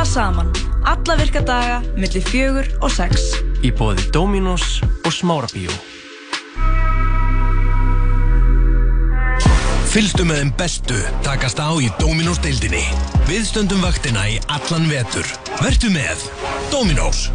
Tala saman. Alla virka daga, millir fjögur og sex. Í bóði Dominos og Smárabíó. Fylgstu með þeim bestu takast á í Dominos deildinni. Við stöndum vaktina í allan vetur. Vertu með Dominos.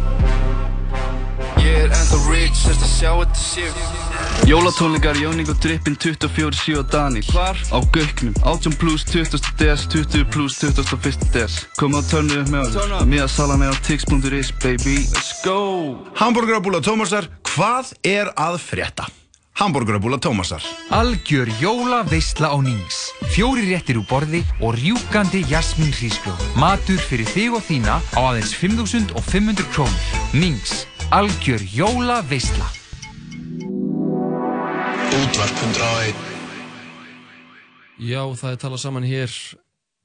Ég er ennþá rich, þess að sjá þetta séu Jólatónlingar, Jóník og Drippin 24-7 og Daniel Hvar? Á Gauknum 18 plus 20. des, 20 plus 21. des Kom á törnu upp með okkur Mía salan er á tix.is baby Let's go Hamburgerabúla Tómasar, hvað er að frétta? Hamburgerabúla Tómasar. Algjör jóla veistla á Nings. Fjóri réttir úr borði og rjúkandi jasmín hrísgrjóð. Matur fyrir þig og þína á aðeins 5.500 krónir. Nings. Algjör jóla veistla. Útvarp 101. Já, það er talað saman hér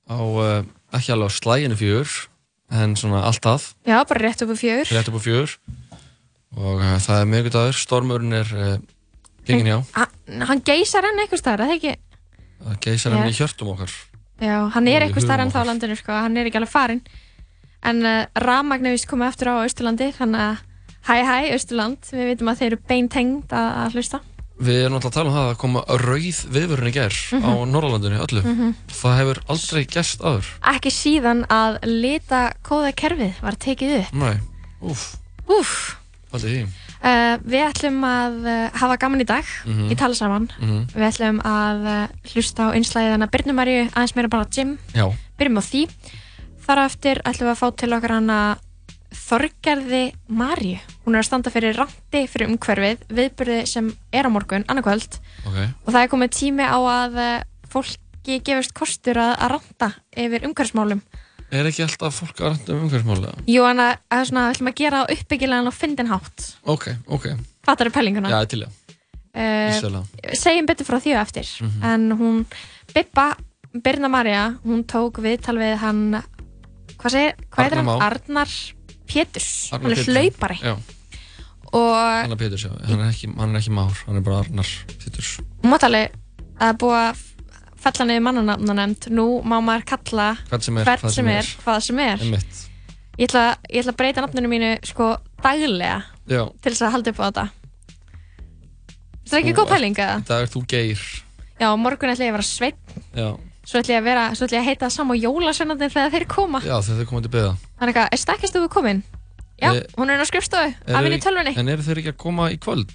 á, uh, ekki alveg á slæginu fjör, en svona alltaf. Já, bara rétt upp á fjör. Rétt upp á fjör. Og uh, það er mjög dagur, stormurinn er uh, gengin hjá. Hann, hann geysar enn eitthvað starf, það er ekki? Það geysar hann Já. í hjörtum okkar. Já, hann er eitthvað starf hugum ennþá á landinu, sko, hann er ekki alveg farinn. En rafmagn vist komið aftur á Austurlandi, þannig að hæ hæ Austurland, við veitum að þeir eru beintengd að, að hlusta. Við erum alltaf að tala um það að koma rauð viðvörun í gær Mhm. á Norrlandinu öllu. Mhm. Það hefur aldrei gerst aður. Ekki síðan að lita kóða kerfið var tekið upp. Nei, úf, Úf, haldið því. uh, við ætlum að uh, hafa gaman í dag, Mhm. í tala saman. Mhm. Við ætlum að uh, hlusta á einslæðið hana Byrnumarju, aðeins meira bara Jim. Já. Byrjum á því. Þar á eftir ætlum við að fá til okkar hana Þorgerði Marju. Hún er að standa fyrir randi fyrir umhverfið, viðbyrði sem er á morgun, annarkvöld. Ok. Og það er komið tími á að eh, fólki gefist kostur að, að randa yfir umhverfsmálum. Er ekki alltaf fólk að rætta um umhverfismála? Jú, en að, að svona, við ætlum að gera það uppbyggilegan og fyndin hátt. Ok, ok. Fattar þau pælinguna? Já, til. Eh, Ísælega. segjum betur frá því á eftir Mhm. en hún, Bibba Birna Marja, hún tók viðtal við hann hvað segir, hvað heitir hann? Arnar Má. Arnar Péturs Arnar hann er Pétursson. hlaupari Já, og Arnar Péturs, já. Hann er ekki, hann er ekki Már, hann er bara Arnar Péturs. alveg að það að fella niður mannanafnanemnd nú má maður kalla Hvern sem er, hvern hvað sem er, hvað sem er Einmitt. ég ætla, ég ætla að breyta nafninu mínu sko daglega Já. til þess að halda upp á þetta Það er ekki góð pæling eða? Í dag er þú geir. Já, á morgun ætla ég að vera sveinn Já. Svo ætla ég að vera, svo ætla ég að heita sama jólasveinarnir þegar þeir koma. Já, þegar þau komið til beða. Þannig að, er stakkistofu komin? Já, Eh, hún er á skrifstofu, Eru af henni í tölvunni. En eru þeir ekki að koma í kvöld?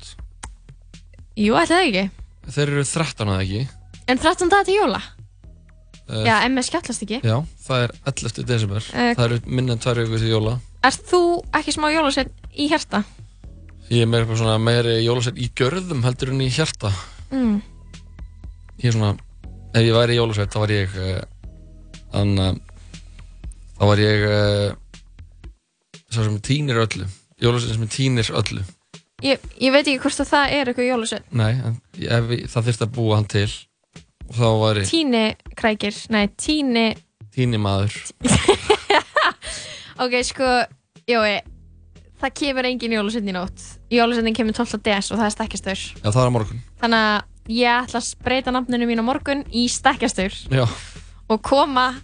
Jú, ætla það ekki. Þeir eru 13 að ekki. En 13 dagar til jóla? Eh, Já, MS skjallast ekki. Já, það er 11. desember. Eh, það eru minna en tvær vikur til jóla. Erst þú ekki smá jólasveinn í hjarta? Ég er meira meiri jólasveit í gjörðum heldur en í hjarta. Mm. Ég er svona, ef ég væri jólasveit þá var ég, uh, þann, uh, þá var ég uh, svo sem týnir öllu. Jólasveit sem týnir öllu. Ég, ég veit ekki hvort að það er eitthvað jólasveinn. Nei, en ef, ég- það þurfti að búa hann til og þá væri Tíni krækir, nei, tíni... týni maður. Ok, sko, jói, það kemur engin jólasveinn í nótt. Jólasveinn kemur 12. des og það er stakkjastur. Já, það er á morgun. Þannig að ég ætla að breyta nafninu mín á morgun í stakkjastur. Já. og koma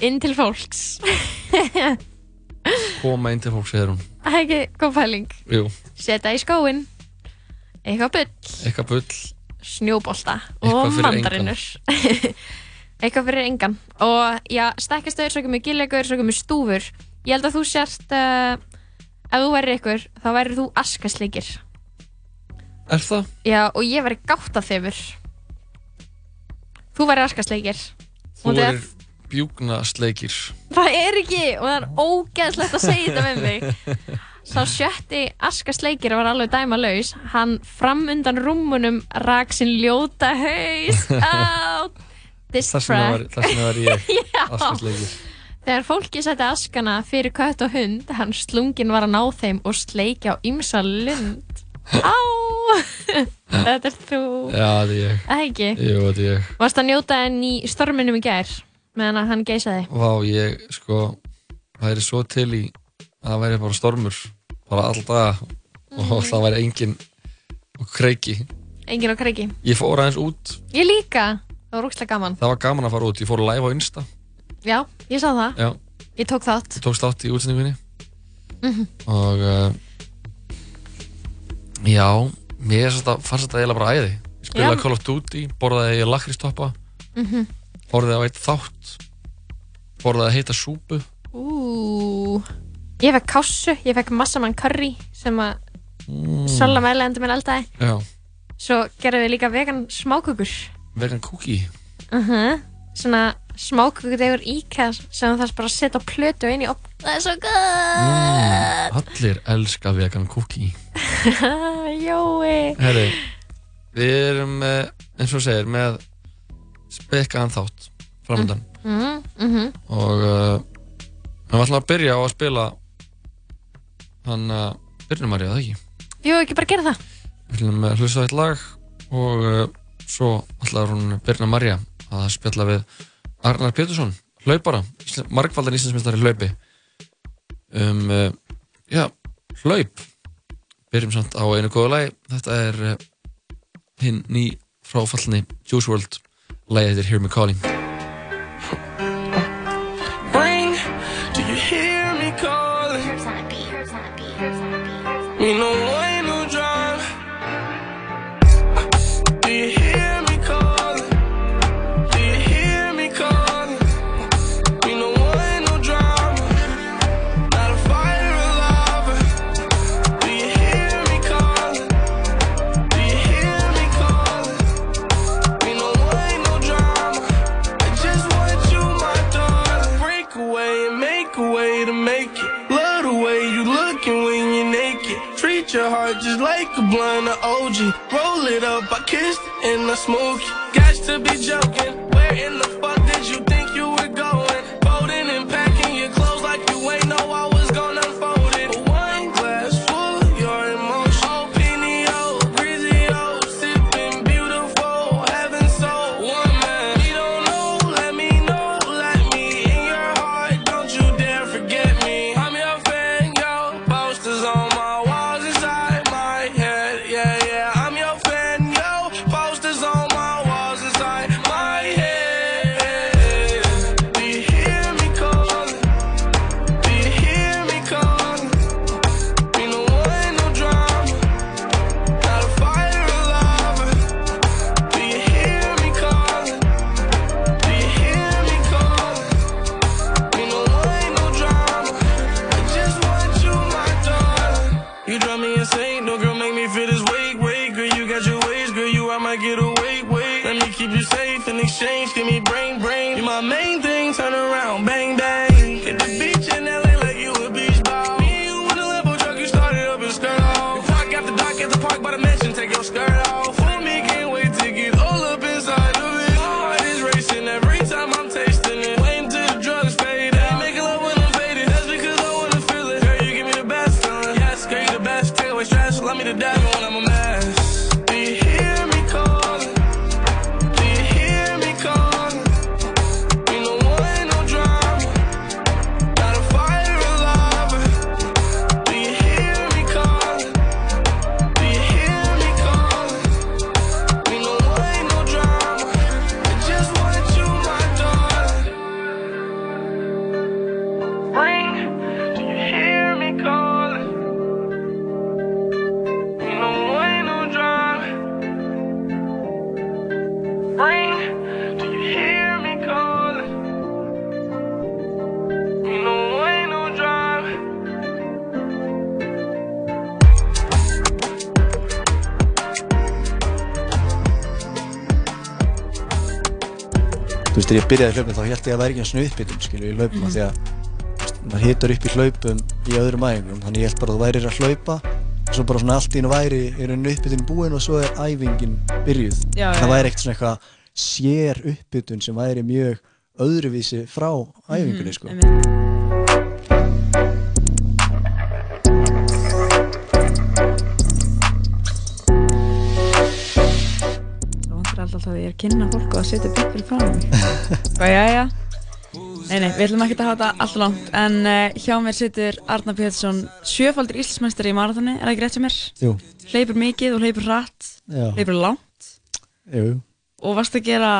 inn til fólks. Koma inn til fólks, segir hún. Ekki pæling. Jú, Setja í skóin Eitthvað bull. Eitthvað bull. Snjóbolta. Eitthvað Og fyrir mandarinur. Eitthvað fyrir engan. Og já, stekkastöður, svo kemur gillegur, svo kemur stúfur. Ég held að þú sért uh, Ef þú væri ykkur, þá væri þú askasleikir Er það? Já, og ég væri Þú væri askasleikir Þú Og það- er bjúkna sleikir. Það er ekki og það er ógeðslegt að segja þetta með mig Sá sjötti askasleikir var alveg dæma laus Hann fram undan rúmunum rak sinn ljóta haus out. This track. þess vegna var ég askasleikir. Þegar fólki setti askana fyrir kött og hund Hann slungin var að ná þeim og sleikja á ymsa lund Á Þetta er þú Já, þetta er ég. Það ekki Jú, þetta er ég. Varst að njóta enn í storminum í gær meðan að hann geisaði Vá, ég, sko, það er svo til í að það væri bara stormur, bara all daga og Mhm. það væri engin og kreiki. Engin á kreiki Ég fór aðeins út, Ég líka Það var rúkslega gaman það var gaman að fara út, ég fór live á Insta. Já, ég sá það Já, Ég tók þátt. Þú tókst átt í útsendingunni Mhm. og uh, já, mér þetta- fannst þetta eiginlega bara æði. Ég spilaði Já. Call of Duty, borðaði lakristoppa, Mhm. horfði á eitt þátt, borðaði heita súpu. Ú, ég fekk kássu, ég fekk massamann curry sem að Mm. Sola meðlegandi minn eldaði. Já, Svo gerðum við líka vegan smákökur. vegan cookie. Uh Svona smákökur degur íkæð sem það bara að setja plötu inn í opn. Það er svo gott! Mm, allir elska vegan cookie. Jói. Herri, við erum, uh, eins og segir, með spekkaðan þátt framöndan. Mm, mhm. og uh, við ætlum að byrja á að spila hann að Byrnumari, eða ekki? Jú, ekki bara gera það. Við ætlum að hlusta eitt lag og uh, svo ætlar hún Birna Marja að spjalla við Arnar Pétursson, hlaupara, margfaldan íslensmestari í hlaupi. Um, uh, já, hlaup. Byrjum samt á einu góðu lagi. Þetta er uh, hinn ný fráfallni Juice WRLD lagið heitir Hear Me Calling Just like a blunt of OG. Roll it up, I kissed and I smoke it. Got to be joking. Where in the fuck did you byrjaði hlaupin þá held ég að væri ekki eins og uppbytun, í hlaupum Mhm. því að maður hitur upp í hlaupum í öðrum æfingum, þannig ég held bara að þú værir að hlaupa og svo bara svona allt í einu væri í rauninni uppbytun búin og svo er æfingin byrjuð. Já, það já. væri ekkert svona eitthvað sér uppbytun sem væri mjög öðruvísi frá æfingunni, sko. Alltaf að ég er að kynna fólk og að setja fyrir frá mig. Hvað, já, já. Nei, nei, við ætlum ekki að hafa þetta alltaf langt, en uh, hjá mér situr Arnar Pétursson, sjöfaldur íslensmestari í marathoni, er það ekki rétt sem er? Jú. Hleypur mikið og hleypur hratt, Já. hleypur langt Jú, jú. og varst að gera,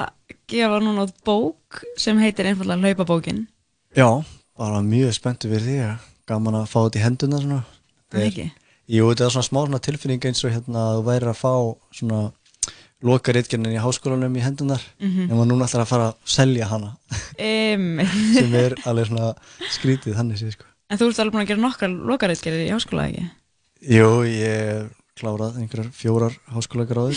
gefa núna út bók sem heitir einfallega Hlaupabókin. Já, bara mjög spenntu fyrir því að gaman að fá þetta í henduna svona. Það Þetta ekki? Jú, þetta er svona smá svona tilfinning eins og hérna að þú væri að fá svona loka reitgernin í háskólanum í hendunar Mhm. en maður núna ætlar að fara að selja hana Um, sem er alveg svona skrítið þannig séð sko. en þú ert alveg búin að gera nokkra lokaritgerðir í háskóla, ekki? Jú, ég klárað einhverjar fjórar háskólagráður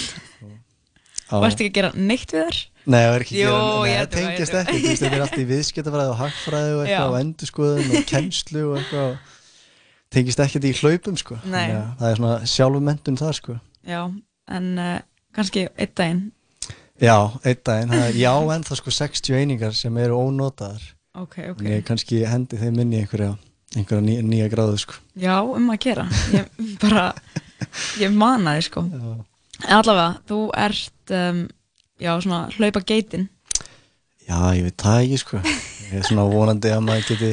Og ertu ekki að gera neitt við þar? Nei, það er ekki gera, ég nei, held það það, held ekki, þú veist, þetta er allt í viðskiptafræði og hagfræði og eitthvað og endurskoðun og kennslu og eitthvað og tengist ekkert í hlaupum sko. Að það er svona sjálfummentun þar sko. Já, en uh, kannski einn daginn. Já, einn daginn, já, en það sko 60 einingar sem eru ónotaðar. Ok, ok. En Ég kannski hendi þeim inn í einhverja, einhverja ný, nýja gráðu sko. Já, um að gera. Ég bara, ég mana þig, sko. En allavega, þú ert, um, já, svona hlaupa geitin. Já, ég veit það ekki sko. Ég er svona vonandi að maður geti,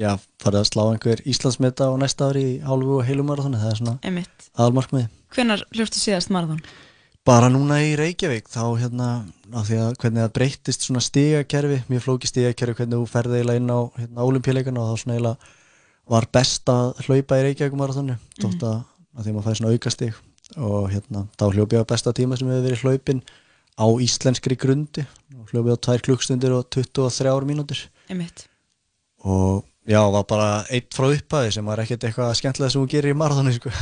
já, farið að slá einhver Íslandsmeta á næsta ári í hálfu og heilu marathoni, það er svona Einmitt. aðalmarkmiði. Hvenær hljófstu síðast marathon? Bara núna í Reykjavík, þá hérna, á því að hvernig það breyttist svona stigakerfi, mjög flóki stigakerfi, hvernig þú ferði eiginlega inn á hérna, olimpíuleikana og þá svona eiginlega var best að hlaupa í Reykjavík marathonu, þótt að, að því að maður fæði svona aukastig. Og hérna, þá hljópi ég á besta tíma sem hefur verið hlaupin á íslenskri grundi. Og hljópi á 2 klukkstundir og 23 mínútur. Og já, var bara eitt frá upphæði sem var ekkert eitthvað skemmtilega sem hún gerir í marathonu sko.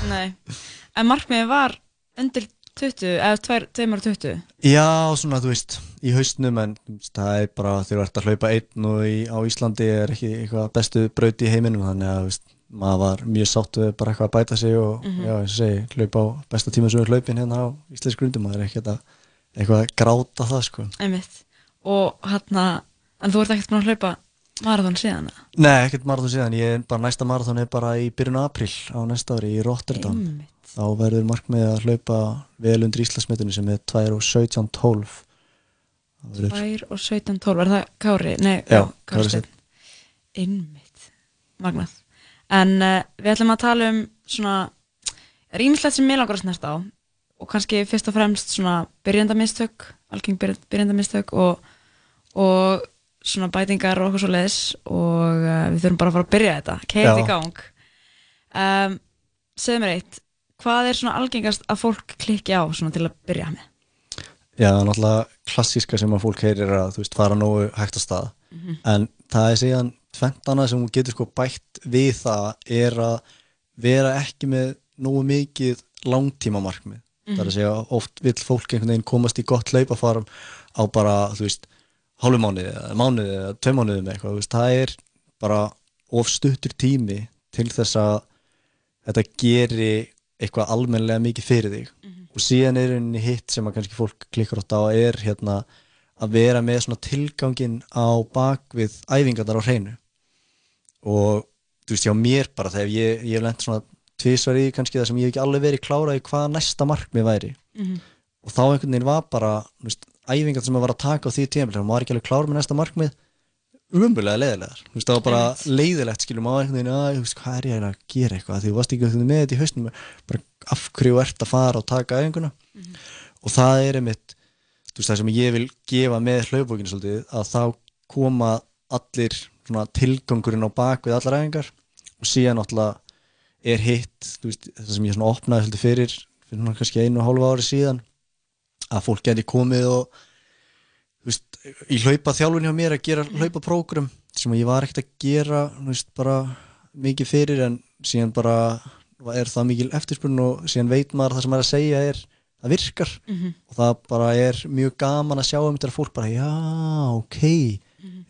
En markmiðið var undir 20, eða 220. Já, svona, þú veist, í haustnum en það er bara þegar þú ert að hlaupa einn og í, á Íslandi er ekki eitthvað bestu braut í heiminum þannig að veist, maður var mjög sátt við bara eitthvað að bæta sig og Mhm. já, eins og segi, hlaupa á besta tíma sem er hlaupin hérna á Íslands grundum, maður er ekki að eitthvað að gráta það sko. Einmitt. Og hérna, en þú ert ekkert búin að hlaupa marathon síðan? Nei, ekkert marathon síðan, ég er bara næsta marathon er bara í byrjun apríl á næsta ári í Rotterdam Einmitt. Þá verður markmið að hlaupa vel undir Íslandsmetinu sem er 2 og 17 12 Það verður- 2 og 17, 12, er það Kári? Nei, Já, Kári. Einmitt, magnað. En uh, við ætlum að tala um svona rýmislegt sem ég langar að snerta á og kannski fyrst og fremst svona byrjandamistök, algeng byrj- byrjandamistök og, og svona bætingar og okkur svo leiðis og uh, við þurfum bara að fara að byrja þetta, keið í gang. Um, segðu mér eitt, hvað er svona algengast að fólk klikki á svona til að byrja með? Já, náttúrulega klassíska sem að fólk heyrir að þú veist fara nógu hægt að stað Mhm. en það er síðan tventana sem hún getur sko bætt við það er að vera ekki með nógu mikið langtíma markmið það er að segja oft vill fólk einhvern veginn komast í gott hlaupafarm á bara þú veist hálfu mánuði eða mánuði eða tvei mánuði með eitthvað veist, það er bara of stuttur tími til þess að þetta geri eitthvað almennilega mikið fyrir þig. Og síðan er einni hitt sem að kannski fólk klikkar átt á er hérna að vera með svona tilgangin á bakvið æfingarnar á hreinu. Og þú veist hjá mér bara þegar ég, ég hef lent svona tvisvar í kannski það sem ég hef ekki alveg verið klárað í hvað næsta markmið væri. Mhm. og þá einhvern veginn var bara veist, æfingar sem að var að taka á því tíma maður var ekki alveg klár með næsta markmið umbulega leiðilegar, þú veist það var bara leiðilegt skilum á einhvern veginn að hvað er ég að gera eitthvað? Því þú varst ekki einhvern veginn með þetta í hausnum. Bara af hverju ert að fara og taka æfinguna? Og það er einmitt þú veist það sem ég vil gefa með hlaupbókinu svolítið að þá koma allir svona tilgangurinn á bak við allar æfingar. Og síðan náttúrulega er hitt veist, það sem ég svona opnaði svolítið fyrir fyrir kannski einu og hálfa ári síðan að fólk geti komið og veist, í hlaupa þjálfun hjá mér að gera hlaupa prógram sem ég var ekkert að gera veist, mikið fyrir en síðan bara er það mikil eftirspurn og síðan veit maður að það sem maður er að segja er það virkar. Mhm. og það bara er mjög gaman að sjá um þetta fólk bara já, ok,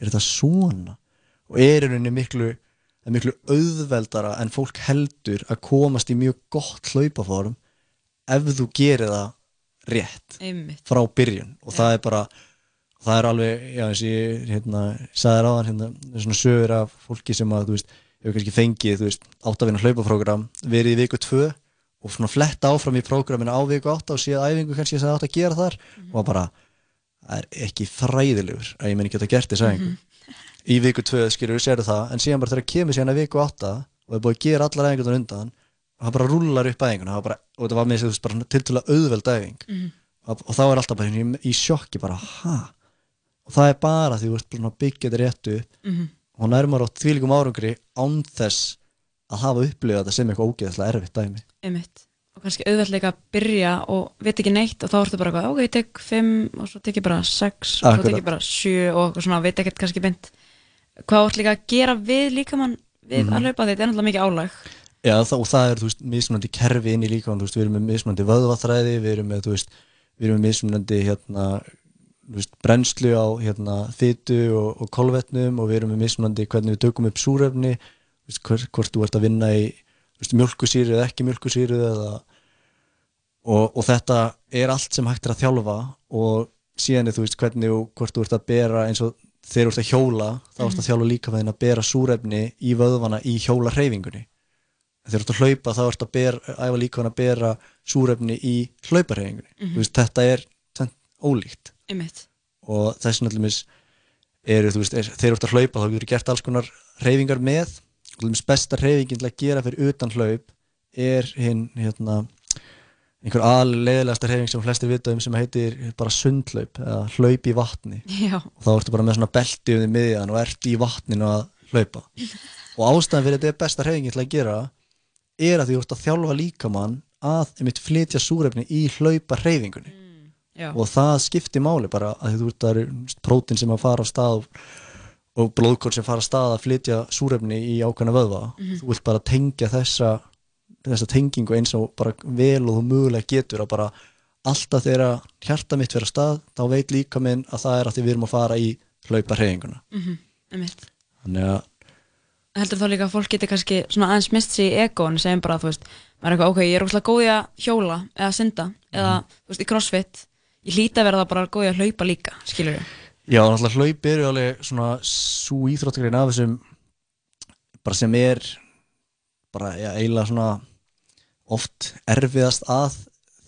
er þetta svona? Og er í rauninni miklu það er miklu auðveldara en fólk heldur að komast í mjög gott hlaupaform ef þú gerir það rétt Einmitt. frá byrjun. Og það er bara það er alveg, já eins og ég hérna, sagði ráðan hérna, svona sögur af fólki sem að, þú veist, hefur kannski fengið þú veist, áttavina hlaupaprógram verið í viku tvö og svona fletta áfram í prógraminu á viku átta og síðan æfingu kannski sem það átt að gera þar. Og bara, það er ekki fræðilegur að ég meni geta gert þess æfingu. Í viku tvö skilur við sérðu það en síðan bara þegar kemur síðan að viku átta og er búið að gera allar æfingunar undan og það bara rullar upp æfinguna það og þetta var með þessi bara tiltölulega auðveld æfing. Mhm. og, og þá er alltaf bara í, sjokki bara, ha og það er bara því þú ert búin að byggja þetta réttu upp Mhm. og nærmar á þvílíkum árangri án þess að hafa upplifað þetta sem eitthvað ógeðslega erfitt dæmi Einmitt. og kannski auðveldlega að byrja og veit ekki neitt og þá ertu bara ok, ég tek 5 og svo tek ég bara 6 og svo tek ég bara 7 og svona, veit ekkert kannski beint hvað átt líka að gera við líkamann við Mhm. að hlaupa þetta er náttúrulega mikið álag Já, það, og það er, þú veist, mismunandi kerfi inn í líkamann, þú veist, við erum með mismunandi vöðvaþræði, við erum með, þú veist, við erum með mismunandi, hérna, veist, brennslu á, hérna, þytu og, og kolvetnum og við erum með mismunandi hvernig við tökum upp súrefni, veist, hvort, hvort þú ert að vinna í, mjölkusýru eða ekki mjölkusýru eða, og, og þetta er allt sem hægt er að þjálfa og síðan er, þú veist, hvernig og hvort þú ert að bera eins og þegar þú ert að hjóla, þá ert að þjálfa líka með að bera súrefni í vöðvana í hjóla hreyfingunni þegar þú ert að hlaupa þá ert að bera, æfa líka að bera súrefni í hlauparhefingunni Mhm. mm veist, þetta er ólíkt Einmitt. og þess náttúrulega eru, er, þegar þú ert að hlaupa þá getur þú gert alls konar hreyfingar með. Náttúrulega besta hreyfingin til að gera fyrir utan hlaup er hinn hérna, einhver aðleiðilegasta hreyfing sem flestir vita um sem heitir bara sundhlaup eða hlaup í vatni. Já. og þá ertu bara með svona belti um því miðjan og ert í vatninu að hlaupa. Og ástæðan fyrir þetta er besta hreyfingin til að gera er að því þú ert að þjálfa líkamann að einmitt flytja súrefni í hlaupa hreyfingunni Já. og það skiptir máli bara að þú ert það eru prótin sem að fara á stað og, blóðkór sem fara á stað að flytja súrefni í ákveðna vöðva Mhm. þú vilt bara tengja þessa þessa tengingu eins og bara vel og þú mögulega getur að bara alltaf þegar hjarta mitt að stað þá veit líka minn að það er að því við erum að fara í hlaupa hreyfinguna Mhm, einmitt. þannig að heldur þá líka að fólk geti kannski svona aðeins mist sig í egoin segjum bara, þú veist, maður er eitthvað, ok, ég er óslega góð í að hjóla eða synda, eða, þú veist, í crossfit ég hlýta að vera það bara góð í að hlaupa líka skilur við, Já, náttúrulega hlaup eru alveg svona svo íþróttagrein af þessum bara sem er bara ja, eiginlega svona oft erfiðast að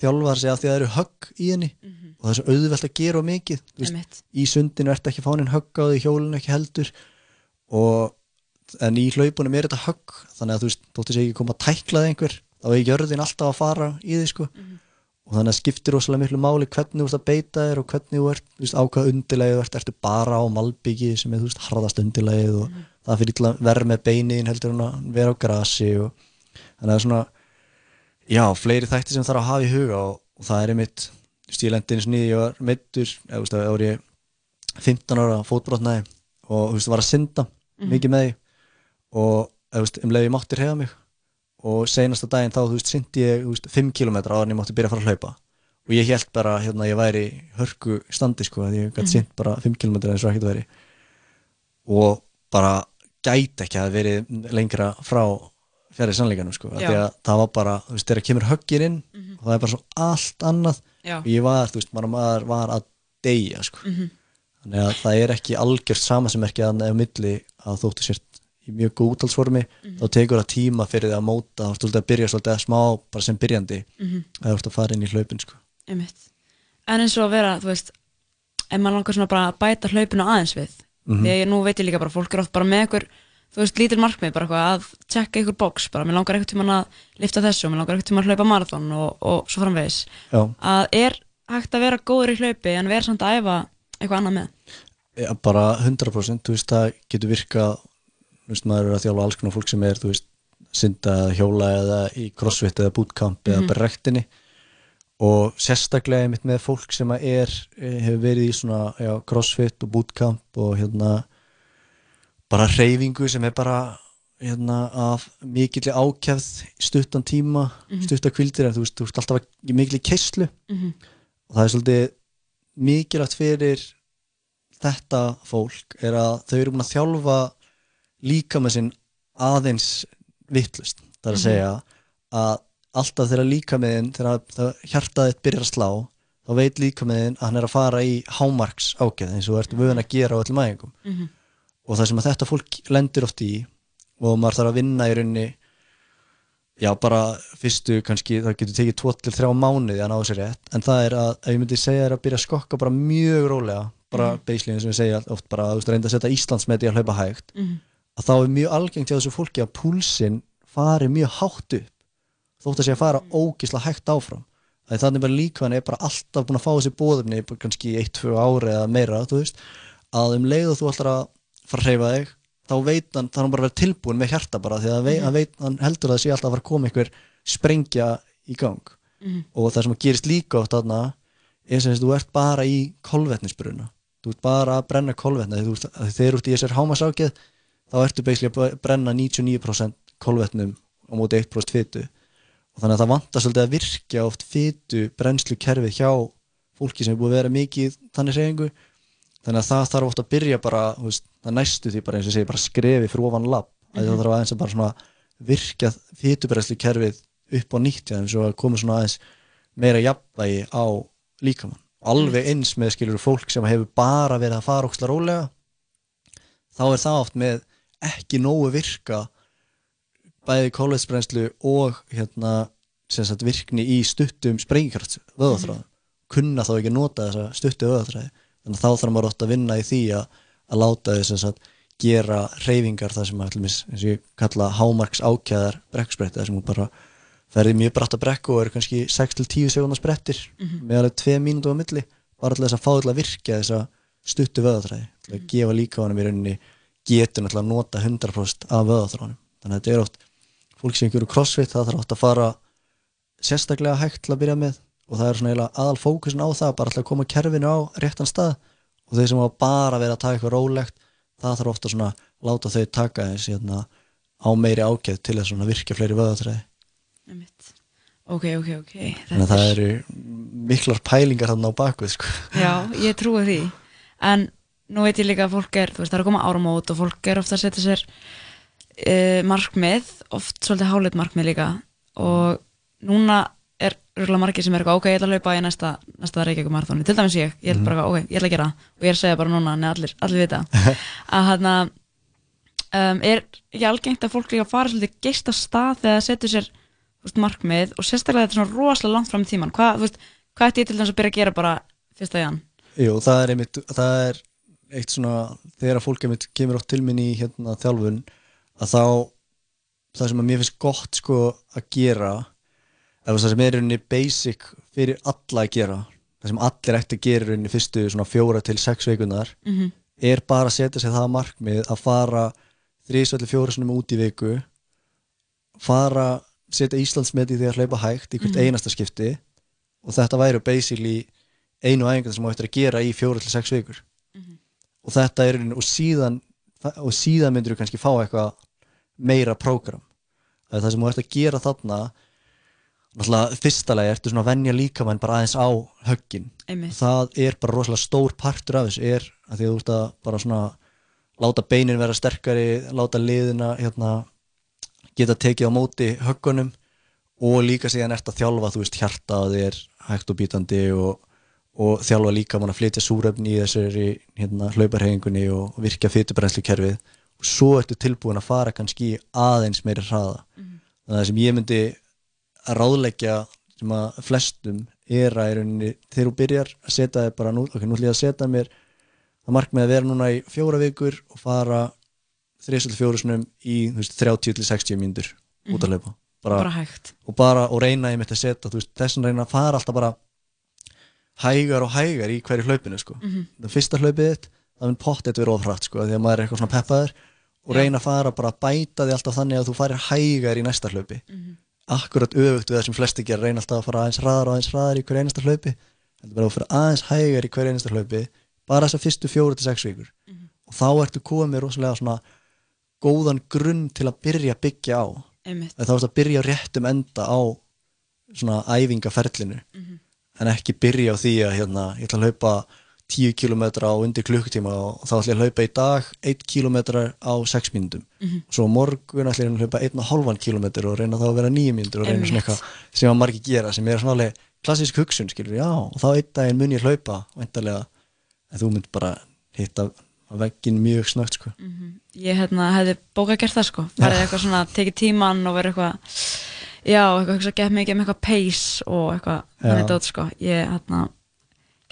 þjálfa sig af því að það eru högg í henni og það er svo auðvelt að gera mikið Þú veist, í sundinu ertu ekki fánin högg á því hjólinu ekki heldur. Og en í hlaupunum er þetta högg þannig að þú veist, þóttu sé ekki koma að tæklaði einhver þá er jörðin alltaf að fara í því sko og þannig að skiptir rosalega miklu máli hvernig þú ert að beita þér og hvernig þú ert veist, á hvað undirlegið þú ert, ertu bara á malbyggi sem er þú veist harðast undirlegið og það fyrir illa verð með beiniðin heldur en að vera á grasi og þannig að það er svona já, fleiri þætti sem þarf að hafa í huga og, og það er einmitt þú veist, ég var meittur eða þú veist, það var ég 15 ára fótbrotnaði og þú veist, var að synda Mhm. mikið með því og eða, þú veist, um leið ég mátti reyða mig og seinasta daginn þá, þú veist, syndi ég þú veist, 5 km áður en ég mátti byrja að fara að hlaupa og ég held bara, hérna, að ég væri í hörku standi, sko, að ég gæti Mhm. synd bara 5 km eins og ekkert væri og bara gæti ekki að verið lengra frá fjari sannleikanum, sko, því að það var bara, þú veist, þegar kemur höggir inn Mhm. og það er bara svo allt annað Já. og ég var, þú veist, maður, var að deyja, sko Mhm. þannig að það er ekki algjört samasemmerki að eða milli að þóttu sért í mjög góð útalsformi Mhm. þá tekur það tíma fyrir því að móta þá ertu að byrja svolítið að smá bara sem byrjandi Mhm. að þú ert að fara inn í hlaupin sko. en eins og að vera, þú veist ef maður langar svona bara að bæta hlaupinu aðeins við því að ég nú veit ég líka bara fólk er oft bara með einhver þú veist, lítil markmið, bara eitthvað að tjekka einhver box, bara mér langar eitthvað tíma að lifta þessu, mér langar eitthvað tíma að hlaupa marathon og, og svo framvegis Já. að er hægt að vera góður í hlaupi en vera samt að æfa eitthvað annað með ja, bara 100% þú veist það getur virkað veist maður er að þjálfa alls konar fólk sem er þú veist synda hjóla eða í crossfit eða bootcamp Mhm. eða bara rektinni og sérstaklega einmitt með fólk sem er eh, hefur verið í svona já, crossfit og bootcamp og hérna bara reyfingu sem er bara hérna af mikilli ákjæfð stuttan tíma, Mhm. stuttan kvildir þú veist, þú veist alltaf í mikilli keislu Mhm. og það er svolítið mikilvægt fyrir þetta fólk er að þau eru búin að þjálfa líka með sinn aðeins vittlust, það er að Mhm. segja að alltaf þegar líka með þinn þegar það hjartað þitt byrjar að slá þá veit líka með þinn að hann er að fara í hámarks ágæð eins og þú ert vöðun að gera á öllum æfingum Mhm. og það sem að þetta fólk lendir oft í og maður þarf að vinna í rauninni já bara fyrstu kannski það getur tekið 2-3 mánuði að ná þessi rétt en það er að, ef ég myndi segja er að byrja að skokka bara mjög rólega bara Mhm. beislíðin sem við segja oft bara að reynda að setja Íslandsmeti að hlaupa hægt Mhm. Að þá er mjög algengt hjá þessu fólki að púlsinn fari mjög hátt upp þótt að sé að fara ógisla hægt áfram. Að þannig bara líka hann er bara alltaf búin að fá þessi bóðumni kannski 1-2 ári eða meira veist, að um leið og þú ætlar að fara að hreyfa þig þá veit hann, þá er hann bara að vera tilbúin með hjarta bara því að hann, veit, hann heldur að það sé alltaf að fara að koma einhver sprengja í gang. Mhm. og það sem gerist líka oft þarna er sem þess að þú ert bara í kolvetnisbruna. Þú ert bara að brenna kolvetna að þegar þú ert í þessar hámasákið þá ertu basically að brenna 99% kolvetnum á móti 1% fytu og þannig að það vantar svolítið að virkja oft fytu brennslu kerfið hjá fólki sem er búið að vera mikið þannig segingu þannig að það þarf oft að byrja bara veist, það næstu því bara eins og segi bara skrefi fyrir ofan lapp mm Mhm. það þarf aðeins að bara svona virkja fytubrennslu kerfið upp á nýtt þeim svo að koma svona aðeins meira jafnvægi á líkamann. Alveg eins með skilur fólk sem hefur bara verið að fara óksla rólega þá er það oft með ekki nógu virka bæði kólvetsbrennslu og hérna sem sagt virkni í stuttum sprengikraft vöðaþráð kunna þá ekki að nota þessa stuttu vöðaþræði þannig að þá þarf maður oft að vinna í því að, að láta þess að gera reyfingar það sem að eins og ég kalla hámarks ákjæðar brekkspretti það sem hún bara ferði mjög bratta brekku og eru kannski 6-10 sekundar sprettir Mhm. með alveg 2 mínútu á milli bara til þess að fá til að virkja þessa stuttu vöðaþræði að gefa líka honum í rauninni getur náttúrulega að nota 100% af vöðaþráðunum þannig að þetta er oft fólk sem einhverju crossfit það þarf oft að fara sérstaklega hægt til að byrja með og það er svona eiginlega aðal fókusin á það bara að koma kerfinu á réttan stað. Og þeir sem hafa bara verið að taka eitthvað rólegt það þarf ofta svona að láta þau taka þess hérna, á meiri ákveð til að virkja fleiri vöðatræði ok, ok, ok. Þannig að það eru miklar pælingar þarna á bakvið sko. Já, ég trúi því. En nú veit ég líka að fólk er þú veist, það er að koma áramót og fólk er ofta að setja sér uh, markmið oft svolítið háleit markmið líka. Og núna er rúglega margir sem er ok, ég ætla að laupa í næsta, næsta Reykjavík marathóni, til dæmis ég, ég er Mhm. bara, ok, ég ætla að gera og ég er að segja bara núna, neða allir, allir vita. Að hann um, er ekki algengt að fólk líka fara svolítið geist að stað þegar það setur sér veist, markmið og sérstaklega þetta er svona rosalega langt fram í tíman hvað, þú veist, hvað ætti ég til dæmis að byrja að gera bara fyrsta jan? Jú, það er einmitt, það er eitt svona, þegar að fólk kemur átt til minn í hérna þjálfun að þá, það sem að mér finnst gott sko að gera eða það sem er rauninni basic fyrir alla að gera, það sem allir ætti að gera rauninni fyrstu svona fjóra til sex veikunar Mhm. er bara að setja sér það markmið að fara þrísvöldi fjóra sinum út í viku fara, setja Íslandsmet í því að hlaupa hægt í hvert Mhm. einasta skipti og þetta væri basically einu æfingar sem þú ættir að gera í fjóra til sex vikur og þetta er og síðan og síðan myndir þú kannski fá eitthvað meira prógram. Það er það sem þú ert að gera þarna. Náttúrulega fyrsta lagi ertu svona að venja líkamann bara aðeins á höggin. Það er bara rosalega stór partur af þessu er að því að þú ert að bara svona láta beinin vera sterkari láta liðina hérna, geta tekið á móti höggunum og líka síðan ert að þjálfa þú veist hjarta á þér hægt og bítandi og, og þjálfa líka mann að flytja súrefni í þessari hérna, hlauparhefingunni og virkja fytubrennslukerfið og svo ertu tilbúin að fara kannski aðeins meiri hraða. Þannig að það sem ég myndi að ráðleggja sem að flestum er að þegar þú byrjar að setja þér bara nú, ok, nú ætlum ég að setja mér það markmið að vera núna í fjóra vikur og fara þrjusvöldu fjórusunum í þú veist, 30 til 60 mínútur út að hlaupa. Bara hægt. og bara og reyna ég mitt að setja veist, þessan reyna að fara alltaf bara hægar og hægar í hverju hlaupinu sko. Mhm. það fyrsta hlaupið þitt það mun pottið vera ofrætt sko, því að maður er eitthvað svona peppaður og reyna að fara bara að bæta því alltaf þannig að þú farir hægar í næsta hlaupi Mhm. akkurat öfugt við það sem flesti gera reyna alltaf að fara aðeins hraðar og aðeins hraðar í hverju einasta hlaupi heldur bara að þú fyrir aðeins hægar í hverju einasta hlaupi bara þessar fyrstu fjóru til sex vikur og þá ertu komið rosalega svona góðan grunn til að byrja að byggja á að þá ertu að byrja réttum enda á svona æfingaferlinu Mhm. En ekki byrja á því að hérna, ég ætla að hlaupa 10 km á undir klukkutíma og þá ætla ég að hlaupa í dag 1 km á 6 mínútum. Mhm. svo á morgun ætla ég að hlaupa 1,5 km og reyna þá að vera 9 mínútur og reyna svona eitthvað sem að margir gera sem er svona alveg klassísk hugsun skilur, já, og þá einn daginn mun ég hlaupa væntalega, en þú mynd bara hitta á veggin mjög snögt sko. ég hérna, hefði bókað gert það sko. Farið eitthvað svona, tekið tíman og verið eitthvað já, eitthvað hugsa gett mikið um eitthvað pace og eitthvað þannig dót sko. Ég hérna,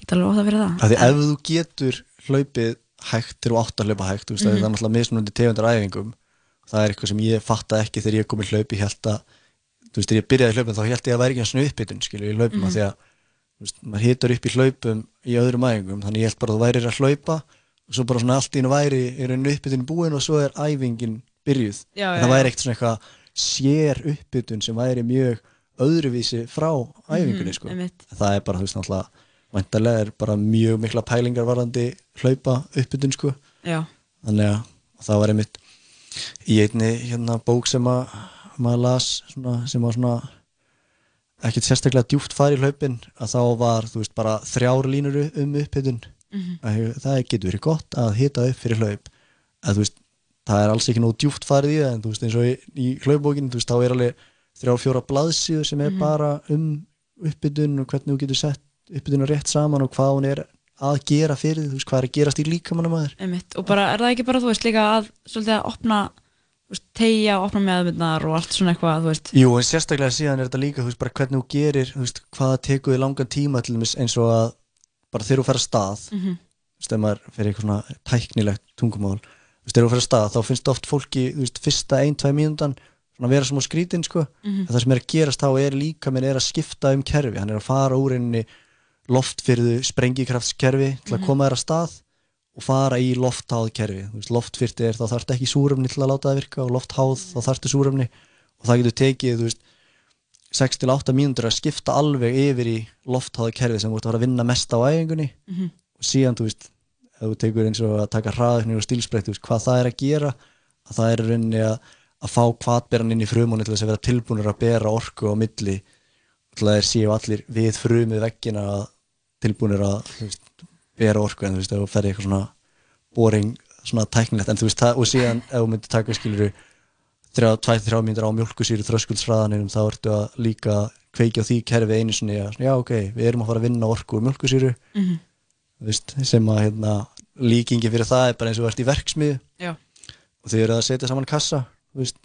get alveg óþað fyrir það. Af því ef þú getur hlaupið hægt til þú átt að hlaupa hægt, veist, mm Mhm. það er náttúrulega mismunandi tegundar æfingum. Það er eitthvað sem ég fatta ekki þegar ég kom í hlaup ég held að, þú veist, þegar ég byrjaði í hlaupum þá held ég að væri ekki svona uppbytun, skilur, í hlaupum mm Mhm. því að, þú veist, maður hitar upp í hlaupum í öðrum æfingum, þannig ég held bara að þú værir að hlaupa og svo bara svona allt í einu væri er einu uppbytun búin og svo er æfingin byrjuð. Já, já, það væri ekkert svona eitthvað sér uppbytun sem væri mjög öðruvísi frá æfingunni Mhm, sko. einmitt. það er bara þú veist náttúrulega væntalega er bara mjög mikla pælingar varandi hlaupa uppbytun sko þannig að það var einmitt í einni hérna bók sem að maður las svona, sem var svona ekkert sérstaklega djúpt fari í hlaupin að þá var þú veist bara þrjár línur um uppbytun Mhm. að það getur verið gott að hita upp fyrir hlaup að þú veist það er alls ekki nóg djúpt farið í það en þú veist eins og í, í hlaupbókinu þá er alveg þrjár fjóra blaðsíður sem er Mhm. bara um uppbytun og hvernig þú getur sett uppbytuna rétt saman og hvað hún er að gera fyrir því, þú veist hvað er að gerast í líkamannum að þér Einmitt. og bara er það ekki bara þú veist líka að svolítið að opna tegja, opna meðmyndnar og allt svona eitthvað þú veist Jú, en sérstaklega síðan er þetta líka, þú veist, bara hvernig þú gerir, þú veist, hvað tekur þig langan tíma til dæmis eins og að bara þegar þú fer að stað, Mhm. þú veist, ef maður fer eitthvað svona tæknilegt tungumál, þú veist, þegar þú fer að stað, þá finnst oft fólki, þú veist, fyrsta ein, tvæ mínúndan svona vera sem á skrítin, sko, Mhm. en það sem er að gerast þá er líka minn er að skipta um kerfi, hann er að fara úr einni loftfyrðu sprengikraftskerfi til að Mhm. koma þér að stað og fara í loftháð kerfi, þú veist, loftfyrti er þá þarf ekki súrefni til að láta það virka og loftháð þá þarftu súrefni og það getur tekið, þú veist 6-8 mínútur að skipta alveg yfir í loftháða kerfi sem þú ert að að vinna mest á æfingunni Mhm. og síðan, þú veist, þú tekur eins og að taka hraðauknir og veist, hvað það er að gera að það er rauninni að, að fá kvatberan inn í frumunni til þess að vera tilbúinur að bera orku á milli. Til að þeir séu allir við frumið veggina tilbúinur að veist, bera orku. En þú veist, þú ferði eitthvað svona boring, svona tæknilegt en þú veist, það, og síðan ef þú myndir taka skilur 2-3 mínútur á mjölkusýru þröskuldshraðanum þá ertu að líka kveikja á því kerfi einu sinni að já ok, við erum að fara að vinna orku úr mjölkusýru þú veist, sem að hérna, líkingi fyrir það er bara eins og ert í verksmiðu Já. og þau eru að setja saman kassa veist,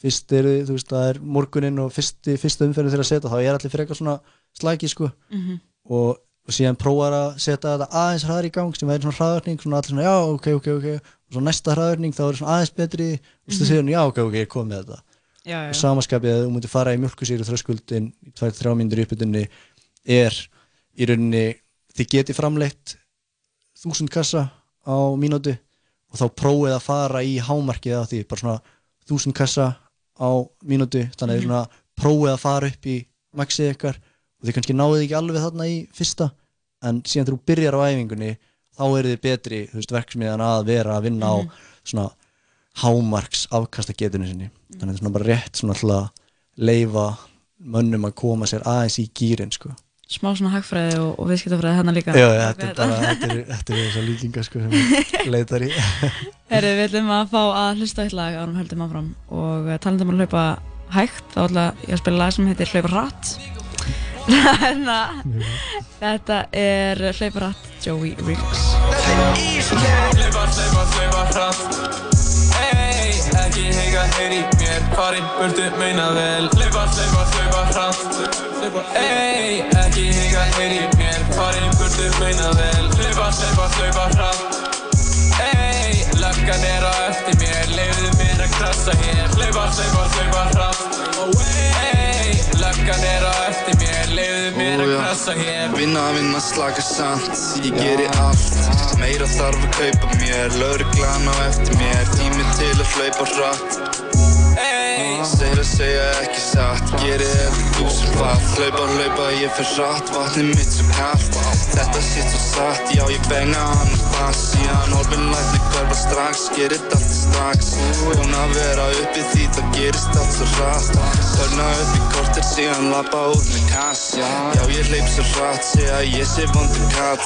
fyrst eru, þú veist, það er morgunin og fyrsti, fyrsta umferðin þeirra að setja þá er allir eitthvað svona slæki sko Mhm. og, og síðan prófar að setja þetta aðeins hraðar í gang sem væri svona hraðarning svona allir svona já ok ok ok og svo næsta hraðarning þá er svona aðeins betri og þú Mhm. segir já ok ok ég kom með þetta Já, já. og samaskapið að þú múti fara í mjölkusýru þröskuldin í 2-3 mínútur í uppbytunni er í rauninni þið geti framleitt þúsund kassa á mínútu og þá prófið að fara í hámarkið af því bara svona þúsund kassa á mínútu þannig að Mhm. svona prófið að fara upp í maxið ykkar og þið kannski náðið ekki alveg þarna í fyrsta en síðan þegar þú byrjar á æfingunni þá eru þið betri veist, verksmiðan að vera að vinna á svona hámarks afkastagetinu sinni þannig að þetta er svona bara rétt svona til að leifa mönnum að koma sér aðeins í gýrin sko. Smá svona hagfræði og, og viðskiptafræði hérna líka. Já, þetta er bara þetta er, þetta er þessar líkingar sko, sem ég leitar í. Herri, við ætlum að fá að hlusta eitt lag árum höldum áfram og uh, talandum að hlaupa hægt þá ætla ég að spila lag sem heitir Hlaupa hratt Þannig að þetta er Hlaupa hratt Joey Riggs Hlaupa, hlaupa, hlaupa hratt Ey, ekki heyga heyri mér. Farin burtu meina vel. Hlaupa, hlaupa, hlaupa hratt. Ey, ekki heyga heyri mér. Farin burtu meina vel. Hlaupa, hlaupa, hlaupa hratt Löggan er á eftir mér Leifðu mér að krasa hér. Hlaupa, hlaupa, hlaupa hratt. Ey, löggan er á eftir mér Leifðu mér að krasa hér. Vinna, vinna, slaka samt. Ég geri allt. Meira þarf að kaupa mér. Lauruglan á eftir mér. Tími til að hlaupa hratt. Segir að segja ekki satt. Geri eftir þúsund fatt Hlaupa, hlaupa, ég fer hratt. Vatnið mitt svo kallt Þetta sitt svo satt Já, ég benga hann. Og pass Síðan horfinn lætni hverfa strax Gerið allt strax. Búin að vera uppi því það gerist allt svo hratt. Törna upp í kortir síðan lappa út með kass. Já, ég hleyp svo hratt Segja að ég sé vondur kall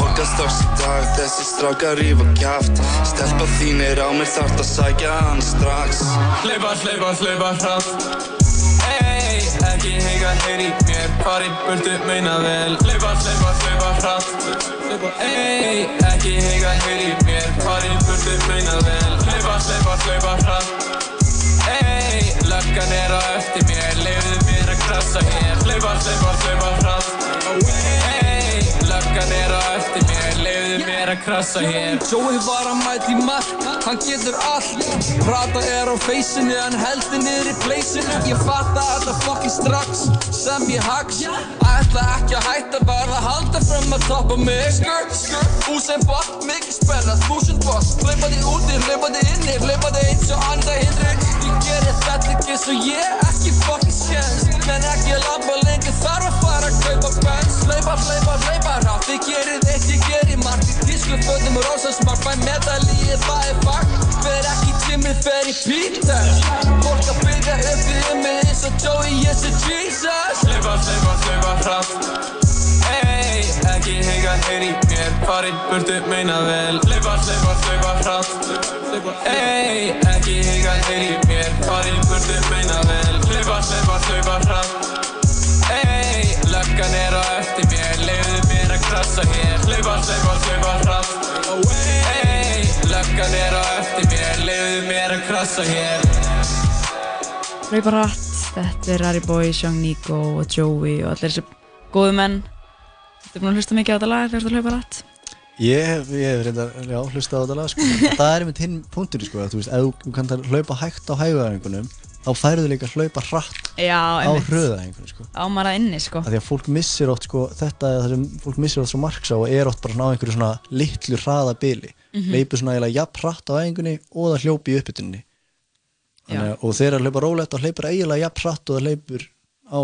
Borga strax í dag Þessi strákar rífa kjaft. Stelpa þín er á mér þarft að sækja hann strax. Hlaupa, hlaupa, hlaupa hratt ekki heyga heyri mér. Farin burtu meina vel. Hlaupa, hlaupa, hlaupa hratt. Ey, ekki heyga heyri mér. Farin burtu meina vel. Hlaupa, hlaupa, hlaupa hratt. Ey, löggan er á eftir mér. Leifðu mér að krasa hér. Hlaupa, hlaupa, hlaupa hratt. Ey, löggan er á eftir mér Leifðu mér að krassa hér. Jói var að mæti mark, hann getur allt. Rata er á feysinu, hann heldur niður í pleysinu Ég fatta þetta fokkin strax, sem ég haks Ætla ekki að hætta, bara halda fram að toppa mig. Skur, skur, úsæn bort, mikið spenna, þúsund boss þig úti, þig inni, þig eins og anda hindri Ég gerir þetta ekki svo ég ekki fokkin sjens Men ekki að labba lengur, þarf að fara að kaupa bens Hlaupa, hlaupa, hlaupa rátt, þið gerir eitt, ég margt Í tísku fötum og rósasmart, fæ medalíi, það er fakt Fer ekki í tímið, fer í Peter Fólk að byrja upp við mig eins og Joey, ég sé Jesus. Hlaupa, hlaupa, hlaupa hratt Ey, ekki heyga heyr í mér Farin burtu meina vel Hlaupa, hlaupa, hlaupa hratt Ey, ekki heyga heyr í mér Farin burtu meina vel krassa hér Hlaupa, hlaupa, hlaupa hratt Ey, löggan er á eftir mér Leiðu mér að krassa hér. Hlaupa rætt, þetta er Harry Boy, Sean Nico og Joey og allir þessi góðu menn. Þetta er búin að hlusta mikið á þetta lag þegar þú hlaupa rætt Ég hef, ég hef reyndar, já, hlustað á þetta lag sko. Það er einmitt hinn punktur, sko, að þú veist, ef þú- þú kannt að hlaupa hægt á hæguæfingunum þá færðu líka að hlaupa hratt Já, á einmitt. hröðæfingunum, sko. Ámar að inni, sko því að fólk missir oft, sko, þetta er það sem fólk missir oft svo marks á og er oft bara svona á einhverju svona litlu hraða bili Mhm. leipur svona eiginlega jafn hratt á æfingunni og það hljópi í uppbytunni og þegar það hlaupa rólegt þá hleypur eiginlega jafn hratt og það hleypur á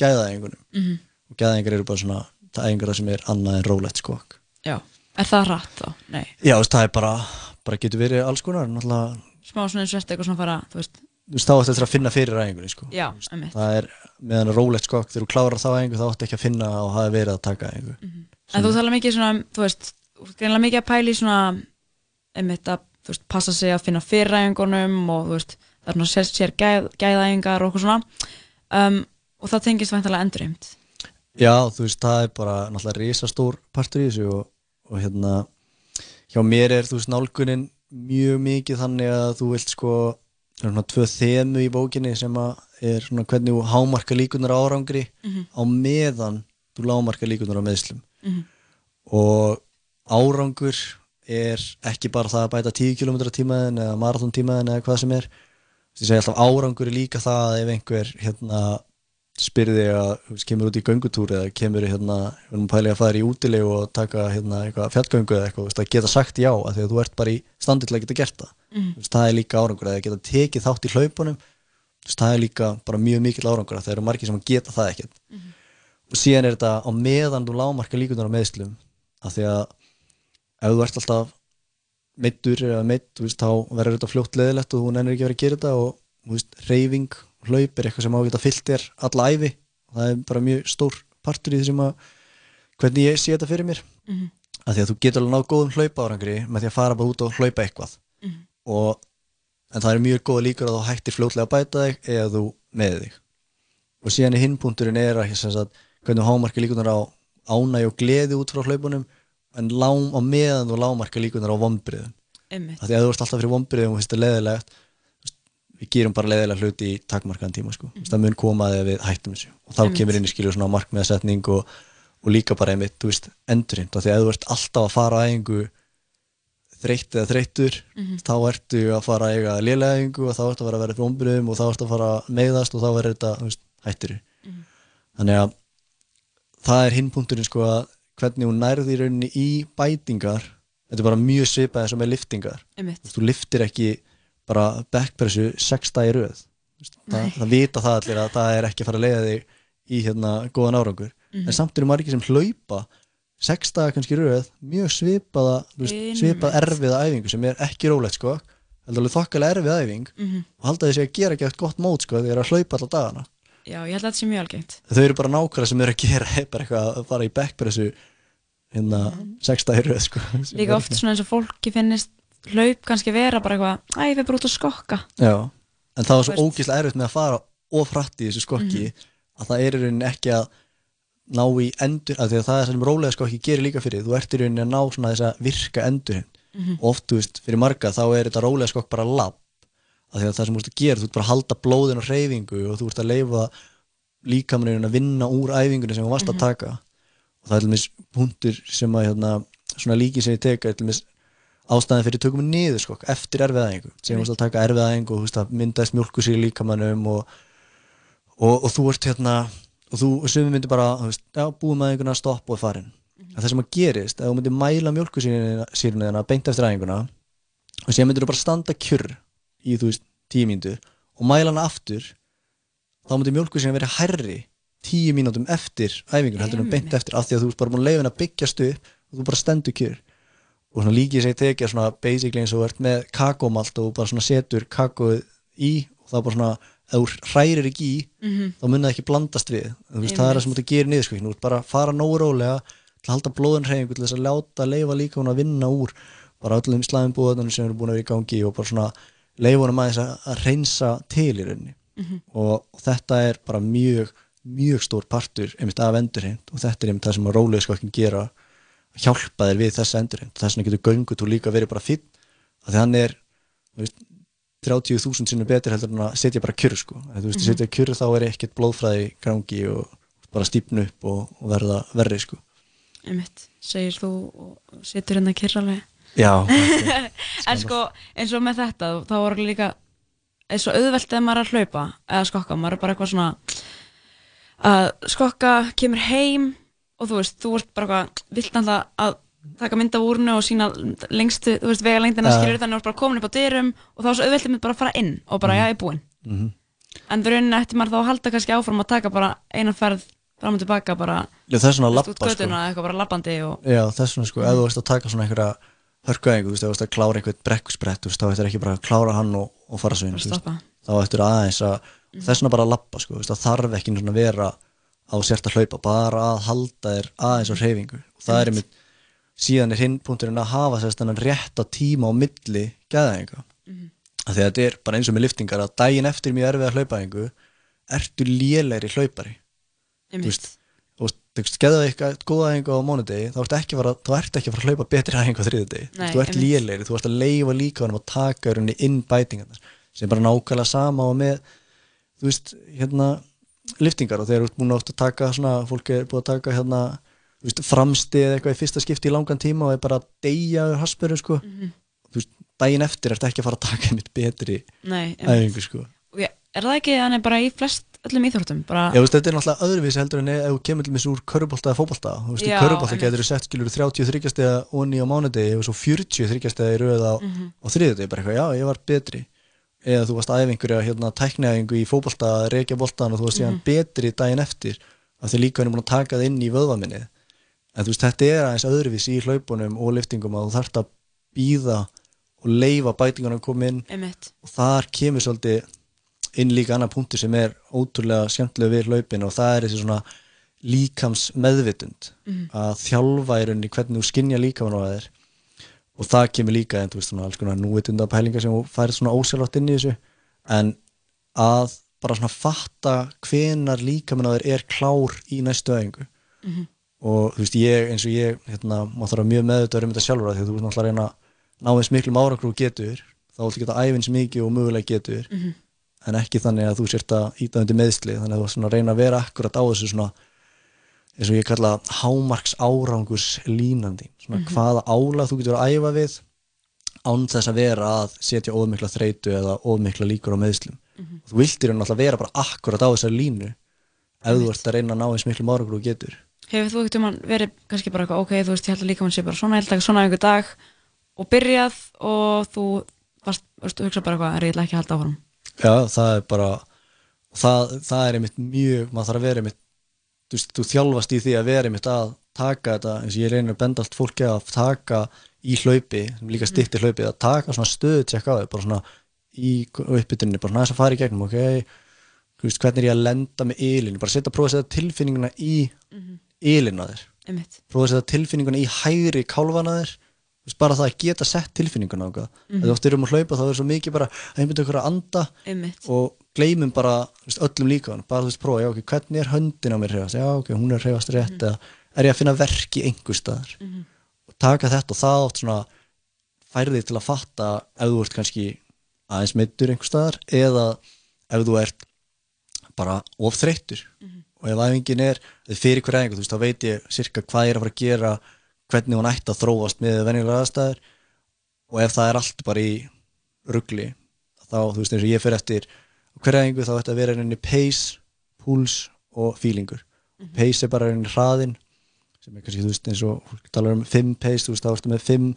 gæðaæfingunum Mhm. og gæðaæfingar eru bara svona það æfingar sem er annað en rólegt skokk Já, er það rætt þá? Nei Já, það er bara, bara getur verið alls konar náttúrulega, Smá svona eins og eftir eitthvað svona fara, þú veist þú veist, þá ætti þetta að finna fyrir æfingunni sko. Já, einmitt það er meðan rólegt skokk, þegar þú klárar þá æfingu þá ætti ekki að finna og hafa verið að taka æfingu En þú tala mikið svona, um, þú veist, þú veist, greinlega mikið að pæla í svona, einmitt að, þú veist, passa sig að finna fyrræðingunum og, þú veist, það er svona sér, sér gæð, gæðæðingar og okkur svona, um, og það tengist væntalega endurheimt. Já, þú veist, það er bara náttúrulega risastór partur í þessu og, og hérna hjá mér er, þú veist, nálgunin mjög mikið þannig að þú vilt sko það er svona tvö þemu í bókinni sem að er svona hvernig þú hámarka líkunar árangri Mhm. á meðan þú lámarka líkunar á meðslum Mhm. og árangur er ekki bara það að bæta 10 km tímaðin eða marathon tímaðin eða hvað sem er ég segi alltaf árangur er líka það að ef einhver hérna spyrði að kemur út í göngutúr eða kemur hérna, við erum pælið að fara í útilegu og taka hérna, eitthvað fjallgöngu eða eitthvað, að geta sagt já af því að þú ert bara í standi til að geta gert það. Veist, það er líka árangur eða geta tekið þátt í hlaupunum það er líka bara mjög mikill árangur það eru margir sem geta það ekkert. Og síðan er þetta á meðan þú lámarka líkunar á meðslum af því að ef þú ert alltaf meittur eða meitt, þá verður þetta fljótt leðilegt og þú nennir ekki að vera að gera þetta og veist, reyfing, hlaup er eitthvað sem á að fyllt þér alla æfi og það er bara mjög stór partur í því sem að hvernig ég sé þetta fyrir mér. Mhm. af því að þú getur alveg náð góðum hlaupárangri með því að fara bara út og hlaupa eitthvað. Mhm. og en það er mjög góða líkur að þú hættir fljótlega að bæta þig eða þú með þig. Og síðan í hinpunturinn er að hvernig hámarka líkunar á ánægi og gleði út frá hlaupunum en lám á meðan þú lámarka líkunar á vombriðum af því að þú ert alltaf fyrir vombriðum og finnst það leðilegt við gerum bara leðilega hluti í takmarkaðan tíma sko. mm. það mun koma þegar við hættum þessu og þá Einmitt. kemur inn í skilju svona markmiðasetning og, og líka bara einmitt, þú veist, endurinn af því að þú ert alltaf að fara á æfingu þreytt eða þreyttur Mhm. þá ertu að fara að eiga lélega æfingu og þá ertu að vera að vera vombriðum og þá ertu að fara að meiðast og þá verður þetta, þú veist, hættur Mhm. þannig að það er hinpunkturinn sko að hvernig hún nærði í rauninni í bætingar þetta er bara mjög svipað eins og með liftingar þú liftir ekki bara backpressu sex dagi röð. Þú veist, það, það vita það allir að það er ekki að fara að leiða þig í hérna góðan árangur. Mhm. en samt eru margir sem hlaupa sex daga kannski röð mjög svipaða veist, svipað erfiða æfingu sem er ekki rólegt sko. Heldur alveg þokkalega erfið æfing Mhm. og halda þessi að gera ekki eftir gott mót sko þegar þeir eru að hlaupa alla dagana. Já, ég held að þetta sé mjög algengt. þau eru bara nákvæmlega sem eru að gera er bara eitthvað að fara í backpressu hérna sex dagi röð sko sem Líka er oft svona eins og fólki finnist hlaup kannski vera bara eitthvað, æ, ég fyrir bara út að skokka. Já, en það var svo ógíslega erfitt með að fara of hratt í þessu skokki Mhm. að það er í rauninni ekki að ná í endur, að því að það er sem rólega skokki gerir líka fyrir, þú ert í rauninni að ná svona þessa virka endurinn Mhm. og oft, veist, fyrir marga þá er þetta rólega skokk bara lapp, að því að það sem þú ert að gera, þú ert bara að halda blóðin og hreyfingu og þú ert að leifa líkamanninu að vinna úr æfingunni sem þú varst Mhm. að taka og það er til dæmis punktur sem að hérna, svona líki sem ég tek er til dæmis ástæðan fyrir tökum niður skokk eftir erfið aðeingu sem þú veist að taka erfið aðeingu og veist að myndaðist mjólkusýr í líkamannum og, og, og þú ert hérna og þú sumi myndir bara, þú veist, já, búum aðeinguna stopp og farin. Mhm. en það sem að gerist, ef þú myndir mæla mjólkusýrina þína beint eftir aðeinguna og síðan myndir þú bara standa kjurr í, þú veist, tíu mínútur og mæla hana aftur þá myndir mjólkusýrina verið hærri tíu mínútum eftir æfingun heldur en beint eftir af því að þú ert bara búin að henni að byggjast upp og þú bara stendur kjur og svona líkið sem ég tekja svona basically eins og ert með kakómalt og bara svona setur kakóið í og það bara svona ef þú hrærir ekki í Mhm. þá mun það ekki blandast við þú veist, það er það sem þú gera niður sko þú ert bara að fara nógu rólega til að halda blóðin hreyfingu til þess að láta leifa líka hún að vinna úr bara öllum slæðum búðunum sem eru búin að vera í gangi og bara svona leifa hún að, að reynsa til í rauninni Mhm. og, og þetta er bara mjög mjög stór partur einmitt af endurheimt og þetta er einmitt það sem að rólega skokkin gera hjálpa þér við þessa endurheimt þess vegna getur göngutúr líka verið bara fýtt að því hann er þú veist, 30.000 sinnum betur heldur en að setja bara kjur sko. Ef þú veist, Mhm. mm setja kjur þá er ekkert blóðfræði í gangi og bara stípnu upp og, og verða verri sko. einmitt, segir þú og situr hérna kyrralega Já, en sko, eins og með þetta þá voru líka eins og auðvelt ef maður er að hlaupa eða skokka, maður er bara eitthvað svona að skokka, kemur heim og þú veist, þú ert bara vilt náttúrulega að taka mynd af úrnu og sína lengstu, þú veist, vegalengdina Ja. uh. skilur þannig að þú ert bara komin upp á dyrum og þá er svo auðvelt ef bara að fara inn og bara, já, ég er búinn Mhm. en það rauninni eftir maður þá að halda kannski áfram að taka bara eina ferð fram og tilbaka bara Já, það er svona út götuna, sko. eitthvað bara labbandi og Já, þess vegna sko, ef þú veist að taka svona einhverja hörkuæðingu, þú veist, ef þú veist að klára einhvern brekkusbrett, þá ættir ekki bara að klára hann og, og fara svo inn, þá ættir aðeins að þess vegna bara að labba, sko, það þarf ekki svona að vera á sért að hlaupa, bara að halda þér aðeins á hreyfingu. Og það er einmitt, síðan er hinn punkturinn að hafa þess þennan rétta tíma á milli gæðaðinga, Mhm. af því að þetta er bara eins og með liftingar að daginn eftir mjög erfiða hlaupaðingu ertu lélegri hlaupari. Þú veist, þú veist, þú veist, geða eitthvað góða æfingu á mánudegi, þá ert ekki að ert ekki að fara að hlaupa betri æfingu á þriðudegi Nei, þú ert lélegri, þú ert að leifa líka hann að taka rauninni inn bætingarnar sem er bara nákvæmlega sama og með þú veist, hérna liftingar og þegar þú ert búin átt að taka svona, fólk er búin að taka hérna framstið eða eitthvað í fyrsta skipti í langan tíma og er bara að deyja úr haspurinn sko, Mhm. þú veist, daginn eftir ert ekki að fara að taka einmitt betri æfingu sko Og ég- er það ekki þannig bara í flest öllum íþróttum bara, Já, veist, þetta er náttúrulega öðruvísi heldur en ef þú kemur til þessu úr körubólta eða veist, í einmitt. getur þú sett skilur 33 stiga onni á mánudegi og svo 40 stiga í röð á, Mhm. á þriðudegi, bara eitthvað, já, ég var betri eða þú varst æfingur hérna, tækniæfingu í fótbolta, reykja boltan og þú varst síðan Mhm. betri daginn eftir af því líka hann er búin að taka það inn í vöðvaminni en þú veist, þetta er aðeins öðruvísi í hlaupunum og liftingum að þú þarft að býða og leifa bætingunum að koma inn Einmitt. og þar kemur svolítið inn líka annar punktur sem er ótrúlega skemmtilega við hlaupin og það er þessi svona líkams meðvitund Mhm. að þjálfa í rauninni hvernig þú skinja líkamann á þér og það kemur líka en þú veist svona alls konar núvitunda pælingar sem þú færið svona ósjálfátt inn í þessu en að bara svona fatta hvenar líkamann á þér er klár í næstu öðingu Mhm. og þú veist ég eins og ég hérna, maður þarf að mjög meðvitað um þetta sjálfur því að þú veist náttúrulega að reyna að ná eins miklum og getur þá viltu geta æfins mikið og mögulega getur Mhm. en ekki þannig að þú sért að íta undir meðsli þannig að þú svona reyna að vera akkurat á þessu svona eins og ég kalla hámarks árangurs línandi svona Mhm. hvaða álag þú getur að æfa við án þess að vera að setja ofmikla þreytu eða ofmikla líkur á meðslum Mhm. þú viltir hann alltaf vera bara akkurat á þessari línu ef þú ert að reyna að ná eins miklum árangur og getur Hefur þú ekkert um hann verið kannski bara eitthvað, ok, þú veist, ég held að líka mann sé bara svona, ég held að svona einhver dag og byrjað og þú varst, veist, hugsa bara eitthvað, er ég ekki að halda áfram. Já, það er bara það, það er einmitt mjög maður þarf að vera einmitt þú, þú þjálfast í því að vera einmitt að taka þetta eins og ég reynir að benda allt fólki að taka í hlaupi, líka stýttir hlaupi að taka svona stöðu tjekk á þau bara svona í uppbytunni, bara svona þess að fara í gegnum ok, veist, hvernig er ég að lenda með ylinu, bara setja að prófa að setja tilfinninguna í Mhm. ylinu að þér. Prófa að setja tilfinninguna í hægri kálfana þér. Þú veist, bara það að geta sett tilfinninguna á eitthvað Mhm. þegar þú oft erum að hlaupa þá er svo mikið bara að einbyrja okkur að anda Einmitt. og gleymum bara veist, öllum líka bara þú veist prófa, já ok, hvernig er höndin á mér hreyfast? Já ok, hún er að hreyfast rétt eða er ég að finna verk í einhver staðar? Mhm. og taka þetta og það oft svona færði til að fatta ef þú ert kannski aðeins meittur einhver staðar eða ef þú ert bara of þreyttur. Og ef æfingin er fyrir hver æfingu, þú veist, þá veit ég sirka hvað ég er að fara að gera hvernig hún ætti að þróast með venjulega aðstæður. Og ef það er allt bara í ruggli þá, þú veist, eins og ég fyrir eftir hverjaðingu þá ætti að vera einnig pace, púls og feelingur. Pace er bara einnig hraðin sem er kannski, þú veist, eins og fólk talar um 5 pace, þú veist, þá ertu með 5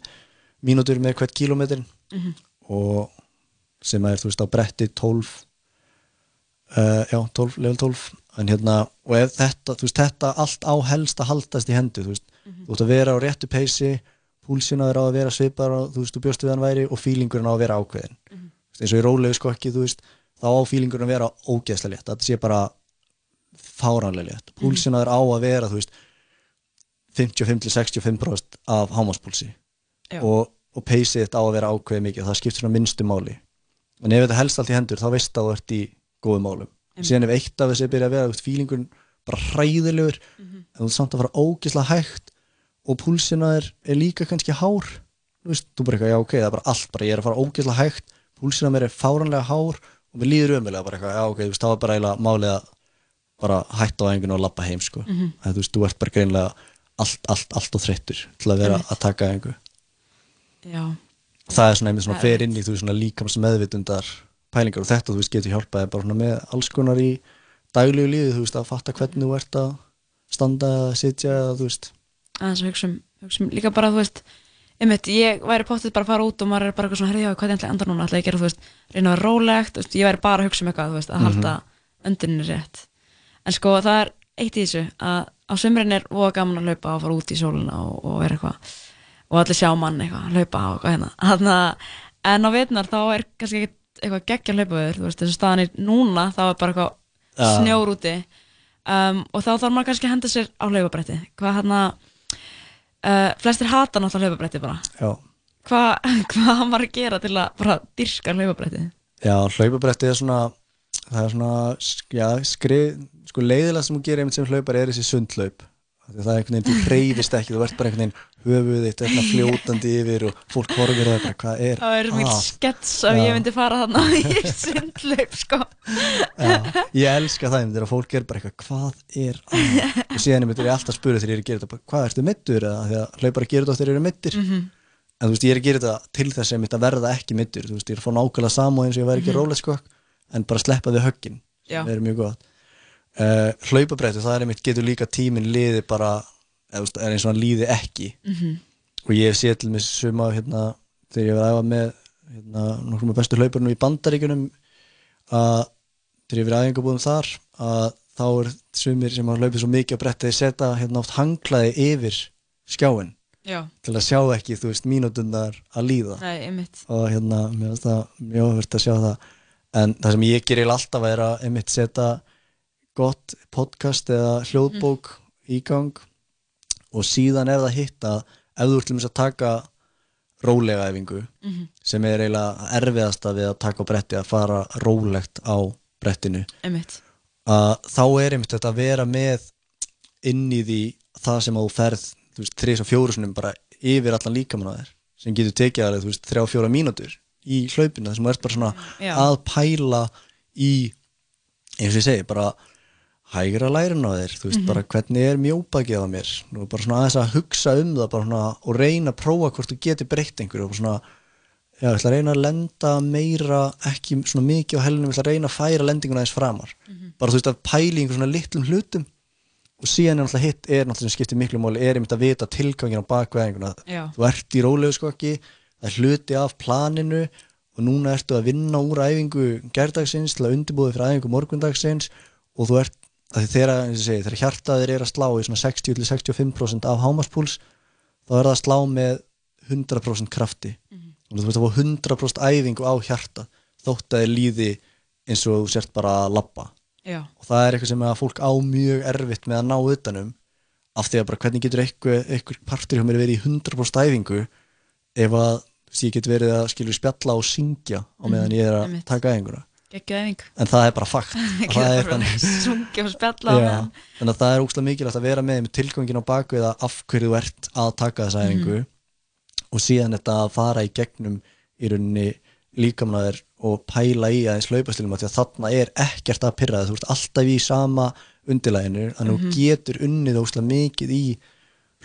mínútur með hvert kílómetrin Mhm. og sem er, þú veist, á bretti 12 uh, já, 12, level 12 en hérna, og ef þetta, þú veist, þetta allt á helst að haldast í hendu, þú veist. Þú ert að vera á réttu peysi púlsinn á þér á að vera svipar og þú veist, þú bjóstu við hann væri og fílingurinn á að vera ákveðin mm -hmm. eins og í rólegu skokki, þú veist þá á fílingurinn að vera ógeðslega létt. Þetta sé bara fáranlega létt. Púlsinn á þér á að vera, þú veist 55-65% af hámaspúlsi Já. og, og peysið þetta á að vera ákveðið mikið það skiptir svona minnstu máli. En ef þetta helst allt í hendur þá veist að þú ert í góðum málum. Einmitt. síðan ef eitt af þessi byrja að vera fílingurinn bara hræðilegur en þú ert samt að fara ógislega hægt og púlsina er, er líka kannski hár. Þú veist, þú bara eitthvað, já ok, það er bara allt bara, ég er að fara ógislega hægt, púlsina mér er fáranlega hár og mér líður ömulega bara eitthvað, já ok, þú veist, það var bara eiginlega málið að bara hætta á enginu og labba heim sko, Mhm. að þú veist, þú ert bara greinlega allt, allt, allt og þreyttur til að vera að taka engu Já, það er svona einmitt svona Það er fer inn í þú veist, svona líkams meðvitundar pælingar og þetta þú veist getur hjálpaði bara svona með alls konar í daglegu lífi þú veist að fatta hvernig þú ert að standa sitja þú veist. Aðeins að hugsa um, hugsa um líka bara, þú veist einmitt, ég væri pottið bara að fara út og maður er bara eitthvað svona, herri, já, hvað er ætla andar núna, ætla ég að gera, þú veist, reyna að vera rólegt, veist, ég væri bara að hugsa um eitthvað, þú veist, að Mhm. halda önduninni rétt. En sko, það er eitt í þessu, að á sömurinn er voða gaman að laupa og fara út í sólina og, og vera eitthvað, og allir sjá mann eitthvað, laupa og eitthvað hérna. Þannig en á vetnar þá er kannski ekkert eitthvað geggja hlaupaður, þú veist, þessu staðan núna, þá er bara eitthvað Já. snjór úti um, og þá þarf maður kannski að henda sér á hlaupabretti. Hvað hérna, uh, flestir hata náttúrulega hlaupabretti bara. Já, hvað hva hann var að gera til að bara dyrka hlaupabretti já hlaupabretti er svona það er svona já, skrið, sko leiðilega sem þú gerir einmitt sem hlaupar er þessi sundlaup það er einhvern veginn, þú hreyfist ekki þú ert bara einhvern veginn höfuð er svona fljótandi yfir og fólk horfir að það bara hvað er það er mjög að? skets Já. ég myndi fara þarna í sundlaup sko. Já, ég elska það þegar fólk er bara eitthvað hvað er að? Og síðan er ég alltaf að spura þegar ég er að gera þetta hvað ertu mittur að hlaupar að gera þetta þegar þeir eru mittir Mhm. en þú veist ég er að gera þetta til þess einmitt að verða ekki mittur þú veist ég er að fá nákvæmlega sama eins og ég væri ekki mm sko en bara sleppa við höggin. Sem er mjög gott. Uh, hlaupabrættu það er einmitt getur líka tíminn liði bara er eins og hann líði ekki. Mhm. og ég séð til með suma hérna, þegar ég var að æfa með hérna, nokkrum af bestu hlaupurinn í bandaríkunum að þegar ég verið aðeingabúðum þar að þá er sumir sem hafa hlaupið svo mikið á bretti þeir setja hérna oft hanglaði yfir skjáin Já. til að sjá ekki, þú veist, mínútundar að líða. Nei, og hérna, mér finnst það mjög ofurt að sjá það. En það sem ég gerir alltaf er að setja gott podcast eða hljóðbók í gang og síðan er það hitt að ef þú dæmis að taka rólega æfingu Mhm. sem er eiginlega erfiðasta við að taka á bretti að fara rólegt á brettinu að þá er einmitt þetta að vera með inn í því það sem að þú ferð þú veist, þrís og fjóru sinum bara yfir allan líkamann á þér sem getur tekið alveg, þú veist, þrjá fjóra mínútur í hlaupinu þar sem þú ert bara svona Já. að pæla í eins og ég segi, bara hægra lærin á þér, þú veist, Mhm. bara hvernig er mjóbakið á mér, nú bara svona aðeins að hugsa um það bara svona og reyna að prófa hvort þú getur breytt einhverju og bara svona já, ég ætla að reyna að lenda meira ekki svona mikið á helnum, ég ætla að reyna að færa lendinguna aðeins framar. Bara þú veist að pæla í einhver svona litlum hlutum. Og síðan er náttúrulega hitt er náttúrulega sem skiptir miklu máli er einmitt að vita tilgangin á bakveðinguna þú ert í rólegu skokki það er hluti af planinu og núna ertu að vinna úr æfingu gerdagsins til að undirbúða fyrir æfingu morgundagsins og þú ert þegar, hjartaðir er að slá í svona 60-65% af hámaspúls þá er það að slá með 100% krafti og þú veist að fá 100% æfingu á hjarta þótt að þið líði eins og þú sért bara að Já. og það er eitthvað sem að fólk á mjög erfitt með að ná utanum af því að bara hvernig getur eitthvað partur hjá mér verið í 100% æfingu ef að ég get verið að skilur spjalla og syngja á meðan ég er að taka æfinguna. En það er bara fakt. Það er þannig. að það er úkslega mikilvægt að vera með með tilgangin á baku eða af hverju þú ert að taka þessa æfingu og síðan þetta að fara í gegnum í rauninni líkamnaður og pæla í aðeins hlaupastilum að því að þarna er ekkert að pyrra það, þú ert alltaf í sama undirlæginu, þannig að Mhm. þú getur unnið úkslega mikið í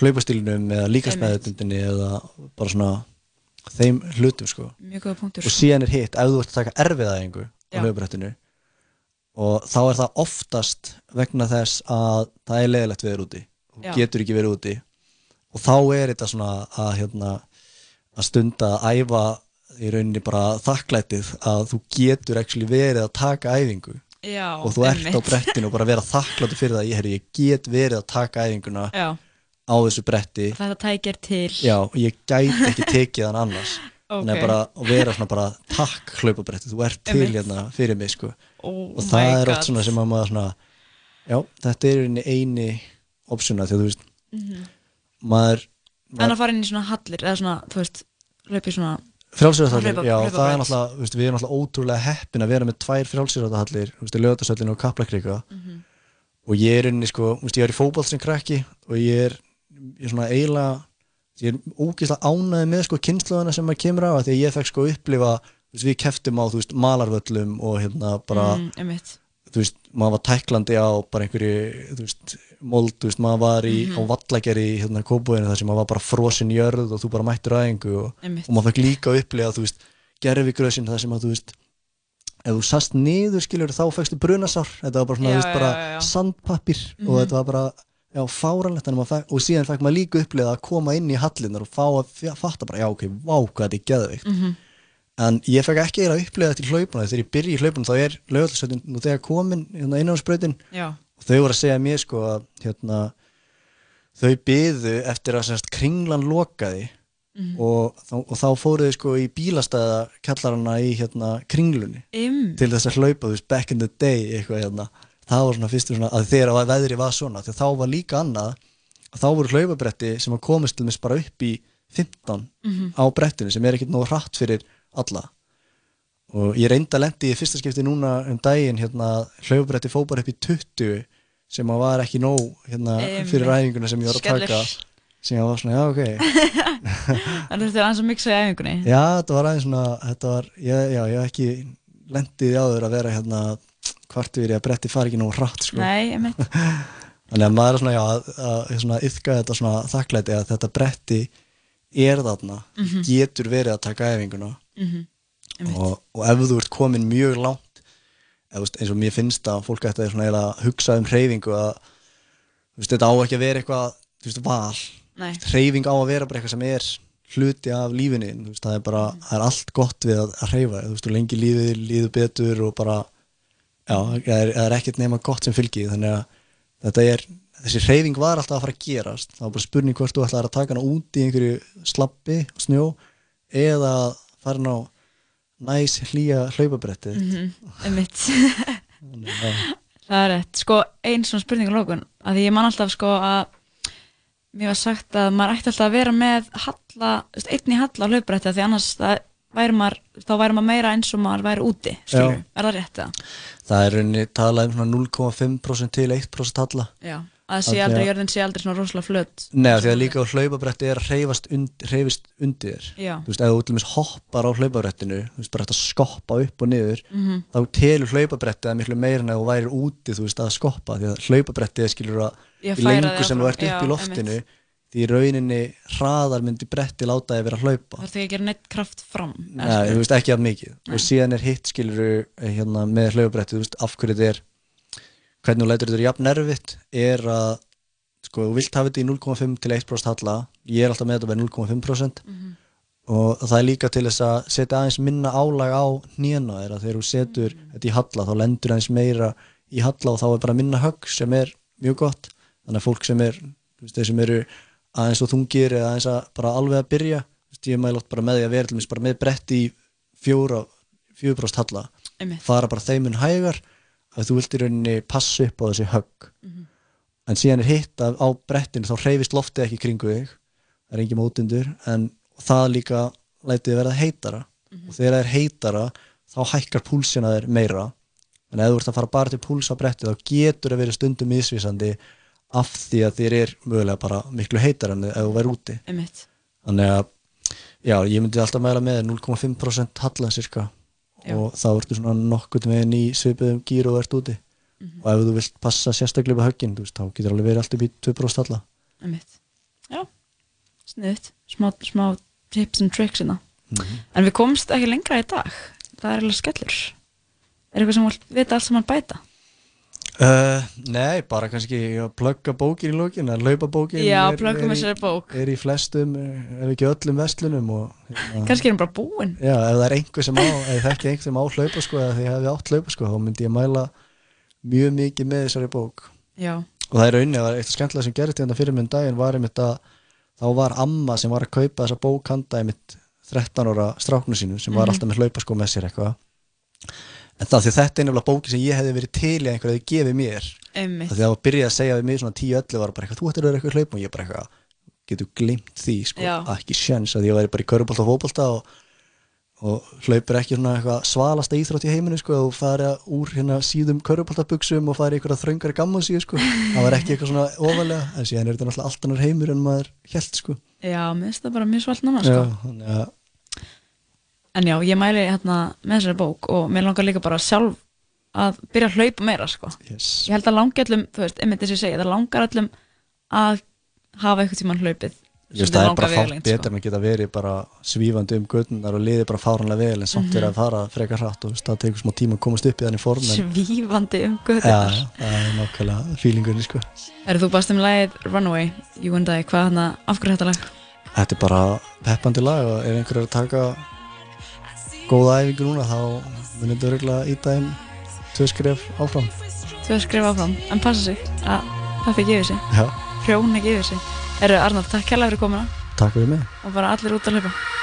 hlaupastílinum eða líkasmeðutundinni eða bara svona þeim hlutum sko. Og síðan er hitt, ef þú ert að taka erfiðaðingu á Já. hlaupabrettinu og þá er það oftast vegna þess að það er leiðilegt við þér úti þú Já. getur ekki verið úti og þá er þetta svona að hérna, að stunda að æfa í rauninni bara þakklætið að þú getur actually verið að taka æfingu Já, og þú ert á einmitt. brettinu og bara vera þakkláttur fyrir það ég, ég get verið að taka æfinguna Já. á þessu bretti Þetta tækir til. já, og ég gæti ekki tekið hann annars þannig Ok. að bara að vera svona bara takk hlaupabretti, þú ert til hérna fyrir mig sko Oh og það er oft svona sem að maður svona já, þetta er eini optiona því að þú veist Mhm. maður, En maður að fara inn í svona hallir, eða svona, þú veist, hlaupi svona... frjálsýrðarhallir, já, það er náttúrulega veist, við erum náttúrulega ótrúlega heppin að vera með tvær frjálsýrðarhallir, þú veist, lögatarsöllin og kaplakrika Mhm. og ég er inni sko, þú veist, ég er í fótboll sem krakki og ég er, ég er svona eiginlega ég er ógeðslega ánæði með sko kynnslóðina sem maður kemur á því að ég fekk sko upplifa, veist, við keftum á veist, malarvöllum og hérna bara Mm, þú veist, maður var tæklandi á bara einhverju, þú veist, mold, þú veist, maður var í, Mhm. á vallagerði í hérna kóbúinu þar sem maður var bara frosin jörð og þú bara mættur aðeingu og, og maður fekk líka upplifa, þú veist, gerfigrösin þar sem að, þú veist, ef þú sast niður, skilur, þá fekstu brunasár, þetta var bara svona, Já, þú veist, bara já, já, já. sandpappir og Mhm. þetta var bara, já, fekk, og síðan fekk maður líka upplifa að koma inn í hallinnar og fá að fatta bara, já, ok, vá, hvað þetta er geðveikt. Mhm. En ég fekk ekki að upplifa þetta í hlaupuna þegar ég byrja í hlaupuna þá er lögaldasöldin nú þegar komin hérna, innáðsbrautin Já. og þau voru að segja mér sko að hérna, þau byðu eftir að semst, kringlan lokaði Mhm. og, þá, og þá fóruðu þau sko í bílastæða kallarana í hérna, kringlunni Im. til þess að hlaupa þú veist, back in the day eitthvað hérna það var svona fyrstu svona að þegar að veðri var svona þá var líka annað að þá voru hlaupabretti sem að komist til mis bara upp í 15 Mhm. á brettinu sem er ekkert nóg hratt fyrir alla. Og ég reyndi að lendi í fyrsta skipti núna um daginn hérna hlaupabretti fó bara upp í 20 sem að var ekki nóg hérna fyrir ræfinguna sem ég var að taka. Sem ég var svona, já ok. Það þurfti aðeins að mixa í æfingunni. Já, þetta var aðeins svona, þetta var, ég, já, ég hef ekki lendið í áður að vera hérna hvart yfir ég að bretti fari ekki nógu hratt, sko. Nei, einmitt. Þannig að maður er svona, já, að, að yfka þetta svona þakklæti að þetta bretti er þarna, Mhm. getur verið að taka æfinguna Mhm. Einmitt. og, og ef þú ert komin mjög langt, eða, eins og mér finnst að fólk ætti að hugsa um hreyfingu að, veist, þetta á ekki að vera eitthvað, veist, val. Nei. Hreyfing á að vera bara eitthvað sem er hluti af lífinni, þú veist, það er bara, það er allt gott við að, hreyfa, þú lengi lífið líður betur og bara, já, það er, það er ekkert nema gott sem fylgið, þannig að þetta er, þessi hreyfing var alltaf að fara að gerast, það var bara spurning hvort þú ætlaðir að taka hana út í einhverju slappi, snjó, eða fara hana á næs hlýja hlaupabretti. Mhm, Einmitt. Já. Það er rétt. Sko, einn svona spurning á lókun, að ég man alltaf sko að mér var sagt að maður ætti alltaf að vera með halla, þú veist, einn í halla á hlauprætti því annars það væri maður, þá væri maður meira eins og maður væri úti, er það rétt það? Það er rauninni talað um svona 0,5% til 1% halla. Já, að sé aldrei, að- jörðin sé aldrei svona rosalega flött. Nei, því að líka á hlaupabretti er að hreyfast und, hreyfist undir. Já. Þú veist, ef þú til dæmis hoppar á hlaupabrettinu, þú veist, bara hægt að skoppa upp og niður, Mhm. þá telur hlaupabrettið að miklu meira en ef þú værir úti, þú veist, að skoppa, því að hlaupabrettið er skilur að í færa lengu þig sem þú ert upp í loftinu, því rauninni hraðar myndi bretti láta þig vera að hlaupa. Það er ekki að gera neitt kraft fram. Nei, skilurðu? þú veist, ekki af mikið. Nei. Og síðan er hitt, skilur hérna, með hlaupabrettið, þú veist, af hverju þetta er, hvernig þú lætur þetta jafn nervitt, er að, sko, þú vilt hafa þetta í 0,5 til 1% halla, ég er alltaf með þetta með 0,5% Mhm. og það er líka til þess að setja aðeins minna álag á hnjena þeirra, þegar þú setur þetta í halla, þá lendur aðeins meira í halla og þá er bara minna högg sem er mjög gott, þannig að fólk sem er, aðeins og þungir eða aðeins að bara alveg að byrja, ég mæla oft bara með því að vera bara með bretti í fjóra, fjögurprost halla, fara bara þeimun hægar að þú vilt í rauninni passa upp á þessi högg. Mhm. en síðan er hitt að á brettinu þá hreyfist loftið ekki kringu þig. Það er engin mótundur en það líka lætið verða heitara. Og þegar það er heitara þá hækkar púlsina þér meira. En ef þú ert að fara bara til púls á bretti þá getur það verið stundum misvísandi af því að þér er mögulega bara miklu heitara en ef þú væri úti Einmitt. þannig að já, ég myndi alltaf mæla með 0,5% halla cirka Já. og þá ertu svona nokkuð meginn í svipuðum gýr og ert úti og ef þú vilt passa sérstaklega upp á höggin þú veist, þá getur alveg verið allt upp í 2% halla Einmitt. Sniðut, smá, smá tips and tricks hérna Mhm. En við komst ekki lengra í dag Það er alveg skellur Er eitthvað sem vita allt sem hann bæta? Uh, nei, bara kannski að plugga bókin í lókin að laupa bókin Já, er- er í- þessari bók. er í flestum, eh, ef ekki öllum vestlunum og, hérna, Kannski er hann bara búinn Já, ef það er einhver sem á, ef ég þekki einhver sem á hlaupa sko, eða því ég hefði átt hlaupa sko, þá myndi ég mæla mjög mikið með þessari bók. Já, og það er rauninni, það var eitt skemmtilega sem gerist hérna fyrir minn daginn var einmitt að þá var amma sem var að kaupa þessa bók handa einmitt 13 ára stráknu sínu sem var Mhm. alltaf með hlaupaskó með sér eitthvað það því þetta er nefnilega bóki sem ég hefði verið til í að einhver hefði gefið mér Einmitt. það því að það var byrjað að segja við mig svona 10-11 var bara eitthvað, þú ættir að vera eitthvað hlaup og ég bara eitthvað, getur glimt því sko, Já. ekki sjens að ég væri bara í körubólta og fótbolta og, og hlaupur ekki svona eitthvað svalasta íþrótt í heiminu sko, og fara úr hérna síðum körubóltabuxum og fara í eitthvað þröngari gammon síðu sko, það var ekki eitthvað svona ofalega, en síðan er þetta náttúrulega allt annar heimur en maður held sko já, mér finnst það bara mjög svalt Já, sko. þannig að En já, ég mæli hérna með þessari bók og mér langar líka bara sjálf að byrja að hlaupa meira sko. yes. Ég held að langi allum, þú veist, einmitt þess að ég segi, það langar allum að hafa eitthvað tímann hlaupið Ég veist, það er bara fátt vegalengd, sko. betur en að geta verið bara svífandi um gödnunar og liði bara fáranlega vel en samt Mhm. verið að fara frekar hratt og það tekur smá tíma að komast upp í þannig form en Svífandi um Já, göðunar það er nákvæmlega feelingunni sko Er þú bara um lagið Runaway, You and I, hvað hann af hverju er þetta lag? Þetta er bara peppandi lag og ef einhver er að taka góða æfingu núna þá munir þetta örgulega íta einn tvö skref áfram. Hefur skrifað áfram, en passa sig að það fyrir gefið sig. Já, Hrjón ekki yfir sig. Eru Arnar, takk kærlega fyrir komuna. Takk fyrir mig. Og bara allir út að hlaupa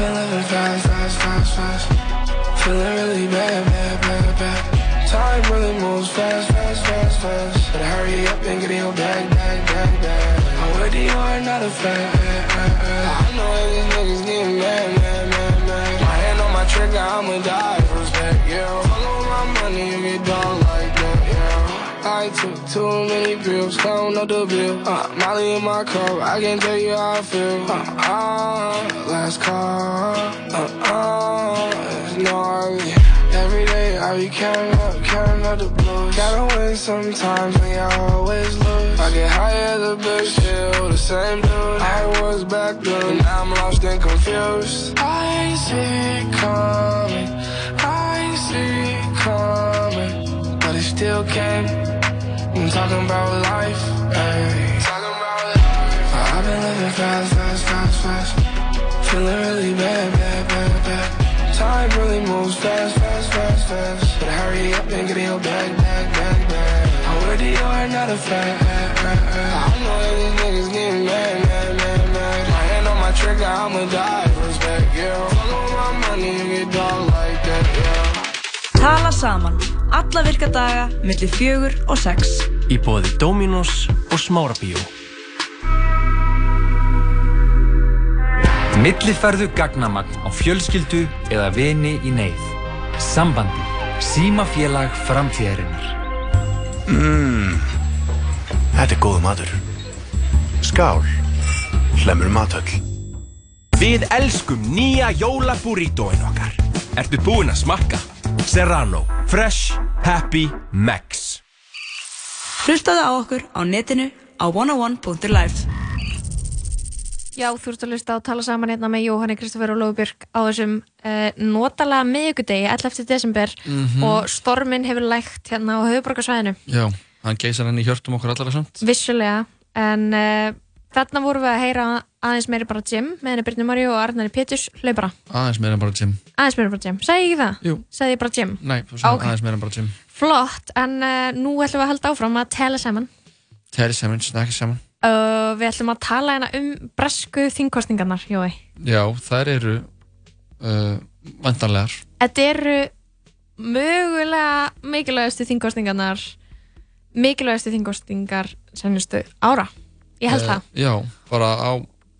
fast, fast, fast, fast. Feeling really bad, bad, bad, bad. Time really moves fast, fast, fast, fast. But hurry up and get in your bag, bag, bag, bag. I'm with you, are not a fan. I know that these niggas getting mad, mad, mad, mad. My hand on my trigger, I'ma die for respect, yeah. With my money, you get yeah. I took too many pills, count up the bill. Uh, Molly in my cup, I can't tell you how I feel. Uh, uh, last call, uh, uh, no hurry. Every day I be counting up, counting up the blues. Gotta win sometimes when you always lose. I get high as a bitch, still the same dude. I was back then, now I'm lost and confused. I see it coming, still came. I'm talking about life, ayy. I've been living fast, fast, fast, fast. Feeling really bad, bad, bad, bad. Time really moves fast, fast, fast, fast. Better hurry up and get in your bag, bag, bag, bag. With you, are not a fan. I know these niggas getting mad, mad, mad, mad. My hand on my trigger, I'ma die respect, yeah. With my money, you get dog like that, yeah. Tala saman. Alla virka daga, milli fjögur og sex. Í bóði Dominos og Smárabíó. Millifærðu gagnamagn á fjölskyldu eða vini í neyð. Sambandi. Símafélag framtíðarinnar. Mmm, þetta er góð matur. Skál, hlemur matöll. Við elskum nýja jólaburrítóin okkar. Ertu búinn að smakka? Serrano. Fresh. Happy. Max. Hlustaðu á okkur á netinu á 101.life. Já, þú ert að hlusta á tala saman hérna með Jóhanni Kristoffer og Lófubjörg á þessum uh, notalega miðugudegi 11. desember Mhm. og storminn hefur lægt hérna á höfuborgarsvæðinu Já, hann geysar henni í hjörtum okkur allara samt. vissulega en uh, þarna vorum við að heyra aðeins meiri bara Jim með henni Byrni Maríu og Arnari Péturs hlaupara Aðeins meira bara Jim. aðeins meiri bara Jim, sagði ég ekki það? Jú. sagði ég bara Jim? Nei, þú sagði Ok. aðeins meira bara Jim. flott, en uh, nú ætlum við að halda áfram að tala saman Terry saman, snakka saman. uh, við ætlum að tala hérna um bresku þingkostningarnar, Jói Já, þær eru uh, vantanlegar. Þetta eru mögulega mikilvægastu þingkostningarnar mikilvægastu þingkostningar sennistu ára ég held Eh, það Já, bara, á,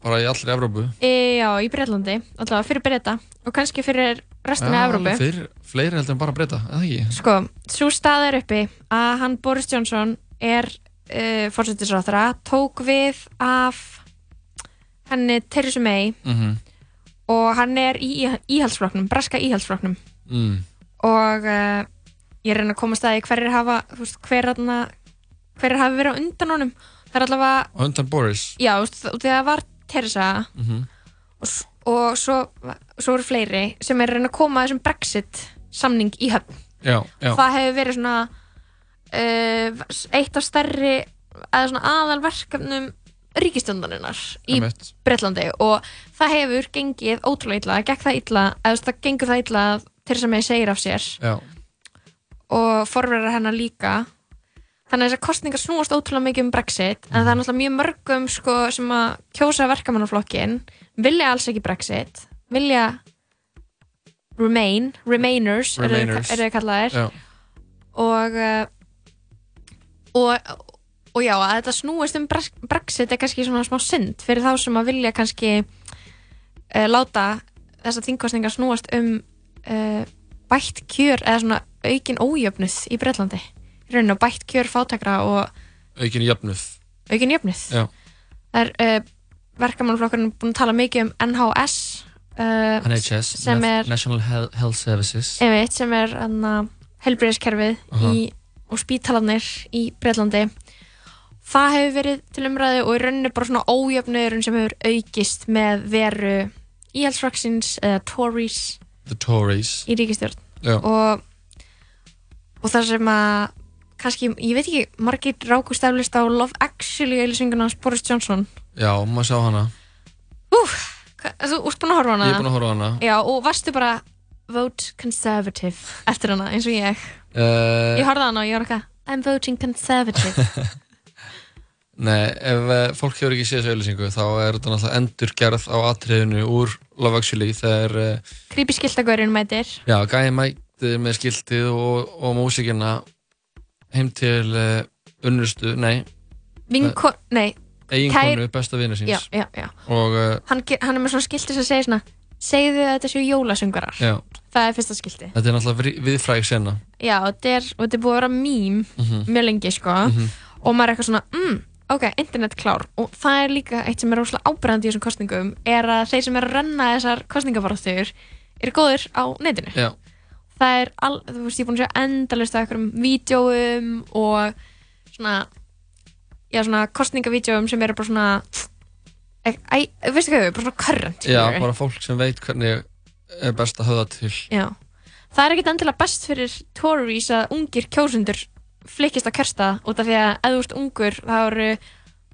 bara í allri Evrópu. e, já, í Breitlandi, alltaf fyrir Breta og kannski fyrir restina af Evrópu Fyrir, fleiri heldur en bara breyta, eða ekki? sko, svo stað er uppi að hann Boris Johnson er uh, fórsetisráþara, tók við af henni Theresa May Mhm. og hann er í íhaldsflokknum, breska íhaldsflokknum Mm. og uh, ég reyna að komast að því hverjir hafa þú veist, hver aðna hverjir hafa verið á undan honum það er allavega, undan Boris. já, þú veist, og þegar var Theresa Mhm. og, og svo, svo eru fleiri sem er að reyna að koma að þessum Brexit samning í höfn Já, já. það hefur verið svona uh, eitt af stærri eða svona aðalverkefnum ríkistjöndarinnar í. Breitlandi og það hefur gengið ótrúlega illa, gekk það illa eða það gengur það illa að Theresa May segir af sér Já. og forverðar hennar líka þannig að þessar kostningar snúast ótrúlega mikið um Brexit en það er náttúrulega mjög mörgum sko, sem að kjósa verkamannaflokkin vilja alls ekki Brexit vilja Remain, Remainers, Remainers. eru þeir kallaðir. Og, uh, og og já, að þetta snúist um Brex- Brexit er kannski svona smá synd fyrir þá sem að vilja kannski uh, láta þessar þingkostningar snúast um uh, bætt kjör eða svona aukin ójöfnuð í Breitlandi í rauninu bætt kjör fátakra og Aukin jöfnuð. aukin jöfnuð Já. það er uh, verkamannflokkurinn búin að tala mikið um NHS uh, NHS, sem er National Health Services. einmitt, sem er helbriðiskerfið Aha. í, og spítalarnir í Breitlandi það hefur verið til umræðu og í rauninni bara svona ójöfnöðurinn sem hefur aukist með veru íhaldsflokksins eða Tories The Tories. í ríkistjórn og, og það sem að kannski, ég veit ekki, margir rákust eflist á Love Actually eilsinguna hans Boris Johnson. Já, maður sjá hana. Hva- þú ert búin að horfa hana? Ég er búinn að horfa hana. já, og varstu bara vote conservative eftir hana eins og ég. Uh, ég horfði á hana og ég var eitthvað I'm voting conservative. Nei, ef uh, fólk hefur ekki séð þessu auðlýsingu þá er þetta náttúrulega endurgerð á atriðinu úr Love Actually þegar uh, Creepy skiltagörinn mætir. Já, gæði mætti með skiltið og, og músikina heim til uh, unnustu, nei. Vinko, nei. eiginkonu besta vinnu síns. Já, já, já. Og uh, hann, ge- hann er með svona skilti sem segir svona segðu að þetta séu jólasöngarar já, það er fyrsta skilti. Þetta er náttúrulega við- viðfræg sena. Já, og þetta er, og þetta er búið að vera mím Mhm. mjög lengi, sko. Mhm. og maður er eitthvað svona, mm, ok, internet klár. Og það er líka eitt sem er rosalega ábyrðandi í þessum kostningum er að þeir sem er að renna þessar kostningabaráttur eru góðir á netinu. Já. Það er, al, þú veist, ég er búin að sjá endalist af einhverjum vídjóum og svona já, svona kostningavídjóum sem eru bara svona æ, veistu hvað, bara svona current já, bara fólk sem veit hvernig er best að höfða til. Já, það er ekkert endilega best fyrir Tories að ungir kjósundur flikkist að kjörsta út af því að ef þú ert ungur þá eru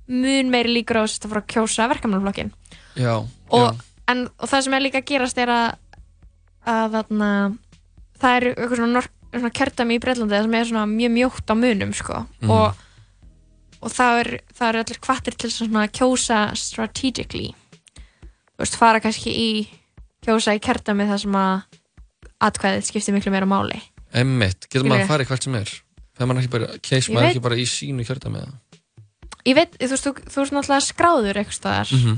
mun meiri líkur á þess að fara að kjósa verkamannaflokkin já, og, en, og það sem er líka að gerast er að, að þarna, það eru eitthvað svona, svona kjördæmi í Breitlandi sem er svona mjög mjótt á munum sko. Mhm. og, og það er, það eru allir kvattir til svona kjósa strategically. Þú veist, fara kannski í kjósa í kjördæmi þar sem að atkvæðið skiptir miklu meira máli. Emmitt, getur maður að fara í hvert sem er? Þegar maður ekki bara, keis maður ekki bara í sínu kjörta með það ég veit, þú veist, þú, þú veist náttúrulega skráður eitthvað staðar. Mhm.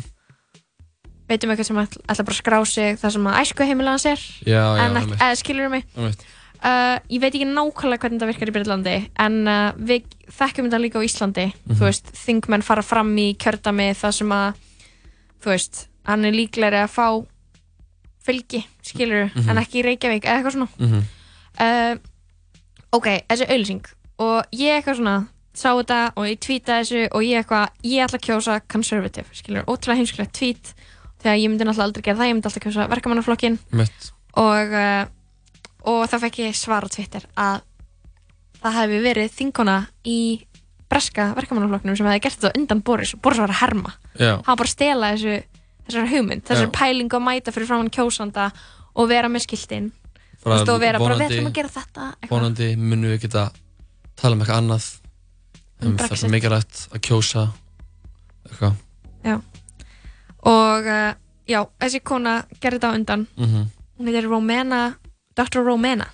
Veitum eitthvað sem ætla bara skrá sig þar sem að æsku heimilega hans er Já, já, en ekki, eða skilur mig Einmitt. uh, ég veit ekki nákvæmlega hvernig það virkar í Breitlandi en uh, við þekkjum þetta líka á Íslandi Mhm. þú veist, þingmenn fara fram í kjördami þar sem að þú veist, hann er líklegri að fá fylgi, skilur Mhm. en ekki í Reykjavík eða eitthvað svona Mhm. uh, ok, þessi auðlýsing og ég eitthvað svona sá þetta og ég tweetaði þessu og ég eitthvað, ég ætla að kjósa conservative, skilur, ótrúlega heimskulegt tweet þegar ég myndi náttúrulega aldrei gera það, ég myndi alltaf kjósa verkamannaflokkin og uh, og það fekk ég svar á Twitter að það hefði verið þingona í breska verkamannaflokknum sem hefði gert þetta undan Boris og Boris var að herma Já. hann bara stela þessu þessar hugmynd, þessar Já. pælingu að mæta fyrir framann kjósanda og vera með veist, og vera bara, við ætlum að gera þetta eitthvað. vonandi munum við geta tala um eitthvað annað Um um það er mikilvægt að kjósa eitthvað Já. Og uh, já, þessi kona gerði þetta undan Mhm. hún heitir Romana Dr. Romana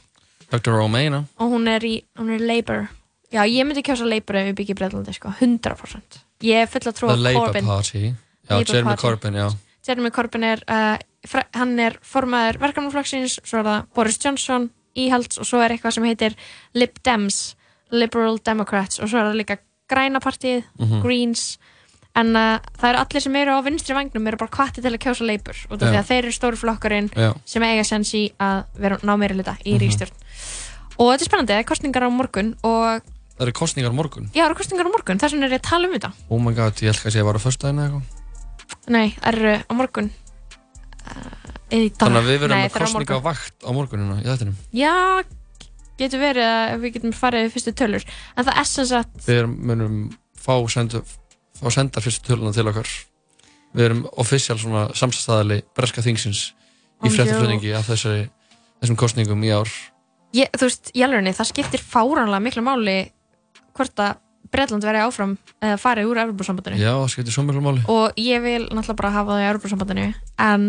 Dr. Romana og hún er í, hún er í Labour já, ég myndi kjósa Labour ef byggi í Breitlandi sko, 100% ég er full að trúa The Labour Corbyn Party Já, Labour Jeremy Party. Corbyn, já Jeremy Corbyn er uh, hann er formaður verkamannflokksins svo er það Boris Johnson íhalds og svo er eitthvað sem heitir Lib Dems Liberal Democrats og svo er það líka græna partíð, Mhm. Greens en uh, það eru allir sem eru á vinstri vagnum eru bara kvatti til að kjósa af Já. því að þeir eru stóru flokkurinn Já. sem eiga sens í að vera ná meiri hluta í Mhm. ríkstjórn og þetta er spennandi, það er kostningar á morgun og Það eru kostningar á morgun? Já, það eru kostningar á morgun, þess vegna er ég að tala um þetta. Oh my god, ég held kannski að ég var á föstudaginn eða eitthvað. Nei, það eru á morgun. Uh, eða í dag. Þannig að við verðum með kostninga á vakt á morgunina í þettinum Já, getur verið að við getum farið við fyrstu tölur. En það er sem sagt Við munum fá, sendu, fá sendar fyrstu töluna til okkar. Við erum official svona samstæðali breska þingsins í Ó, fréttaflutningi af þessari, þessum kostningum í ár. Ég, Þú veist, í alvegni, það skiptir fáránlega miklu máli Hvort að Bretland verði áfram eða farið úr Evropasambandinu Já, það skiptir svo miklu máli. Og ég vil náttúrulega bara hafa það í Evropasambandinu En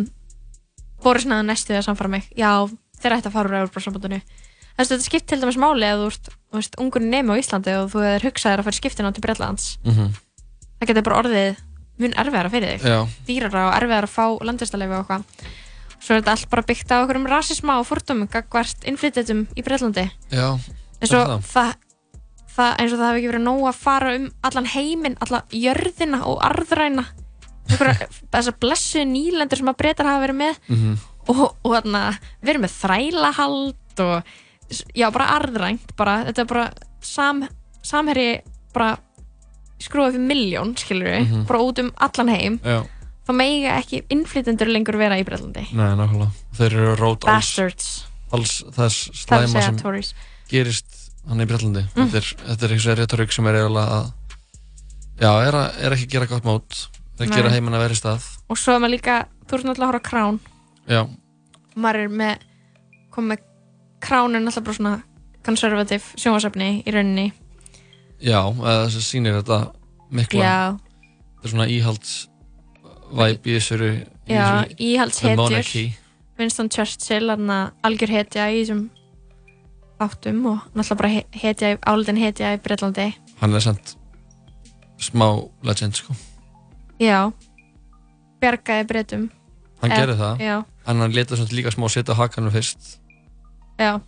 Boris næði næstu að samfara mig. Já, þeir ætti að fara úr að þetta skipt til dæmis máli að þú veist, ungur nemi á Íslandi og þú er hugsaðir að fara skiptina til Bretlands. Mhm. Það getur bara orðið mun erfiðara fyrir þig. Já. dýrara og erfiðara að fá landvistarleifi og eitthvað. Svo er þetta allt bara byggt á okkur um rasisma og fordómum gagvart innflytjum í Breitlandi Já, eins og er það, það, eins og það hefði ekki verið nóg að fara um allan heiminn, alla jörðina og arðræna. Þessar blessu nýlendur sem að breytar hafa verið með. Mhm. og, og þarna, við erum með þrælahald og já, bara arðrænt bara, þetta er bara sam, samherji bara skrúa fyrir miljón, skilur við Mhm. bara út um allan heim Já, þá meiga ekki innflytendur lengur vera í Breitlandi nei, nákvæmlega. Þeir eru rót alls, alls þess Það slæma sem Tories. gerist hann í Breitlandi Mm. þetta, er, þetta er eins og retorik sem er eiginlega að Já, er, að, er ekki að gera gott mót. Að Nei. gera heiminn að vera í stað. Og svo er maður líka, þú ert náttúrulega að horfa krán Já, maður er með kom með krán er náttúrulega bara svona konservativ sjónvasefni í rauninni já, eða þess að sýnir þetta mikla. Já. þetta er svona íhalds væp í þessari í Já, íhaldshetjur Winston Churchill, hann algjör hetja í þessum áttum og náttúrulega bara he- hetja, álitin hetja í Breitlandi hann er samt smá legend sko. Já, bjargaði breytum hann gerði það. Já, en hann leta svona líka smá setja hakanum fyrst. Já,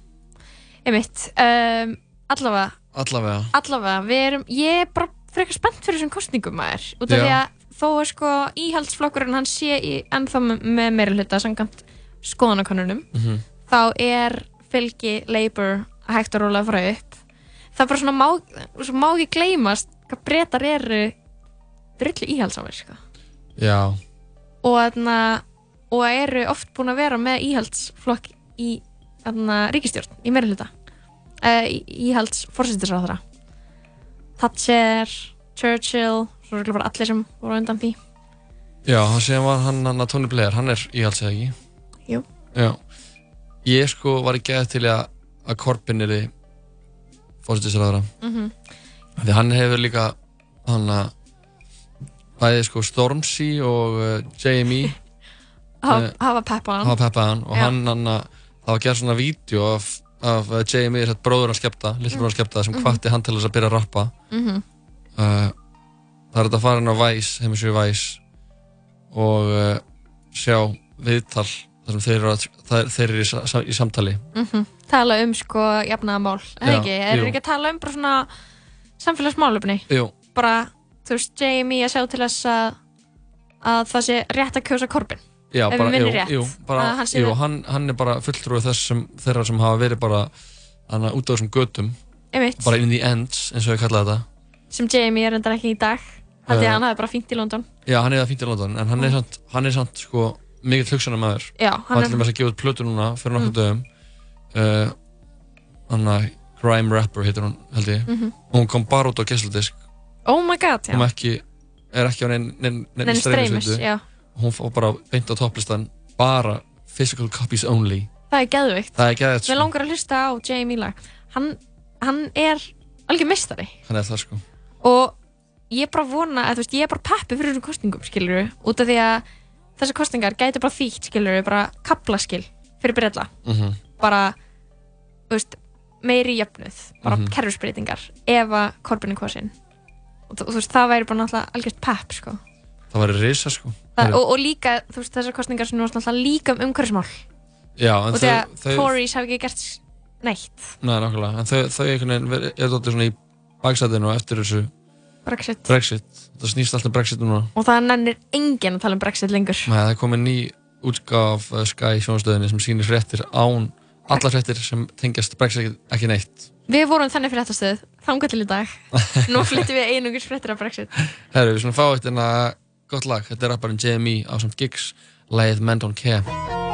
einmitt. Um, Allavega, allavega. Allavega, við erum, ég er bara frekar spennt fyrir þessum kostningum maður. Út af því að þó er sko íhaldsflokkurinn hann sé í, ennþá með, meira hluta samkvæmt skoðanakonunum Mhm. þá er fylgi Labour að hægt að róla að fara upp. Það er bara svona má, svo má ekki gleymast hvað breytar eru drullu íhaldsamir sko. já, og, þarna, og eru oft búin að vera með íhaldsflokk í þarna, ríkistjórn í meira hluta uh, íhalds fórsættisráðara Thatcher, Churchill svo eru bara allir sem voru undan því. Já, hann sem var hann, hann að Tony Blair, hann er íhalds eða ekki? Jú. já, ég sko var ekki eða til að að Corbyn er í fórsættisræðara Mhm. því hann hefur líka hann að bæði sko Stormzy og uh, Jamie. Hafa, eh, hafa peppa hann. hafa peppað hann. Og Já. hann, hann að, það var gerð svona vídeo af, af uh, Jamie, þess að bróður hans skepta lillur bróður hans skepta sem Mhm. hvatti hann til þess að byrja að rappa Mhm. uh, það er þetta að fara inn á Vice, heimisjöu Vice og uh, sjá viðtal þar sem þeir eru, að, það, þeir eru í, í samtali Mhm. tala um sko jafnaðamál eða Já, ekki, er jú. ekki að tala um bara svona samfélagsmálöfni Jú, bara, þú veist, Jamie að sjá til þess að að það sé rétt að kjósa Corbyn já, bara, jú, jú, bara, jú hann, hann er bara fulltrúið þess sem, þeirra sem hafa verið bara hana, út á þessum götum Einmitt. bara in the ends, eins og ég kallaði þetta sem Jamie er endar ekki í dag að hann hafi bara fínt í London Já, hann það fínt í London, en hann er samt, hann er samt sko, mikill hugsanum maður. Já, hann er-. Hann er að gefa út plötu núna fyrir nokkuð Mm. dögum. Uh, hann að Grime Rapper heitir hún, held ég. Mhm. Og hún kom bara út á gæsludisk. oh my god, já Hún ekki, er ekki á neinn nein, nein, Nein streymisveitu. Hún fór bara beint á topplistan, bara physical copies only. það er geðvikt Það er geðveikt, sko. Mér langar að hlusta á Jamie lag hann, hann er algjör mistari Hann er það sko. og ég er bara vona að veist, ég er bara peppi fyrir þessum kostningum skilur út af því að þessar kostningar gæti bara þýtt skilur bara kaplaskil fyrir breylla Mhm. bara þú veist, meiri jöfnuð bara Mhm. kerfisbreytingar ef að Corbyn er kosin og þú, veist, það væri bara náttúrulega algjört pepp sko. Það væri risa sko. Það, og, og líka þú veist, þessar kostningar sem nú náttúrulega líka um umhverfismál. Og því að Tories hafi ekki gert neitt. Nei, nákvæmlega, en þau, þau einhvern veginn er þetta svona í baksætinu eftir þessu Brexit. Brexit. Það snýst alltaf Brexit núna. og það nennir enginn að tala um Brexit lengur. Nei, það er komið ný útgáf uh, Sky sjónastöðinni sem sýnir fréttir án allar fréttir sem tengjast Brexit ekki neitt. Við vorum þannig fréttastöð, þangað til í dag. Nú flyttum við einungis fréttir af Brexit. Herru, gott lag. Þetta er rapparinn JME á samt Giggs, lagið Men Don't Care.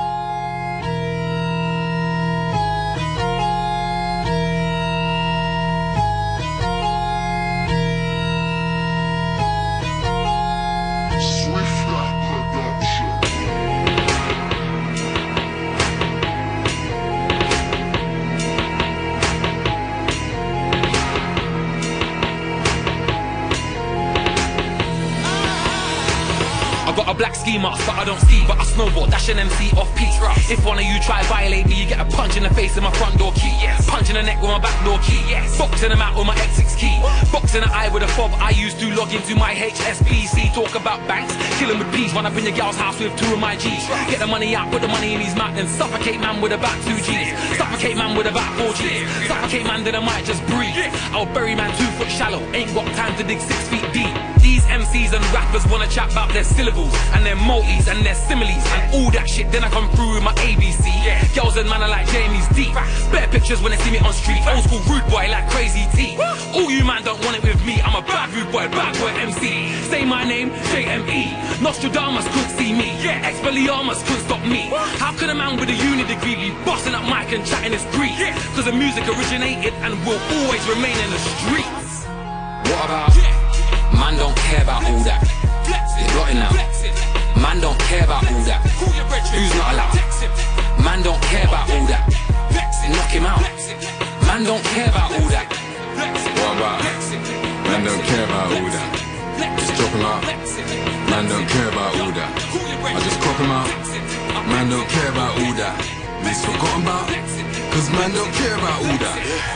A black ski mask, but I don't ski, but I snowboard, dash an MC off peak. If one of you try violate me, you get a punch in the face with my front door key. Punch in the neck with my back door key. Boxing them out with my X6 key. Box in the eye with a fob I used to log into my HSBC. Talk about banks, killing with peas. Run up in your gal's house with two of my G's. Get the money out, put the money in his mouth, then suffocate man with about two G's. Suffocate man with about four G's. Suffocate man, then I might just breathe. I'll bury man two foot shallow. Ain't got time to dig six feet deep. These MCs and rappers wanna chat about their syllables and their multis and their similes and all that shit. Then I come through with my ABC. Yeah. Girls and man are like Jamie's deep. Better pictures when they see me on street. Old school rude boy like crazy T. All you man don't want it with me. I'm a bad rude boy, bad boy MC. Say my name, JME. Nostradamus couldn't see me. Yeah. Expelliarmus couldn't stop me. How could a man with a uni degree be busting up mic and chatting his Greek? Cause the music originated and will always remain in the streets. What about man don't care about all that? It's blotting out. Man don't care about all that. Who's not allowed? Man don't care about all that. Knock him out. Man don't care about all that. What about? Man don't care about all that. crop 'em out. Man don't care about all that. I just crop 'em out. Man don't care about all that. He's forgotten about. Cause man don't care about all that.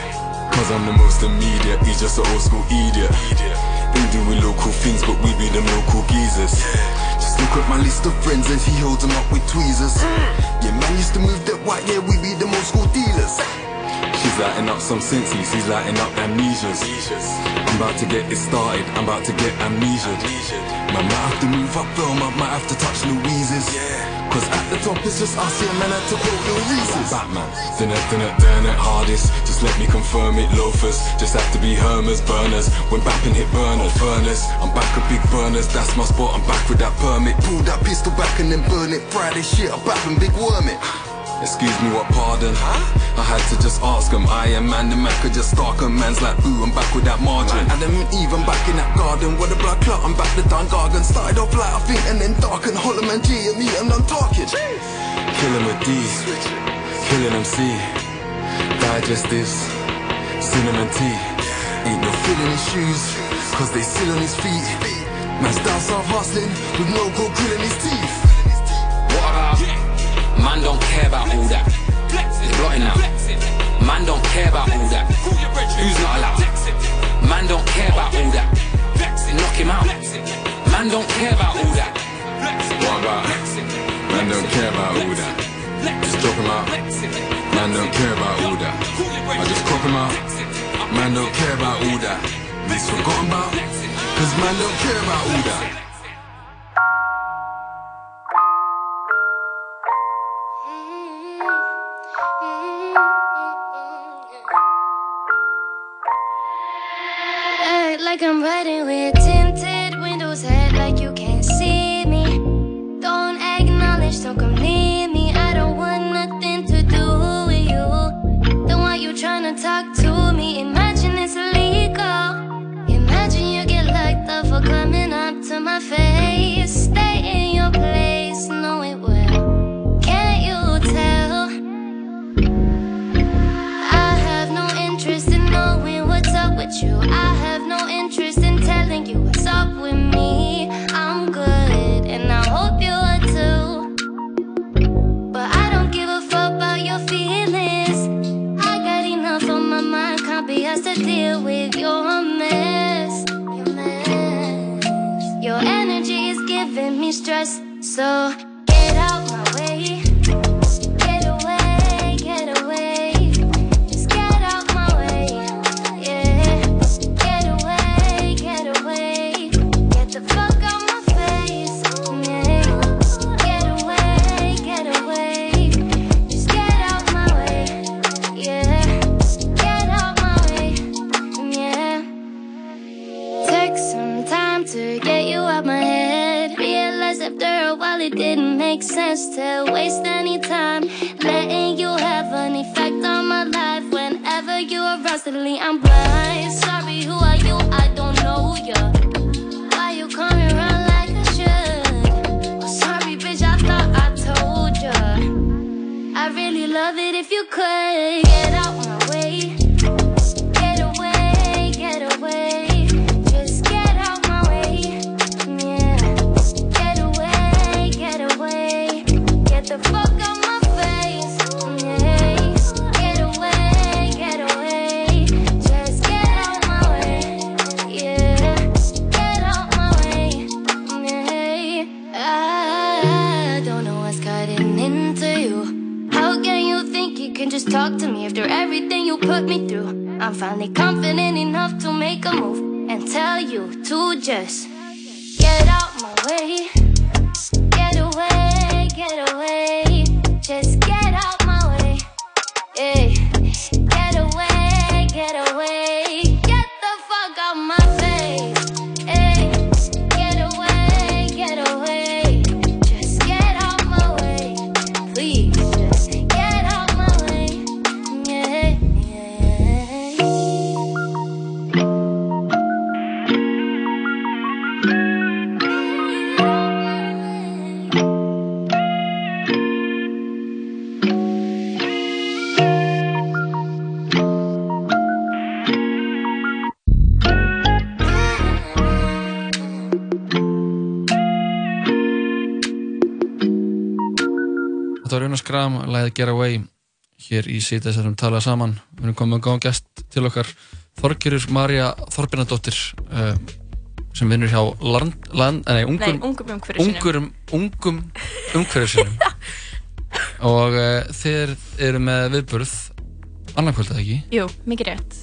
Cause I'm the most immediate, he's just an old school idiot. He doing local things, but we be them local geezers. Just look at my list of friends and he holds them up with tweezers. Yeah, man used to move that white, yeah, we be them old school dealers. She's lighting up some senses, he's lighting up amnesias. I'm about to get it started, I'm about to get amnesia. Man might have to move up film, I might have to touch Louise's. Cause at the top it's just us, yeah, man, I had to quote Lil Reese's. Batman, then it, then it, then it hardest. Just let me confirm it, loafers. Just have to be Hermers, burners. When bapping hit burner, furnace. I'm back with big burners, that's my spot, I'm back with that permit. Pull that pistol back and then burn it. Friday shit, I'm back and big worm it. Excuse me, what pardon? I had to just ask him. I am man, the man could just stalk him. Man's like, ooh, I'm back with that margin. Adam and Eve, I'm back in that garden. With the blood clot, I'm back the Don Gargan. Started off light, I think, and then darken. Hollow man G and me, and I'm talking. Killing with D, killing MC. Digestives, cinnamon tea. Ain't no feeling his shoes, cause they still on his feet. Man's down south hustling, with no gold grilling his teeth. What about? Man don't care about all that. It's blotting out. Man don't care about all that. Who's not allowed? Man don't care about all that. Knock him out. Man don't care about all that. What about? Man don't care about all that. Just drop him out. Man don't care about all that. I just crop him out. Man don't care about all that. He's forgotten about. Cause man don't care about all that. Like I'm riding with tinted windows, head like you can't see me. Don't acknowledge, don't come near me. I don't want nothing to do with you. Don't want you trying to talk to me. Imagine it's illegal. Imagine you get locked up for coming up to my face. Stress, so it didn't make sense to waste any time. Letting you have an effect on my life. Whenever you're around, suddenly I'm blind. Sorry, who are you? I don't know ya. Why you coming around like I should? Oh, sorry, bitch, I thought I told ya. I really love it if you could get out finally confident enough to make a move and tell you to just get out my way. Get away, get away. Graham, læðið Get Away hér í síðan þessum talað saman við erum komið með góðan gest til okkar Þorgerur Marja Þorbjörnadóttir uh, sem vinnur hjá land, land, nei, ungum, Nei, ungum umhverfisvinum. ungum, umhverfisinum og uh, þeir eru með viðburð annarkvöld eða ekki Jú, mikið rétt.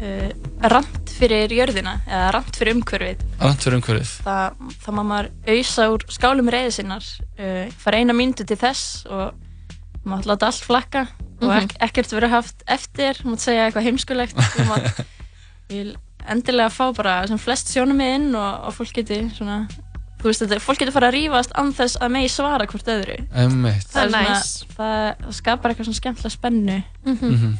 Uh, rant fyrir jörðina, eða rant fyrir umhverfið. Rant fyrir umhverfið Það, það má maður auðsa úr skálum reyði sinnar, uh, fara eina mínútu til þess og maður láta allt flakka og Mhm. ek ekkert verið haft eftir, maður segja eitthvað heimskulegt maður vil endilega fá bara sem flest sjónumið inn og, og fólk geti svona, þú veist þetta, fólk geti fara að rífast án þess að megi svara hvort öðru. Einmitt. Það, er Það er svona, næs. það, það skapar eitthvað svona skemmtilega spennu. Mhm.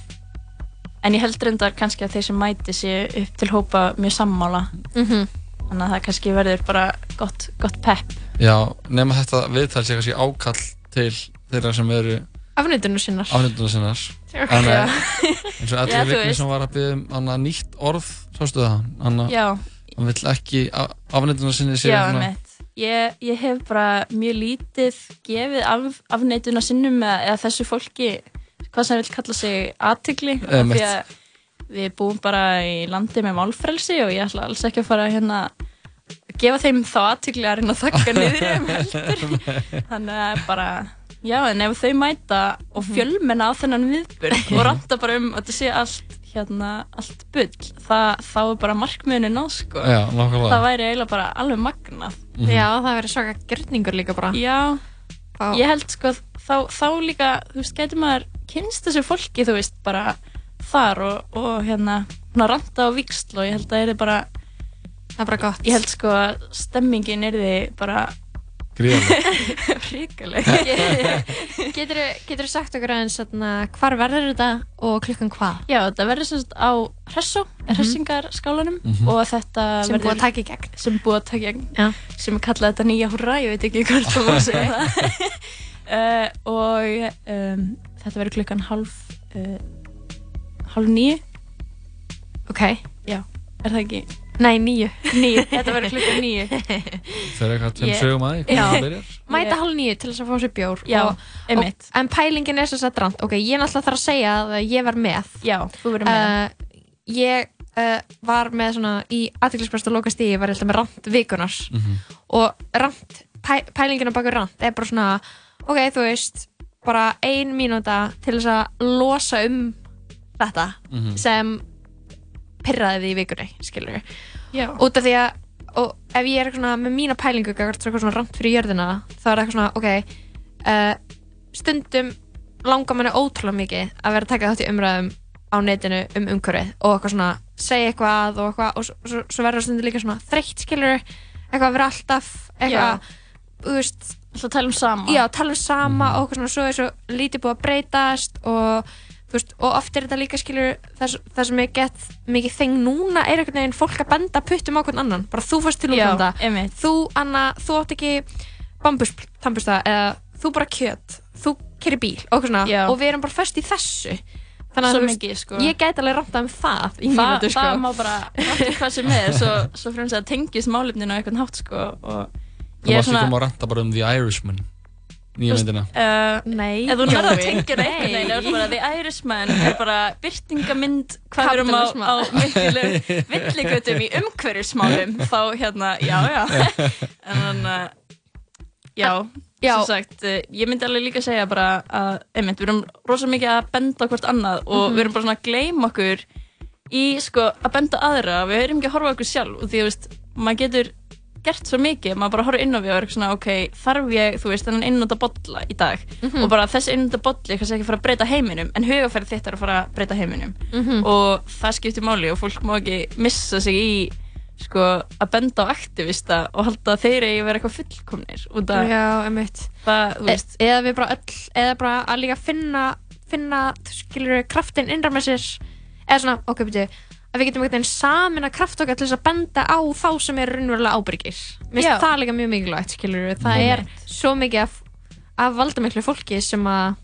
En ég held reyndar kannski að þeir sem mæti séu upp til hópa mjög sammála. Mhm. Þannig að það kannski verður bara gott, gott pepp. Já, nema þetta viðtal sé kannski ákall til þeirra sem eru Afnýtunum sinnar. afnýttunar sinnar en Já. eins og allir vikni sem var að byggja um nýtt orð, sástu það hana, Já. hann vill ekki afnýttunar sinni sér Já, einmitt. Ég, ég hef bara mjög lítið gefið af, afneituna sinnum eða, eða þessu fólki, hvað sem vil kalla sig. Einmitt. Því að við búum bara í landi með málfrelsi og ég ætla alls ekki að fara hérna að gefa þeim þá aðtigli að reyna að þakka niður um heldur. Þannig að bara, já, en ef þau mæta og Mhm. fjölmenna á þennan viðburð og ranta bara um að þetta sé allt, hérna, allt bull, það, þá er bara markmiðinu náð, sko. Já, nákvæmlega. Það væri eiginlega bara alveg magnað. Mhm. Já, það verður svaka gjörningur líka bara. Já, ég held sko þá, þá líka, þú veist, getur maður kynst þessu fólki, þú veist, bara þar og, og hérna svona ranta á viksl og ég held að það er bara Það er bara gott. Ég held sko að stemmingin er því bara Ríkaleg Getur þú sagt okkur aðeins hvar verður þetta og klukkan hvað? Já, þetta verður sem sagt á Hressó, mm Hressingarskálanum Mhm. og þetta Sem er verður búið að taka í gegn. sem búið að taka í gegn Já. sem er kallað þetta nýja húrra, ég veit ekki hvort það má segja það uh, og um, þetta verður klukkan hálf uh, hálf nýju Ok Já, er það ekki? Nei, nýju Nýju, þetta verður klukkan nýju Það er eitthvað Ég- sögum að byrjar? mæta hálf nýju til þess að fá sér bjór Já, og, einmitt. og, En pælingin er svo satt rand Ok, ég náttúrulega þarf að segja að ég var með Já, þú verður með. uh, Ég uh, var með svona í aðtiklisprest og lokast í, ég var alltaf með rand vikunar og rand, pæ, pælingin á bakur rand er bara svona ok, þú veist, bara ein mínúta til þess að losa um þetta Mhm. sem pyrraði því í vikunni, skilur Já. út af því að og ef ég er eitthvað svona með mína pælingu eitthvað svona rand fyrir jörðina þá er eitthvað svona, ok uh, stundum langar manni ótrúlega mikið að vera að taka þátt í umræðum á netinu um umhverfið og eitthvað svona segja eitthvað og eitthvað og svo, svo, svo verður stundum líka svona þreytt skilur eitthvað að vera alltaf eitthvað, þú veist Alltaf tala um sama. Já, tala um sama og eitthvað svona svo er svo lítið búið að breytast og veist, og oft er þetta líka skilur það, það sem ég get mikið þeng núna er einhvern veginn fólk að benda puttum á hvern annan. Bara þú fórst til útlanda. þú, Anna, þú átt ekki bambusttambusta eða þú bara kjöt. Þú kerir bíl og svona. Og við erum bara föst í þessu. Þannig að mikið, sko. ég gæti alveg ranta um það í það, mínútu sko. það má bara ranta hvað sem er. Svo, svo fyrir að tengist málefninu á einhvern hátt sko og Þú varst ekki um að ranta bara um The Irishman Nýja myndina Uh, Nei Ef þú Jói. tengja það einhvern veginn er bara The Irishman er bara byrtingamind hvað við erum á, á villigötum í umhverfismálum þá hérna, já, já en þannig að já, Já. sem sagt uh, ég myndi alveg líka segja bara að einmitt, við erum rosa mikið að benda á hvort annað og Mhm. við erum bara svona að gleyma okkur í sko að benda aðra við erum ekki að horfa á okkur sjálf og því þú veist, maður getur gert svo mikið, maður bara horfir inn á við og er svona, ok, þarf ég, þú veist, þennan einnúta bolla í dag? Mhm. og bara þessi einnúta bolli er kannski ekki að fara að breyta heiminum en hugafæri þitt er að fara að breyta heiminum. Mhm. og það skiptir máli og fólk má ekki missa sig í sko að benda á aktivista og halda að þeir eigi að vera eitthvað fullkomnir Já, einmitt. það, þú veist. e eða við bara öll, eða bara að líka finna finna, skilur kraftin innra með sér. Eða svona, ok, byrju að við getum einhvern veginn samin að kraft okkar til þess að benda á þá sem eru raunverulega ábyrgir. Mér finnst það líka mjög mikilvægt, skilur það er svo mikið af, af valdamiklu fólki sem að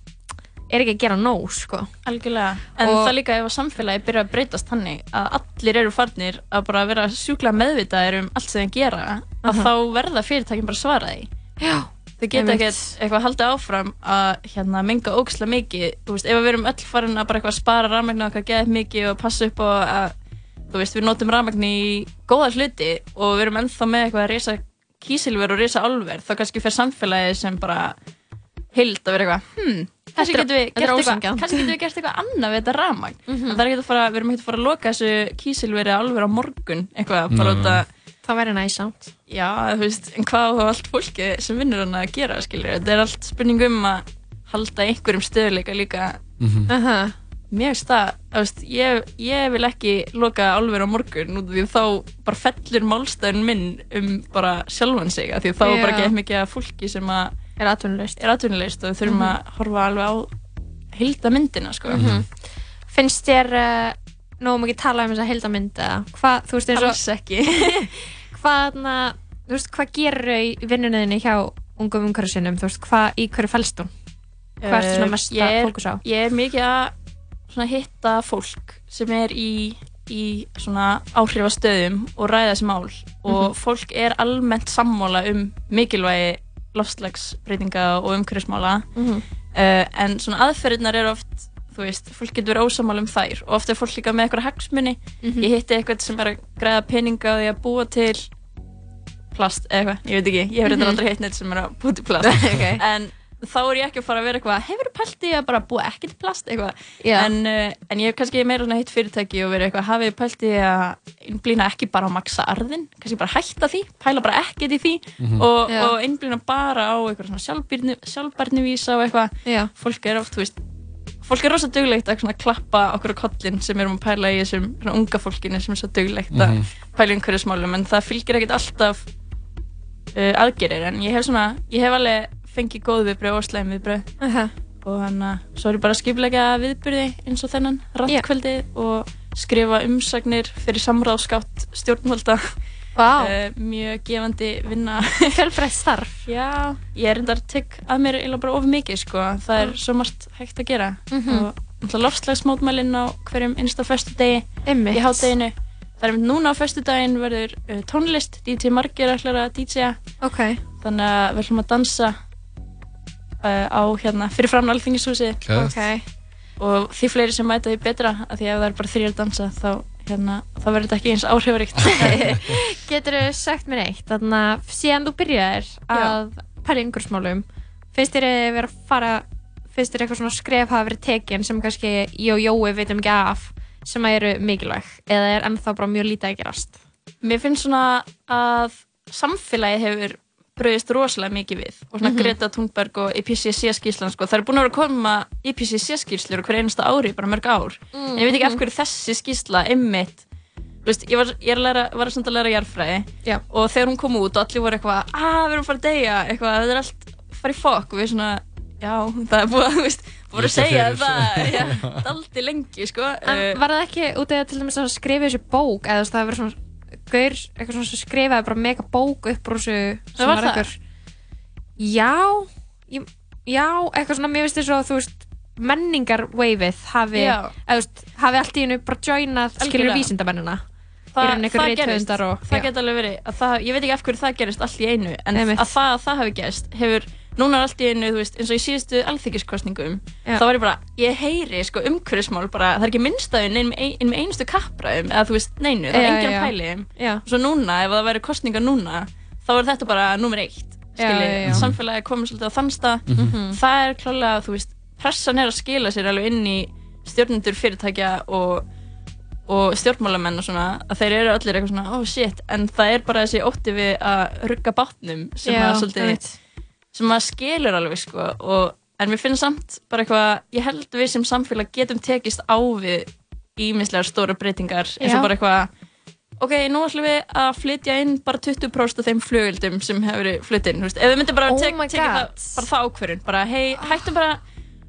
er ekki að gera nóg, sko. Algjörlega, en Og- það líka ef að samfélagi byrja að breytast þannig að allir eru farnir að bara vera sjúklega meðvitaðir um allt sem þeir gera að Aha. þá verða fyrirtækin bara að svara því. Já, þau geta ekkert eitthvað haldið áfram að hérna, menga ógislega mikið. Veist, ef við erum öll farin að bara spara rafmagnu okkar geðið mikið og passa upp á að veist, við notum rafmagni í góða hluti og við erum ennþá með eitthvað að reysa kísilver og reysa álver þá kannski fyrir samfélagið sem bara hild að vera eitthvað hmm, kannski getum við er gert eitthvað kannski getum við gert eitthvað annað við þetta rafmagn Mhm. það er ekki að fara, við erum ekki að fara að loka þessu kísilveri álver á morgun eitthvað, út að Það væri næsamt Já, þú veist, en hvað á allt fólki sem vinnur hann að gera, skiljur þetta er allt spurning um að halda einhverjum stöðuleika líka Mhm. Aha. Mér finnst það, þú veist, ég, ég vil ekki loka álver á morgun út af því þá bara fellur málstæðun minn um bara sjálfan sig af því þá er bara Já. gett mikið af fólki sem að er atvinnuleist er atvinnuleist og við þurfum Mhm. að horfa alveg á hilda myndina, sko Mhm. Finnst þér uh, nógu mikið tala um þessa heildamynd eða hvað, þú veist eins og Alls ekki Hvað, na, þú veist, hvað gerur þau í vinnunniðinni hjá ungum umhverfisinum, þú veist, hvað, í hverju fælst hún? Hvað ertu svona Eh, mest að er- fókus á? Ég er mikið að svona hitta fólk sem er í, í svona áhrifastöðum og ræða þessi mál og Mhm. fólk er almennt sammála um mikilvægi loftslagsbreytinga og umhverfismála Mhm. uh, en svona aðferðirnar eru oft þú veist, fólk getur verið ósammála um þær og oft er fólk líka með eitthvað hagsmuni Mhm. ég hitti eitthvað sem er að græða peninga á því að búa til plast eða eitthvað, ég veit ekki, ég hef reyndar Mhm. aldrei hitt neitt sem er að búa til plast Ok. en þá er ég ekki að fara að vera eitthvað hefur pælt í að bara búa til plast? Eitthvað. En, uh, en ég hef kannski meira svona hitt fyrirtæki og verið eitthvað hafið pælt í að innblýna ekki bara á maksa arðin kannski bara hætta því, pæla bara ekkert í því Mhm. og, Já. og innblýna bara á eitthvað svona sjálfbærni, sjálfbærni vísa og eitthvað. Fólk er oft, þú veist fólk er rosa duglegt að svona klappa okkur á kollin sem erum að pæla í þessum svona unga fólkinu sem er svo duglegt að Mhm. pæla í einhverju smálum en það fylgir ekkert alltaf uh, aðgerir en ég hef svona, ég hef alveg fengið góð viðbröð og slæm viðbröð -huh. og þannig að svo er bara að skiplega viðbyrði eins og þennan rattkvöldi og skrifa umsagnir fyrir samráðskátt stjórnvalda. Vá. Eh, mjög gefandi vinna. Fjölbreytt starf. Já, ég er endar tek að mér eiginlega bara of mikið sko, það er svo margt hægt að gera. Mhm. og náttúrulega loftslagsmótmælinn á hverjum einsta föstu degi Einmitt. í hádeginu. Það er núna á föstu daginn verður uh, tónlist, DJ Margir ætlar að DJ-a okay. þannig að við ætlum að dansa uh, á hérna fyrir fram alþingishúsi Geðvegt. Ok. og því fleiri sem mæta því betra af því ef það er bara þrýr að dansa þá, hérna, þá verður þetta ekki eins áhrifaríkt Getur þú sagt mér eitt, þannig að síðan þú byrjaðir að pæla í umhverfismálum finnst þér að vera að fara finnst þér eitthvað svona skref hafa verið tekin sem kannski ég og Jói veitum ekki af sem að eru mikilvæg? Eða er ennþá bara mjög lítið að gerast? Mér finnst svona að samfélagi hefur bröðist rosalega mikið við og svona Mhm. Greta Thunberg og IPCC skýrslan sko, það er búin að vera að koma IPCC skýrslur hver einasta ári, bara mörg ár Mm, en ég veit ekki af mhm. hverju þessi skýrsla einmitt Þú veist, ég var, ég er læra, var að, læra jarðfræði Já. og þegar hún kom út og allir voru eitthvað að við erum að fara að deyja, eitthvað, þetta er allt fara í fokk og við svona, já, það er búið að, þú veist, voru að segja það, já, daldi lengi, sko. En Eh, var það ekki út af til dæmis að skrifa þessu bók eða það gaur, eitthvað svona sem skrifaði bara mega bók upp úr þessu sem var einhver Já ég, Já, eitthvað svona, mér finnst þess að þú veist menningar waveið hafi eða, veist, hafi allt í hennu bara joinað skilur vísindamennina í það, gerist, og það já. geti alveg verið að það, ég veit ekki af hverju það gerist allt í einu en Einmitt. að það að það hafi gerst hefur núna er allt í einu, þú veist, eins og í síðustu alþykkiskostningum, Já. þá var ég bara ég heyri, sko, umhverfismál bara, það er ekki minnstæðin inn með ein, einustu kappræðum eða þú veist, neinu, það er Já, engin já. að pæli og svo núna, ef það væri kostningar núna þá er þetta bara nummer eitt Já, skilji, já, já. samfélagi komið svolítið á þann stað Mhm. það er klálega, þú veist, pressan er að skila sér alveg inn í stjórnendur fyrirtækja og og stjórnmálamenn og svona að þeir eru allir eitthvað svona, oh shit en það er bara þessi ótti við að rugga bátnum sem Já, að svolítið. Sem að skilur alveg sko og, en við finnum samt bara eitthvað ég held við sem samfélag getum tekist á við ímislegar stóra breytingar eins og bara eitthvað ok, nú ætlum við að flytja inn bara 20% af þeim flugöldum sem hefur flutt inn, þú veist, ef við myndum bara Oh my tekja það, bara það ákverðin bara, hei, hættum bara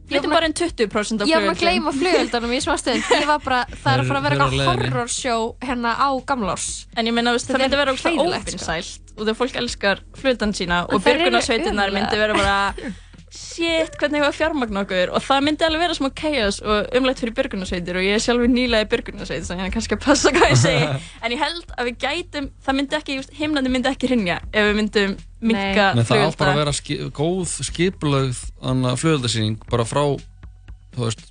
flytjum bara inn 20% af Ég var að gleyma flugöldunum í smástöðin Ég var bara, það er að fara að vera eitthvað horrorshow hérna á gamlárs En ég meina, Það myndi er vera hræðilegt, sko. og þegar fólk elskar flutan sína En og ömurlegar. myndi vera bara shit, hvernig hefur að fjármagna okkur? Og það myndi alveg vera smá chaos og umlægt fyrir björgunarsveitir og ég er sjálfur nýlega í björgunarsveit þannig að ég er kannski að passa hvað ég segi. En ég held að við gætum, það myndi ekki heimlandi myndi ekki hrinja ef við myndum minka Nei, það á bara að vera ski, góð skipulögð flugöldasýning bara frá veist,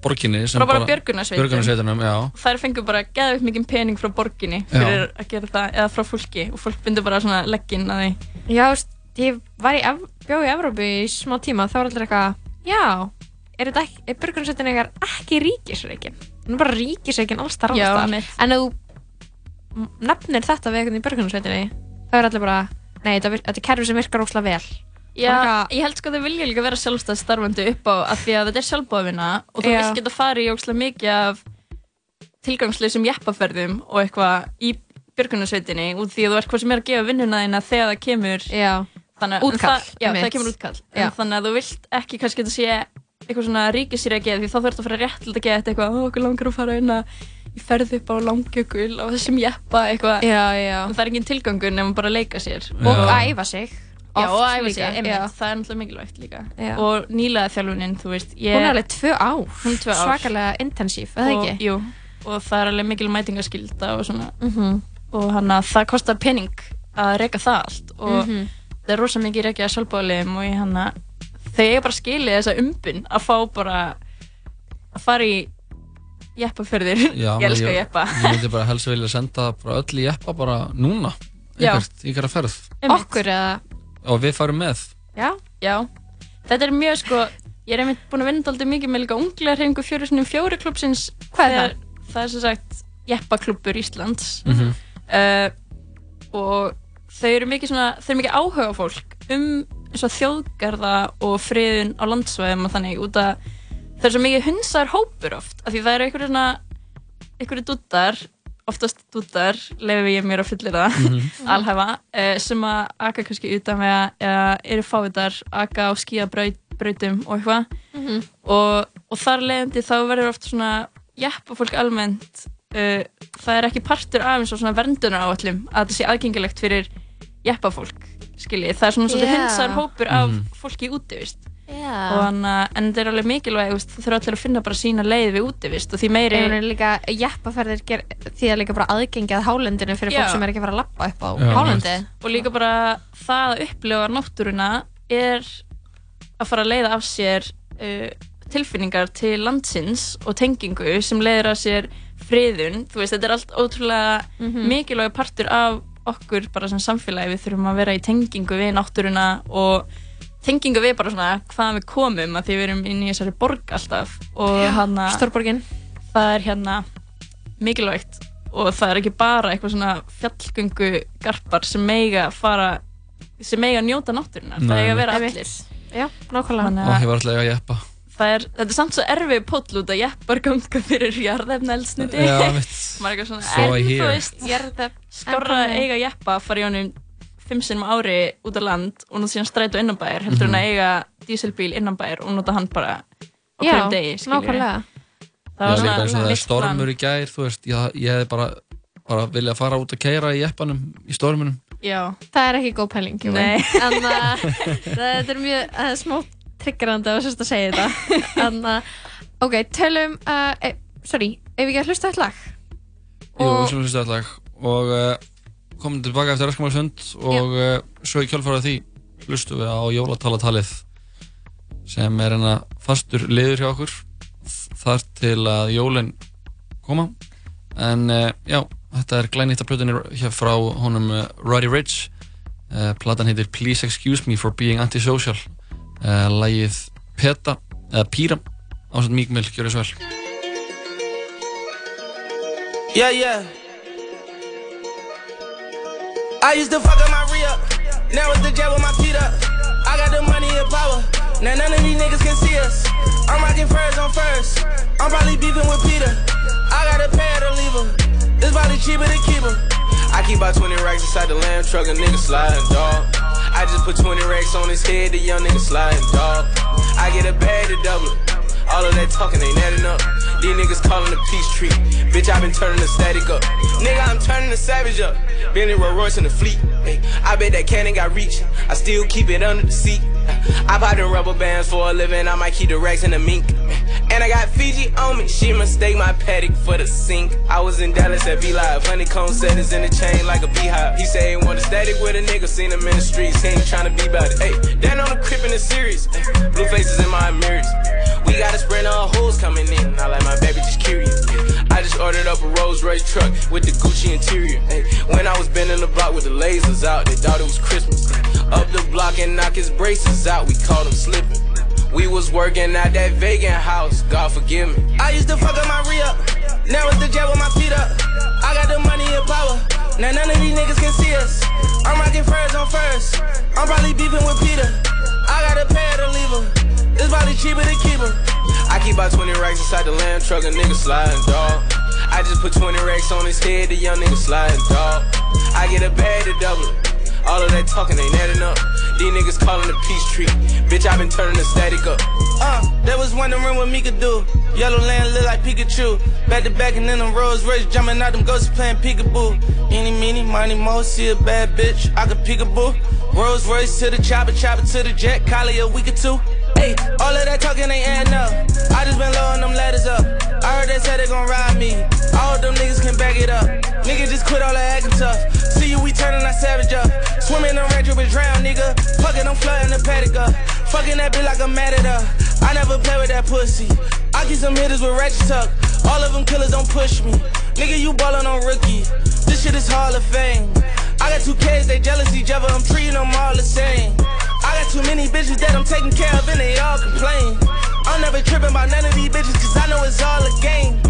borginni sem Frá bara björgunarsveitum. björgunarsveitunum, já. Þær fengur bara geðveikt mikið pening frá borginni fyrir að gera það, eða frá fólki. Og fólk bindur bara svona legginn að því. Já, ég var í, Ev- bjó í Evrópu í smá tíma þá var allir eitthvað, já, er ekki, er björgunarsveitin eitthvað ekki ríkisreikin? Hún er bara ríkisreikin alls þar Já. En þú nefnir þetta við eitthvað í björgunarsveitinni, þá er allir bara, nei, þetta, er kerfi sem virkar óslega vel. Já, ég held sko að þau vilja líka vera sjálfstæð starfandi upp á að því að þetta er sjálfbóðvinna og þú vilt geta farið í ókslega mikið af tilgangsleysum jeppaferðum og eitthvað í björgunarsveitinni út því að þú ert hvað sem er að gefa vinnuna þína þegar það kemur Já. Þannig, Útkall, það, Já, það kemur útkall Já. en þannig að þú vilt ekki kannski að sé eitthvað svona ríkisýri að geða því þá þurft að fara rétt að geða eitthvað, ó, okkur langar að fara inn að í ferð upp á langjökul á þessum jeppa eitthvað Já, já. en það er engin tilgangur nefnum bara að leika sér Og að æfa sig. Já, og æfa líka, sig, það er náttúrulega mikilvægt líka Já. og nýlega þjálfunin, þú veist ég, Hún er alveg tvö er tvö svakalega intensív, eða og, ekki? Jú, og það er alveg mikil mætingaskylda og svona Mhm. og hann að það kostar pening að reyka það allt og Mhm. Það er rosa mikið reykja að sjálfbáðlegum og ég hann að þau eiga bara skilið þessa umbun að fá bara að fara í jeppaferðir Já, ég elska ég, jeppa ég myndi bara helst vilja senda bara öll í jeppa bara núna ykkert, ykkar að ferð Okkur eða og við farum með Já, já. Þetta er mjög sko, ég er einmitt búin að vinna aldrei mikið með líka unglega hreyfingu fjóru sinni fjóri klubsins. Hvað er það? Það er sem sagt Jeppaklubur Íslands. Mhm. uh, og þau eru mikið svona, þau eru mikið áhuga fólk um eins og þjóðgarða og friðun á landsvæðum og þannig út að það er svo mikið hunsaður hópur oft af því það eru einhverju svona einhverju dúttar oftast dúttar, lefi ég mér að fullir það Mhm. alhæfa, uh, sem að aka kannski utan við eða eru fávitar aka á skíabrautum og eitthvað Mhm. og, og þar leiðandi þá verður oft svona jeppa fólk almennt uh, það er ekki partur af eins og svona verndunar áallum að þetta sé aðgengilegt fyrir jeppa fólk skiljið, það er svona svolítið Já. hinsar hópur af Mhm. fólki í útivist Já. og hann, uh, en þetta er alveg mikilvæg veist, það þurfa allir að finna bara sína leið við útivist og því meiri Ég meina líka jeppaferðir ger, því að líka bara aðgengi að hálendinu fyrir Já. fólk sem er ekki að fara að lappa upp á Já, hálendi. og líka bara það að upplifa náttúruna er að fara að leiða af sér uh, tilfinningar til landsins og tengingu sem leiðir af sér friðun, þú veist, þetta er allt ótrúlega Mhm. mikilvæg partur af okkur bara sem samfélagi, við þurfum að vera í tengingu við náttúruna og tengingu við bara svona hvaðan við komum að því við erum inn í þessari borg alltaf og Já, hana stórborgin. það er hérna mikilvægt og það er ekki bara eitthvað svona fjallgöngu garpar sem meiga fara sem meiga njóta náttúrunar, það Nei. eiga að vera allir. Já, nákvæmlega. Og að ég var alltaf að jeppa? það er, þetta er samt svo erfið póll út að jeppar ganga fyrir Já, mitt. maður er eitthvað svona, So I en hear. þú veist jarðef, skára að eiga jeppa fara í honum fimm sinnum á ári út á land og nú síðan strætu innanbæðir heldur Mhm. en að eiga díselbíl innanbæðir og nota hann bara á Já, hverjum degi nákvæmlega. það Já, var mitt plan. stormur í veist, ég, ég hefði bara bara vilja fara út að keira í jeppanum í stormunum Já. Það er ekki góð pæling. En uh, það er mjög smá triggerandi að sérst að segja þetta. En uh, ok, tölum, uh, e, sorry, ef við ekki að hlusta eitt lag? Jú, við slumum hlusta allag og uh, komum tilbaka eftir Öskamálsund og uh, svo í kjálfarað því hlustum við á jólatalatalið sem er hérna fastur liður hjá okkur þar til að jólin koma. En uh, já, þetta er glænýtt af plötunni hér frá honum uh, Roddy Rich uh, platan heitir Please Excuse Me for Being Antisocial uh, lagið Peta eða Píra ásett Mík Mill, gjör þess vel Yeah, yeah. I used to fuck up my re up. Now it's the jet with my feet up. I got the money and power. Now none of these niggas can see us. I'm rocking furs on first. I'm probably beefing with Peter. I got a pair to leave her. It's probably cheaper to keep her. I keep about 20 racks inside the lamb truck, a nigga sliding, dog. I just put 20 racks on his head, the young nigga sliding, dog. I get a bag to double it. All of that talking ain't adding up. These niggas calling the peace tree. Bitch, I been turning the static up. Nigga, I'm turning the savage up. Bentley Rolls Royce in the fleet. Ay, I bet that cannon got reach. I still keep it under the seat. I pop them rubber bands for a living, I might keep the racks in the mink. And I got Fiji on me, she mistake my paddock for the sink. I was in Dallas at V Live, honeycomb settings in the chain like a beehive. He say he want a static with a nigga, seen him in the streets, he ain't tryna be about it. Hey, down on the crib in the series, blue faces in my mirrors. We got a sprint of hoes coming in, I like my baby just curious. I just ordered up a Rolls Royce truck with the Gucci interior. When I was bending the block with the lasers out, they thought it was Christmas. Up the block and knock his braces out, we called him slipping. We was working at that vegan house, God forgive me. I used to fuck up my re up. Now it's the jet with my feet up. I got the money and power. Now none of these niggas can see us. I'm rocking furs on first. I'm probably beefing with Peter. I got a pair to leave her. It's probably cheaper to keep her. I keep about 20 racks inside the lamb truck, a nigga sliding, dog. I just put 20 racks on his head, the young nigga sliding, dog. I get a bag to double it. All of that talking ain't adding up. These niggas calling the peace tree. Bitch, I been turning the static up. Uh, that was wondering what me could do. Yellow land look like Pikachu. Back to back and then them Rolls Royce jumping out them ghosts playing peekaboo. Eeny, meeny, miny, mo, see a bad bitch. I could peekaboo. Rolls Royce to the chopper, chopper to the jet. Collie a week or two. Hey, all of that talking ain't adding up. I just been lowering them letters up. I heard they said they gon' ride me. All them niggas can back it up. Nigga just quit all that acting tough. See you, we turning that savage up. Swimming in range with drown, nigga. Fucking, I'm flooding the paddock up. Fucking that bitch like I'm mad at her. I never play with that pussy. I get some hitters with ratchet tuck. All of them killers don't push me. Nigga, you ballin' on rookie. This shit is Hall of Fame. I got two kids, they jealous each other. I'm treating them all the same. I got too many bitches that I'm taking care of and they all complain. I'm never tripping about none of these bitches cause I know it's all a game.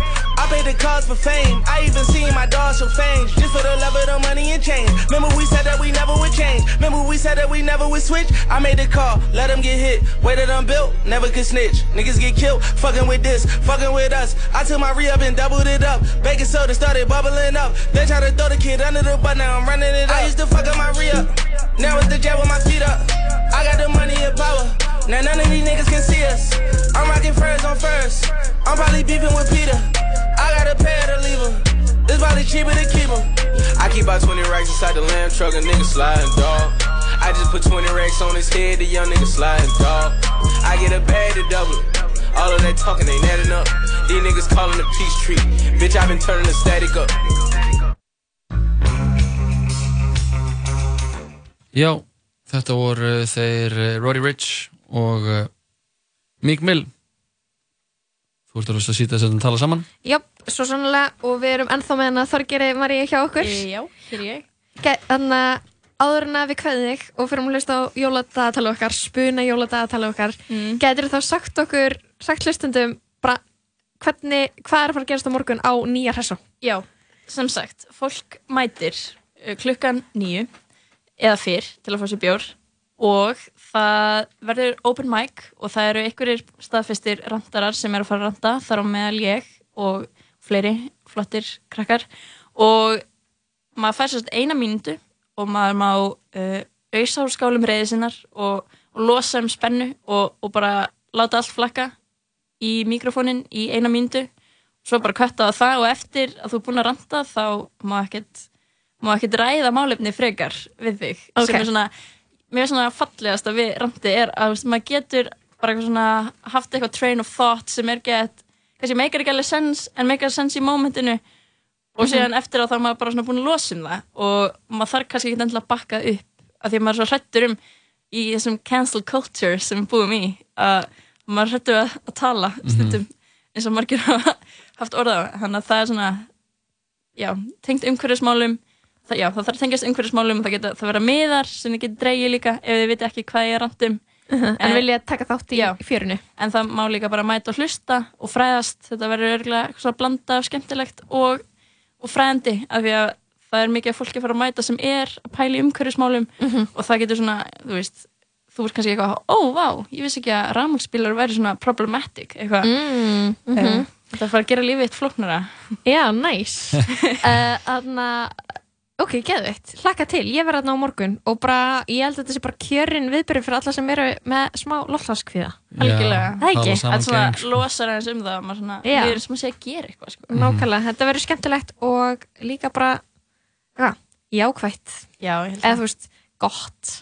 I paid the cost for fame. I even seen my dogs show fame. just for the love of the money and change. Remember we said that we never would change. Remember we said that we never would switch. I made the call, let them get hit. Way that I'm built, never could snitch. Niggas get killed, fucking with this, fucking with us. I took my re up and doubled it up. Baking soda started bubbling up. They try to throw the kid under the butt, now I'm running it up. I used to fuck up my re up. Now it's the jet with my feet up. I got the money and power. Now none of these niggas can see us. I'm rocking furs on first. I'm probably beefing with Peter. I got a pair to leave her. It's probably cheaper to keep her. I keep about 20 racks inside the lamb truck, a nigga sliding, dog. I just put 20 racks on his head, the young nigga sliding, dog. I get a bag to double it. All of that talking ain't adding up. These niggas calling the peace tree. Bitch, I been turning the static up. Já, þetta voru þeir uh, Roddy Rich og uh, Meek Mill. Þú ert að hlusta að sýta þess að tala saman. Jöp, svo sannlega og við erum ennþá með hana Þorgeri Maríu hjá okkur. Já, hér er ég. Þannig að áður en að við kveðum þig og fyrir að hlusta á jóladagatali okkar spuna jóladagatali okkar mm. getur þá sagt okkur, sagt hlustundum bara hvernig, hvað er að fara að gerast á morgun á nýja hressa? Já, sem sagt, fólk mætir klukkan nýju eða fyrr til að fá sér bjór. Og það verður open mic og það eru einhverjir staðfestir randarar sem er að fara að randa þar á meðal ég og fleiri flottir krakkar. Og maður fær sérst eina mínútu og maður má uh, auðsá úr skálum reyði sinnar og, og losa um spennu og, og bara láta allt flakka í mikrofónin í eina mínútu. Svo bara kvetta á það og eftir að þú er búin að randa þá má ekkert má ekkert ræða málefni frekar við þig Ok. sem er svona, mér er svona fallegast að við randi er að veist, maður getur bara eitthvað svona haft eitthvað train of thought sem er gett, kannski meikar ekki alveg sens en meikar sens í mómentinu og Mhm. síðan eftir að þá er maður bara svona búin að losa um það og maður þarf kannski ekki endilega að bakka upp af því að maður er svo hrættur um í þessum cancel culture sem við búum í að maður er hrættur að, að tala stundum eins og margir hafa haft orðað þannig að það er svona já, tengt umhverfismálum það, já, það þarf að tengjast umhverfismálum það geta það vera miðar sem þið getur dreigið líka ef þið viti ekki hvað ég er randum En vilja taka þátt í já, fjörinu en það má líka bara mæta og hlusta og fræðast, þetta verður örgulega eitthvað svona blanda af skemmtilegt og, og fræðandi af því að það er mikið fólki að fara að mæta sem er að pæla í umhverfismálum og það getur svona, þú veist þú veist kannski eitthvað, ó, vá, ég vissi ekki að rafmagnsbílar væri svona problematic eitthvað. Mm, mhm. þetta fara að gera lífið eitt flóknara. Já, næs uh, Þannig að Ok, geðveitt, hlakka til, ég verð þarna á morgun og bara, ég held að þetta sé bara kjörin viðbyrði fyrir alla sem eru með smá loftslaskviða algjörlega, það ekki þetta svona losar aðeins um það og maður svona, Já. við erum sem að segja að gera eitthvað sko. Nákvæmlega, þetta verður skemmtilegt og líka bara, ja, jákvætt Já, ég held Eða það. þú veist, gott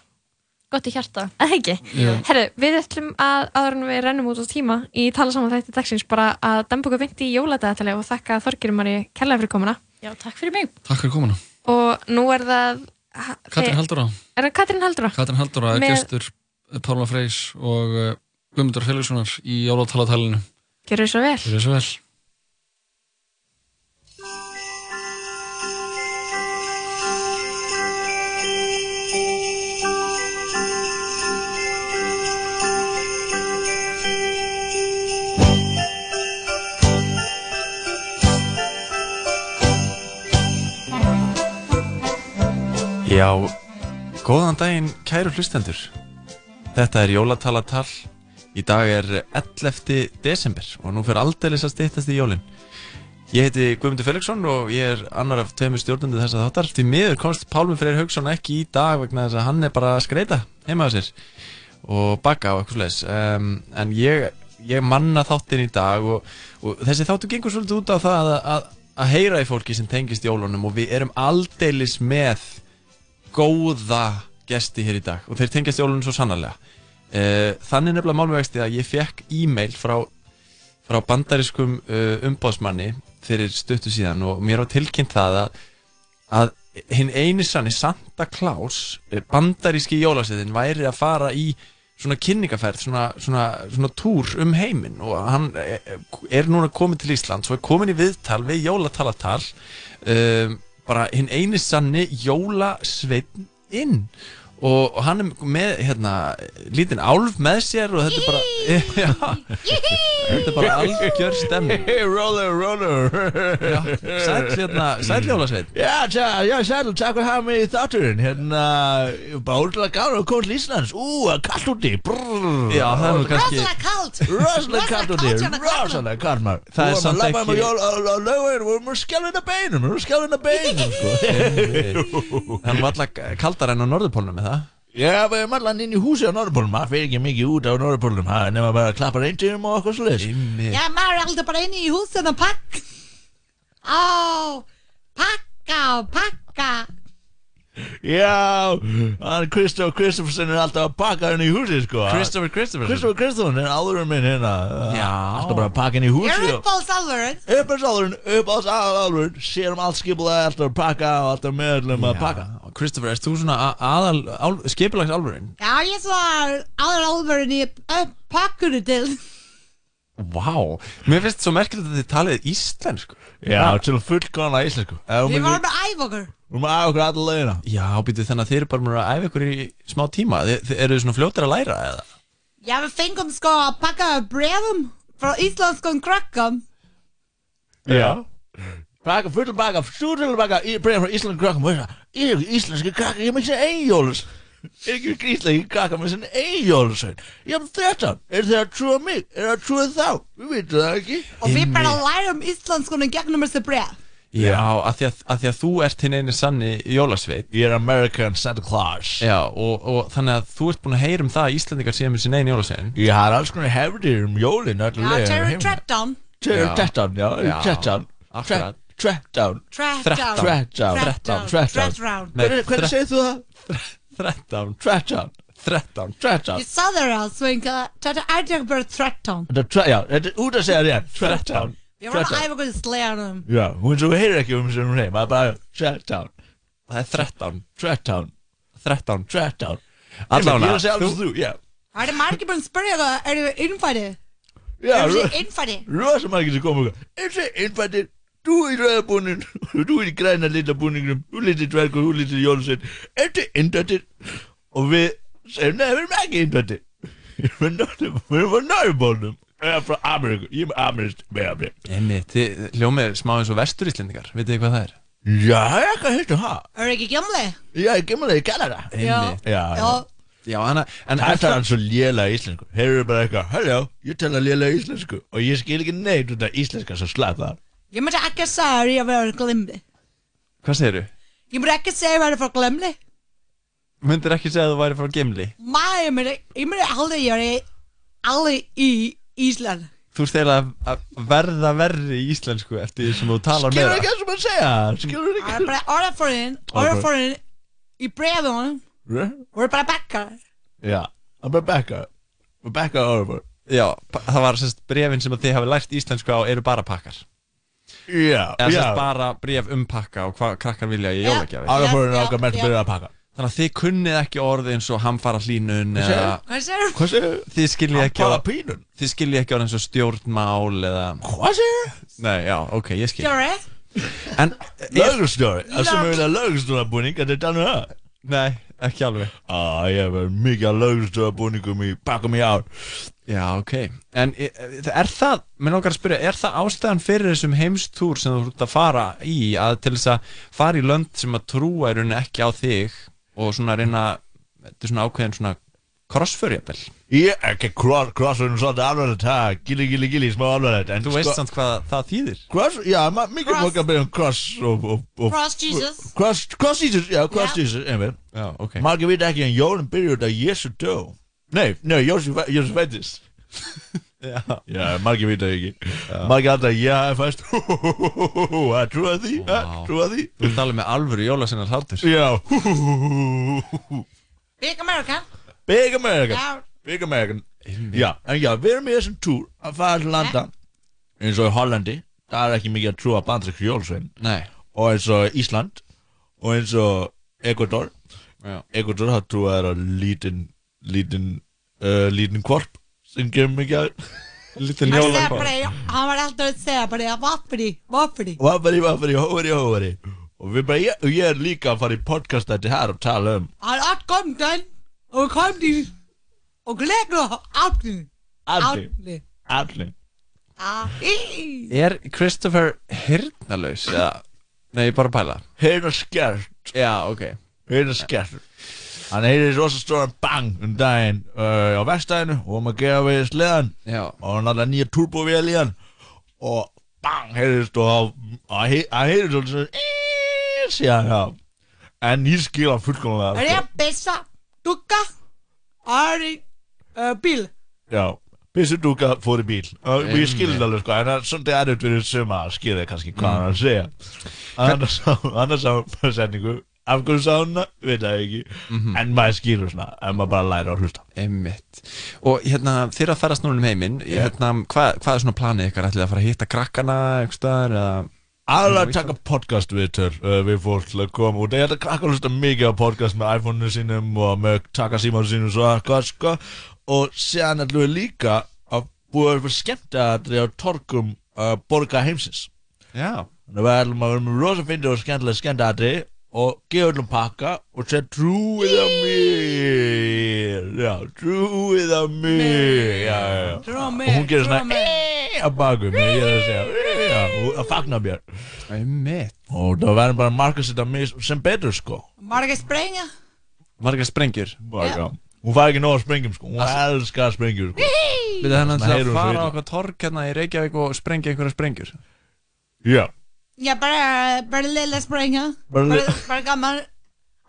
gott í hjarta, eða ekki? Jú. Herru, við ætlum að áður en við rennum út á tíma í tala saman þætti dagsins bara að okkur vingt í jóladegatali og þakka Þorgirum Mari kærlega fyrir komuna. Já, takk fyrir mig. Takk fyrir komuna Og nú er það... Katrín Halldóra Er það Katrín Halldóra? Katrín Halldóra er Með- gestur Pálma Freys og uh, Guðmundur Felixsonar í jólatalatalinu Gjörðu svo vel. Gjörðu svo vel Já, góðan daginn kæru hlustendur. Þetta er jólatalatal. Í dag er 11. desember og nú fyrir aldeilis að styttast í jólinn. Ég heiti Guðmundur Felixson og ég er annar af tveimur stjórnundu þess að þáttar. Því miður komst Pálmi Freyr Haugsson ekki í dag vegna þess að hann er bara að skreita heima á sér og baka á eitthvað slags. Um, en ég, ég manna þáttinn í dag og, og þessi þáttu gengur svolítið út á það að, að, að heyra í fólki sem tengist jólunum og við erum aldeilis með góða gesti hér í dag og þeir tengjast jólunum svo sannarlega. Uh, þannig nefnilega málmvegsti að ég fekk e-mail frá, frá bandariskum uh, umbóðsmanni fyrir stuttu síðan og mér var tilkynnt það að, að hinn eini sanni Santa Claus eh, bandaríski jólasveitin væri að fara í svona kynningaferð, svona, svona, svona túr um heiminn. Og hann eh, er núna komin til Ísland og er komin í viðtal við jólatalatal um, bara hinn eini sanni jólasveitn inn og, hann er með hérna lítinn álf með sér og þetta er bara já, þetta er bara algjör stemning. Hey, roller, roller. Já, sæll hérna, sæll jólasveinn Já, sæl, takk fyrir að hafa mig í þátturinn. Hérna, bara útrúlega gáður að koma til Íslands. Ú, er kallt úti. Já, það er nú kannski- Rosalega kallt Rosalega kallt úti, rosalega kallt Það er samt ekki við erum að beinum Við erum að beinum, sko. Hann var alltaf kaldar enn á það Já, við erum allan inn í húsi á Norðurpólum Það fyrir ekki mikið út á er nema bara að klappa reyndum og eitthvað svolítið Ja, maður er alltaf bara inni í húsinu og pakk. Ó, pakka og pakka. Já, hann Kristoffer Kristoffersen er alltaf að pakka henni í húsi sko Christopher Christopherson Kristoffer Kristoffersen er áðurinn minn hérna Já. Alltaf bara að pakka henni í húsi Ég er uppbólsalvurinn. Uppáhaldsalvurinn, uppáhaldsalvurinn Sér um allt skipulega alltaf að pakka og alltaf meðlum að pakka Christopher, erst þú svona aðal ál, skipilags álfurinn? Já, ég svo aðra álfurinn í upp pakkunni til. Vá, mér finnst svo merkilegt að þið talið íslensku. Já, til fullkona íslensku. Við vorum að æfa okkur. Við erum að okkur allar leiðina. Já, býtu þannig að þið eru bara að æfa ykkur í smá tíma. Þið, þið eru svona fljótir að læra eða? Já, við fengum sko að pakka brefum frá íslenskum krakkam. Já. Pakka, full pakka, stúrtil pakka í bregðan frá íslensku krakkum íslenski krakka, ég er með sér Ég er ekki krakka með sér ein jólus Ég er 13, er það að trúa mig? Er það að trúa þá? Við veitum það ekki Og við bara lærum íslenskunni gegnum þessi bref. Já, að því því að þú ert hinn eini sanni jólasveit Ég er American Santa Claus Já, og, og þannig að þú ert búin að heyra um það að Íslandingar séu með sín eini jólasveitin Ég har alls konar hefðir um jólin Já, Terry. Tretton. Terry Já. Tretton, já, Já, Tretton. Tretton Tretton. Tretton Tretton hvernig segir þú það? Þrettán Tretton Þrettán Tretton Ég sagði þér að svinga, þetta er ekki bara Tretton. Þetta er Já, þetta er út að segja rétt Tretton Við vorum að æfa okkur í sleðanum. Já, hún svo heyrir ekki um sem hún heim Það er bara Tretton Það er þrettán Tretton Þrettán Tretton Allána, Ég að segja alls þú- já Það er margir búin að spyrja það, er þið innfæði? Já, Er þið? Rosa margir sem koma okkur Er það innfættir Þú í rauða búnin Þú í græna lilla búningnum. Þú lítið dvergur, þú lítið jólusveit Er það innfættir Og við segjum Nei, við erum ekki innfættir Við erum frá Norrbólnum Ég er frá Ameríku. Ég er með Amerísk með Amerík Einmitt, þið hljómið smá eins og vestur Íslendingar Vitið þið hvað það er? Já, ég ekki að hittu það? Er þið ekki gemli? Já, það í Kanada. Einmitt. Já, Já. Já, hana, en Það er hann svo lélega íslensku. Þeir eru bara eitthvað. Halló, ég tala lélega íslensku. Og ég skil ekki neitt út af íslenska svo slapp það Ég myndi ekki að segja að ég verið glimli. Hvað segirðu? Ég myndi ekki að segja að ég verið frá glimli. Myndir ekki segja að þú væri frá Gimli? Mæ, ég myndi, ég myndi aldrei gera alveg í Ísland. Þú ert þeirra að verða verri í íslensku eftir því sem þú talar Skilur meira ekki það sem að segja Skilur Það er bara orðaforinn, orðaforinn í brefunum ekki voru bara bakkar. Já, Rebecca Rebecca Oliver Já, pa- það var sérst brefin sem að þið hafi lært íslensku á eru bara pakkar Já, Eða já. sérst bara bref um pakka og hvað krakkar vilja í jólagjafi er okkar mest byrjað að pakka? Þannig að þið kunnið ekki orð eins og hamfara hlínun eða Hvað segir Hvað segir Þið skiljið ekki Hamfara orð pínun? Þið skiljið ekki orð eins og stjórnmál eða Hvað segir Nei, já, ok, ég skil. Stjórið En Lögustjóri, það sem er lögustjórabúning Er þetta þannig það? Nei, ekki alveg. Ah, Ég hef mikið að lögustjórabúningum í pakkum í ár. Já, ok. En e- e- er það, minn okkar að spyrja Er það ástæðan fyrir þessum heimstúr sem þú ert að fara í að til þess að fara í lönd sem að trúa í rauninni ekki á þig og svona reyna þetta er svona ákveðin svona crossförjabel Ég er ekki cross, crossfjörnum svolítið alvarlegt það Gilli, gilli, gilli, smá alvarlegt en Þú veist samt hvað það þýðir Cross, já, mikið fólk að byrja um cross og, og, og Cross Jesus. Cross, cross Jesus, já, cross Já. Jesus, einmitt Já, ok Margir veit ekki en jólinn byrjuð að Jésu dó Nei, nei, Jésu fættist Já Já, margir veit það ekki Margir alltaf, já, fæst Að trúa því, að trúa því Þú alveg með alvöru jólasinnar hlátur Já Big America Big American. Já. Big American. Já, en já, við erum í þessum túr að fara til landa eins og í Hollandi það er ekki mikið að trúa bandræk jólsvein Nei. Og eins og Ísland og eins og Ecuador Já. Ecuador það trúa er að lítinn lítinn uh, lítinn kvorp sem gefur mikið að lítinn Han säger på det, han var alltid att säga på det, varför det, varför det? Vaffari, vaffari, hófari, hófari og við bara, ég, og ég er líka að fara í podcast þetta her og tala um Han har kommit den och kom lägger allting. Allir. allir Ah, í. Er Christopher hirnalaus? Eða, nei, bara pæla. Heyrna skert. Já, ok. Heyrna skert. Hann heyrði rosa stóran bang um daginn uh, á vestæðinu og um að gefa við sleðan Já. og hann hafði nýja turbovél í hann. Og bang heyrðist og hann heyrði svolítið svona síðan en ég skil hann fullkomlega Är det bästa Är det uh, bil? Já, Pissudúka fór í bíl. Og ég skilði alveg sko. En það er svolítið erfitt fyrir suma að skilja kannski hvað hann að segja. Annars á- annars á setningu af hverju sá hann það, veit það ekki. En maður skilur svona, en maður bara læra að hlusta. Einmitt. Og hérna, þér að ferast núna um heiminn hérna, hvað, hvað er svona planið ykkar? Ætlið að fara að hitta krakkana staðar eða Aðalega að taka podcast viðtöl uh, við fólk til að koma út. Ég ætla að krakka hlusta mikið á podcast með iPhone-inu sínum og með taka símánu sínum svo eitthvað sko. Og séðan ætlum við líka að búa fyrir skemmtaðatri á torkum uh, borga heimsins. Já. Þannig að við ætlum að vera með rosa fyndið og skemmtilega skemmtaðatri og gefa öllum pakka og segja trúið á mér. Já, trúið á mér. Já, já. Trúið á Og mig, hún gerir trúið á svona mig. Ég er að segja já, og að fagna mér. Og það verður bara að marka sér þetta sem betur sko Marga sprengja? Margar sprengjur Marga Hún fær ekki nóg að sprengjum sko Hún elskar sprengjur sko Við það hann Svona að fara á okkar torg hérna í Reykjavík og sprengja einhverja sprengjur Já Ja, bara, bara lilla sprengja. Bara gammal,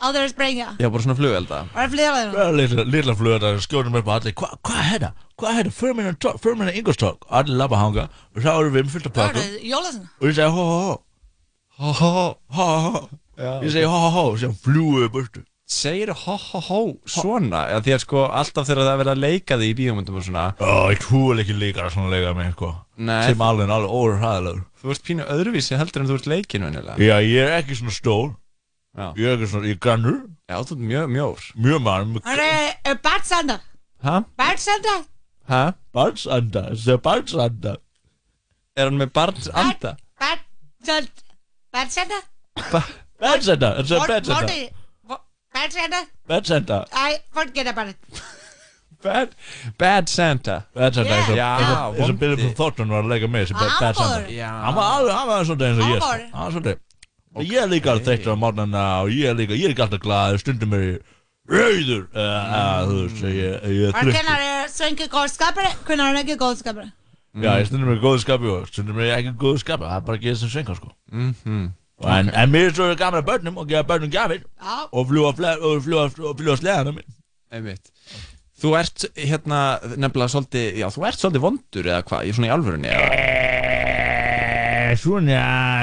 aldrei sprengja. Já, bara svona flugelda Bara þeirra. Bara lilla, flöðar skjóðum upp á allir Hva, Hvað er þetta? Hvað er torg Fyrir minna ingolstorg Allir labba hanga. Og þá erum við með fullt er jólasinn. Og ég segi hó hó hó Hó hó hó hó Já, Ég segi hó hó hó Sem fljúið í burtu. Segir hó hó hó svona? Já, því að sko alltaf þegar það er verið að leika því í bíómyndum og svona Ó, ég trúi ekki líka að svona leika mig sko. Sem alveg alveg óræðilegur Þú ert pínu öðruvísi heldur en þú ert leikin venjulega. Já, ég er ekki svona stór. Já. Ég er ekki svona, ég er grannur. Já, þú ert mjög mjór. Mjög mann Það er uh, barnsanda. Hæ? Barnsanda? Hæ? Barnsanda, er barnsanda Er hann með barnsanda? Barnsanda? Barnsanda? Barnsanda, er Hvor- barnsanda det- hvor- Barnsanda? Barnsanda Nej, forget about it. Bad, bad Santa Bad Santa og- Já, eins og- eins og vondi. Billy Thornton var að leika með þessi Bad Santa Já. Hann var alveg, hann var svolítið eins og ég Hann var svolítið Og ég er líka alveg þreyttur á mátnana og ég er líka, ég er ekki alltaf glaður, stundum er ég rauður. Ég, ég er er svenki góðskapari, kvinnar er ekki góðskapari. Já, ég stundum er í góðu skapi og stundum er ég ekki skapi, það er bara að gera sem svengar sko. Mhm. En, en mér er svo gaman að börnum og gefa börnum gafir og fljúa, fle- og fljúa, og fljúa sleðanum Einmitt. Þú ert hérna nefnilega svolítið Já, þú ert svolítið vondur eða hvað Í svona í alvörunni eða? Eh, Svona,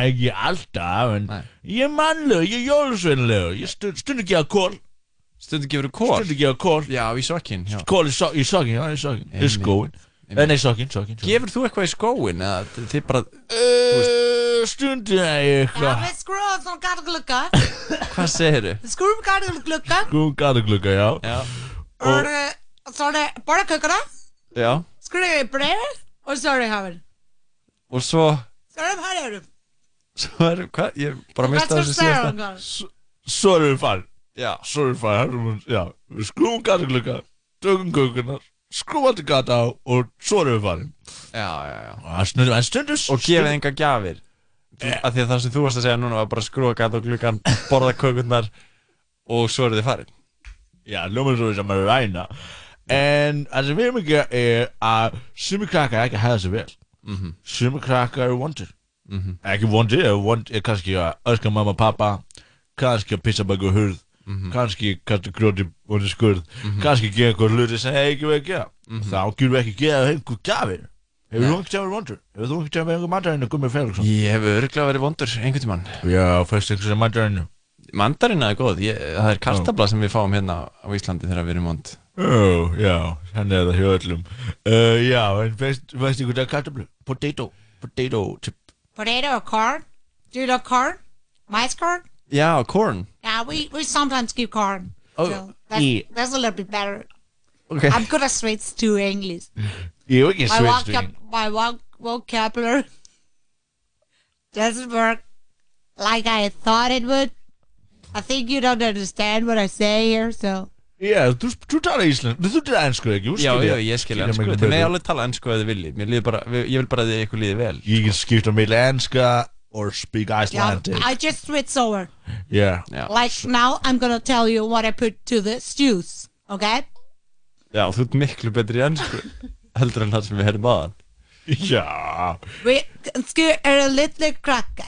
ekki alltaf, en ég er mannlegur, ég er jólusveinlegur, ég stund, stund ekki að kól, Stundu gefur kól Stundu gefur kól Já, í sokkin já. Kól í, so í sokkin, já, í sokkin Í skóin Eh, Nei, sokkin, sokkin sokkin. Gefur þú eitthvað í skóin eða þið bara uh, Stundu eitthvað við skrúum svona gata glugga Hvað segirðu? Við skrúum gata glugga Skúm gataglugga, já. Já. Og eh, så det bare kukkerne Já. I brevet Og så det her Og svo Så er det her er det Svo er, hvað, ég bara mista Hvað þessu skal síðasta. stæra Svo erum við farin Já. Erum við farin Já, við skrúum gataglugga Tökum kukkunar Skrúum allir gata á Og svo erum við farin. Já, já, já. Og stundum, en stundum Og gefið enga gjafir. Þú- Af því að það sem þú varst að segja núna var bara skrúa gluggan Borða kökurnar Og svo eru þið farin. Já, ljómar svo sem að ræna. En það sem við erum að gera er að Sumi krakkar ekki að hafa sig vel. Mhm. Sumi krakkar eru vondir. Mhm. Ekki vondir, er vond er kannski að öskra mamma og pappa Kannski að pissa baka hurð Mhm. Kannski kasta gróti undir skurð Kannski gera eitthvað hluti sem hefur ekki verið að gera Mhm. Þá getur við ekki gera einhver gafir Hefur þú ekki tjáður vondur? Hefur þú ekki tjáður einhver mandarinn að Gummi Felixson? Ég hef örgulega verið vondur einhvern tímann Já, fyrst einhvers sem mandarinn Mandarina er góð, ég, það er kartabla sem við fáum hérna á Íslandi þegar við erum vond Ó, já, hann er það hjá öllum uh, Já, en veist, veist ykkur það kartablu? Potato, potato chip Potato or corn Do you love corn? Mice corn? Já, corn. Yeah, we, we sometimes give corn. Oh, so that's, yeah. that's a little bit better. Okay. I'm good at switch to English. Er ekki my, sveit vocab my voc vocabulary doesn't work like I thought it would. I think you don't understand what I say here, so. Já, þú, þú talar íslensk, þú talar ennsku ekki? Þú Já, skilur- já, ég skil skilur ennsku Þið með alveg tala ennsku ef þið viljið. Ég vil bara að þið ykkur líði vel. Ég get skipt á milli enska or speak Yeah, Icelandic I just switch over. Já Like now, I'm gonna tell you what I put to the stews, okay? Já, þú ert miklu betri í ennsku Heldur en það sem við heyrðum aðan Já. Vi kannski er en litli krakka.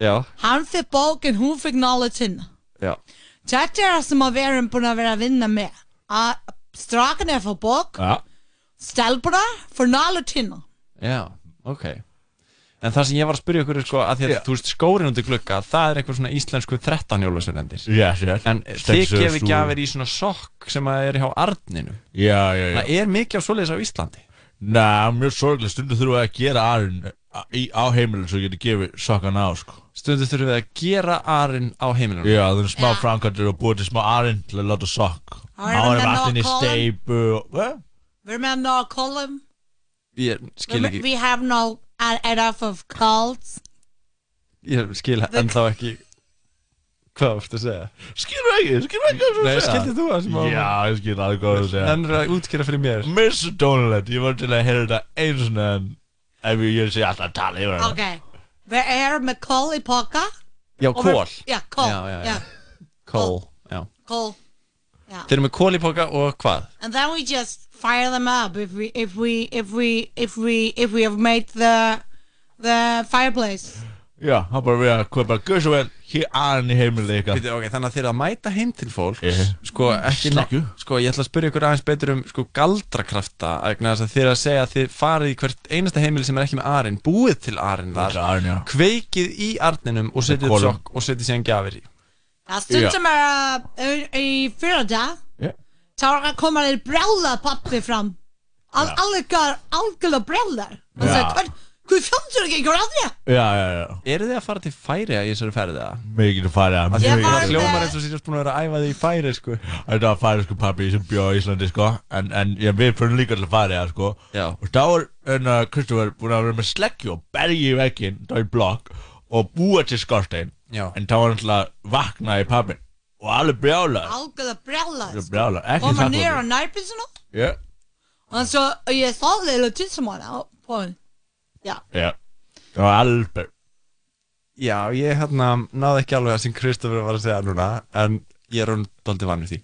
Já, Hann fick bókin, hún fick knowledge já. Þetta er það sem að við erum búin að vera að vinna með. Að strákan er fyrir bók, Já. Stelpuna fyrir knowledge Já, ok En það sem ég var að spyrja ykkur er sko að því að Já. þú veist skórin undir glugga það er eitthvað svona íslensku 13 jólusenendir Yes, yes. En þið þú- gjafir í svona sokk sem að er hjá Arninu. Já, já, já. Það er mikið á svoleiðis á Íslandi. Næ, mjög sorglega, stundu þurfum við að gera arinn í, á heimilin svo geti gefið sokkan á, sko. Stundu þurfum við að gera arinn á heimilinu. Já, það er smá framkvæmdur og búið til smá arinn til að láta sokk. Áður hvað? Við erum með no column. Ég skil ekki. We have no uh, enough of calls. Ég skil ennþá ekki Hvað varst að segja? Skilur ekki, skilur ekki hvað þú Nei, segja? skildi þú það sem að- Já, ég skil alveg hvað þú segja En er að útskýra fyrir mér Mr. Donald, ég var til að heyra þetta einu svona en ef ég, sé alltaf að tala yfir hana Okay. Við erum með kól í poka. Já, Og kól Já, kól. Já, já, já. Já, Kól, já. Þeir eru með kól í póka og hvað? And then we just fire them up if we if we if we if we if we have made the the fireplace. Já, hann bara við að hvað bara göð svo vel hér aðeins í heimilið ykkar Býtu, ok, þannig að þeir að mæta heim til fólk Eh, Sko, ekki. Sko, ég ætla að spyrja ykkur aðeins betur um sko, galdrakrafta að þeir að segja að þið farið í hvert einasta heimili sem er ekki með arinn Búið til arinn þar. Kveikið í arninum og setið upp sokk og setið síðan gjafir í Það stundum er uh, í fyrra dag þá er að koma þér brjála pappi fram. Algar, algjörlega brjálar og það hvað fjöndur ekki ykkur að því. Já, já, já. Eru þið að fara til færi í þessari ferði það? Mikið að fara að Ég var hljómar eins og sér búin að vera að æfa þig í færi sko. Þetta var færisku pappi sem bjóð í Íslandi sko. En, en já, við fyrir líka til að fara það sko. Já. Og þá er enna Kristoffer búin að vera með sleggju og bergi í vegginn þá í blokk og búa til skorstein Já. En þá var hann til að vakna í pappin Og alveg brjála algjörlega brjálar Alveg brjála, ekki koma þakklátur. nýra á nærbísinu Já, og svo ég þáði eða tísamála på hann Já, já. Það var alveg Já, ég hérna náði ekki alveg það sem Kristoffer var að segja núna en ég er hún dóldi vanur því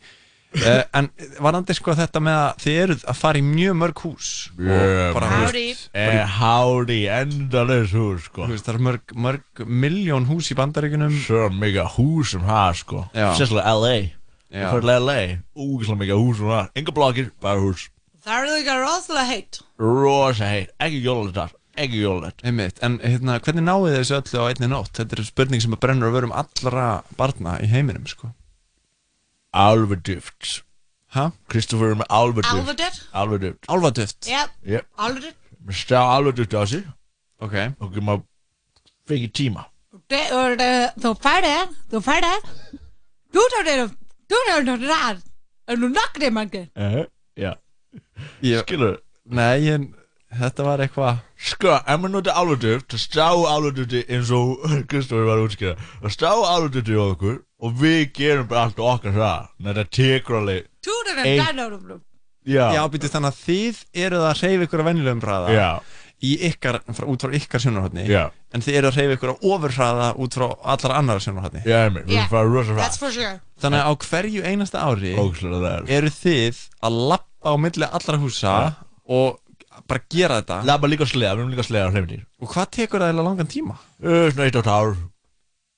uh, En varandi sko þetta með að þið eruð að fara í mjög mörg hús Mjög og bara, þú Howdy. veist, Eh, Hádi, endalaus hús sko. þú veist, það eru mörg, mörg miljón hús í bandaríkunum Svo mikið hús sem það sko. Sérstaklega LA Já. Ég fyrir LA Úgislega mikið hús sem það. Enga blokkir, bara hús. Það er líka rosalega heitt. Rosa heitt, ekki jólalegt þar Ekki Einmitt, en hérna, hvernig náðu þið þessu öllu á einni nótt? Þetta er spurning sem að brennur að vera um allra barna í heiminum, sko alveg döft Kristófur er með alveg döft Alveg döft Alveg döft Alveg döft Mér stá alveg döft á sig. Ok. Og maður fengi tíma. Þú færðir eh, Þú færðir Þú þarfir Þú þarfir ræð Er þú nokkri mangi? Eh, já. Skilur. Nei en Þetta var eitthvað Sko, ef maður notið alveg döft Þá stá alveg döfti eins og Kristófur var útskýrað Þá stá alveg döfti á okkur. Og við gerum bara allt okkar það það tekur alveg det Ein- ræð. Já Já, býtu þannig að þið eruð að reyfa ykkur á venjulegum hraða Já. Í ykkar, frá, út frá ykkar sjónarhóttni Já. En þið eruð að reyfa ykkur á ofurhraða út frá allar annar sjónarhóttni Já, einmitt, við erum bara rosa hratt. That's for sure. Þannig að á hverju einasta ári er. Eru þið að lappa á milli allra húsa Og bara gera þetta Labba líka sleða, við erum líka sleða á hleyfnir Og hvað tekur það eiginlega langan tíma? Uh, svona eitt átt ár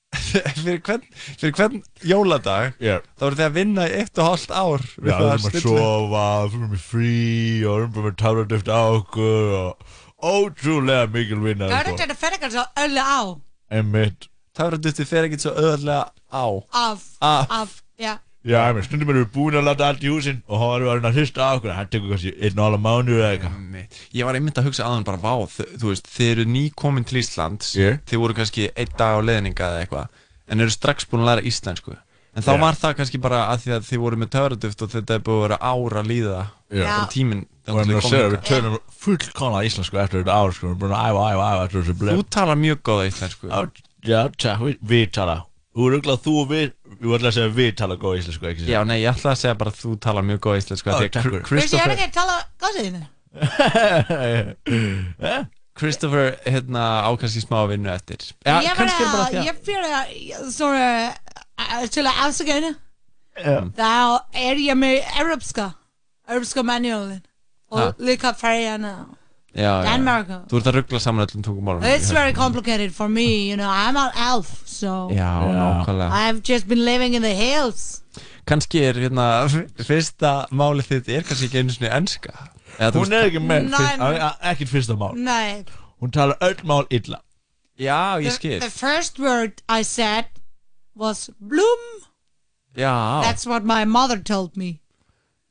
fyrir hvern, fyrir hvern jóladag yeah. þá eru þið að vinna í eitt og hálft ár við Já, það við að stilla- sofa, við erum með frí og við erum bara með táraduft á okkur og ótrúlega mikil vinna Það er þetta fyrir svo öllu á. Einmitt Táraduftið fer ekkert svo öðvöldlega á Af. Af. Af. Já. Já, einmitt, stundum erum við búin að láta allt í húsin og hann var að hrista á okkur hann tekur kannski einn og alveg mánu eða eitthvað Ég var einmitt að hugsa aðan bara vá, þú veist, þið eru nýkomin til Íslands Yeah. þið voru kannski einn dag á leðninga eða eitthvað en eru strax búin að læra íslensku en þá Yeah. var það kannski bara að því að þið voru með töraduft og þetta er búið að vera ára líða Já. og tíminn og hann er að segja við tölum fullkona íslensku eftir þetta ár sko, við erum búin að æfa, æfa, æfa eftir þessu blef Þú talar mjög góða íslensku Já, já, takk, við, við tala Þú er auðvitað þú og við, við ætla að segja við tala góð íslensku, ekki Já, nei, ég ætla að segja bara að þú talar mjög góða íslensku Ó, af því að takk Kr- fyrir. Þú veist, ég er Christopher, ekki að tala góðsinn. Christopher hérna, á kannski smá vinnu eftir Já, ég kannski er bara bara, því að ég fyrir að, svona, eh, til að afsaka henni. Já. Þá er ég með europska manuálinn. Ha. Og líka færjana. Já, já, já. Danmark. Þú ert að ruggla saman öllum tungumálum It's very complicated for me, you know, I'm an elf, so. Já, nákvæmlega I've just been living in the hills. Kannski er hérna fyrsta málið þitt er kannski ekki einu sinni enska Eða, þú Hún veist- er ekki með, Nei, fyrst, nei. a- a- ekkert fyrsta mál Nei. Hún talar öll mál illa Já, ég The, skil the first word I said was bloom. Já, That's what my mother told me.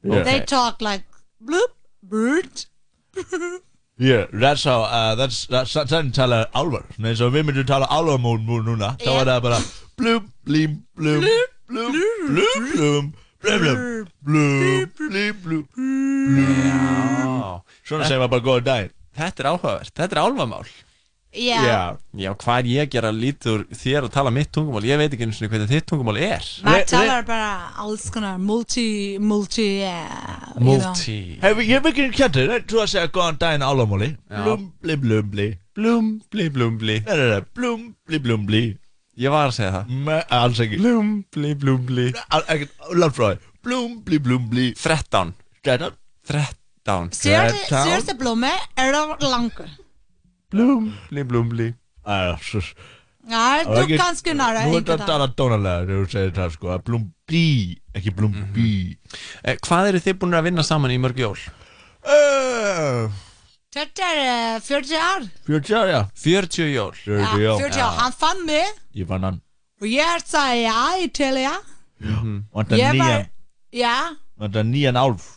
They talk like bloop, bird. Yeah, that's how, uh, that's, that's, þannig tala álvar Nei, svo við myndum tala álvarmól nú núna Þá er það bara blum, blím, blum, blum, blum, blum, blum, blum, blum, blum, blum Svona segir maður bara góða daginn Þetta er áhugavert, þetta er álfamál Já. já, já, hvað er ég að gera lítur þér að tala mitt tungumál, ég veit ekki eins og hvernig þitt tungumál er. Maður talar bara alls konar, multi, multi, eh, yeah Multi Hefur ég mikilvægt kjöndur, þú að segja góðan daginn álamáli Blumbli, blumbli, blumbli, blumbli Blumbli, blumbli Ég var að segja það. Me, Alls ekki. Blumbli, blumbli Landfráði, blumbli, blumbli Þrettán. Þrettán? Þrettán. Sér þetta blómi er það langur? Blum, bli, blum, bli Æja, svo Já, Það var þú kannski næra Nú er þetta að tala dónalega þegar þú segir það sko að Blum bí, ekki blum bí eh, Hvað eru þið búin að vinna saman í mörg jól? Þetta er uh, 40 ár. 40 ár, já. 40 jól. 40 Ja, ár 40 ár. Hann fann mig. Ég fann hann. Og ég sagði já til ég. Vantar Ég var, nýjan. Já, Vantar nýjan álf.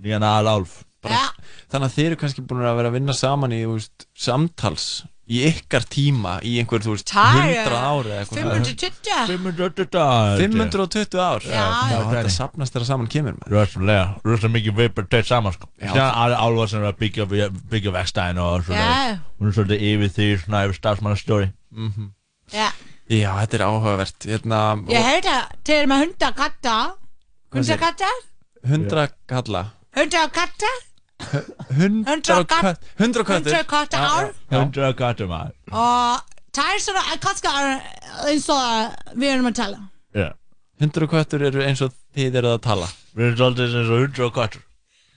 Nýjan aðal bara, ja. þannig að þeir eru kannski búin að vera að vinna saman í veist, samtals í ykkar tíma í einhver, þú veist, 100 ári 520 ár 520 ár. Já, já, þetta sapnast þeirra saman kemur Röðslega, röðslega mikið við bara tætt saman þannig að álvað sem er að byggja byggja vextæðin og svona hún er svolítið yfir því, svona yfir stafsmannastóri mhm. Já. Já, þetta er áhugavert. Hérna, Ég held að þeir eru með hundakatta Hundakatta? Hundakatta Hundakatta Hundra katta? Hundra katta ár. Hundra kattum maður Og það er svona, kannski er eins og við erum að tala. Hundra og köttur eru eins og þið eruð að tala. Við erum svolítið eins og hundra kattur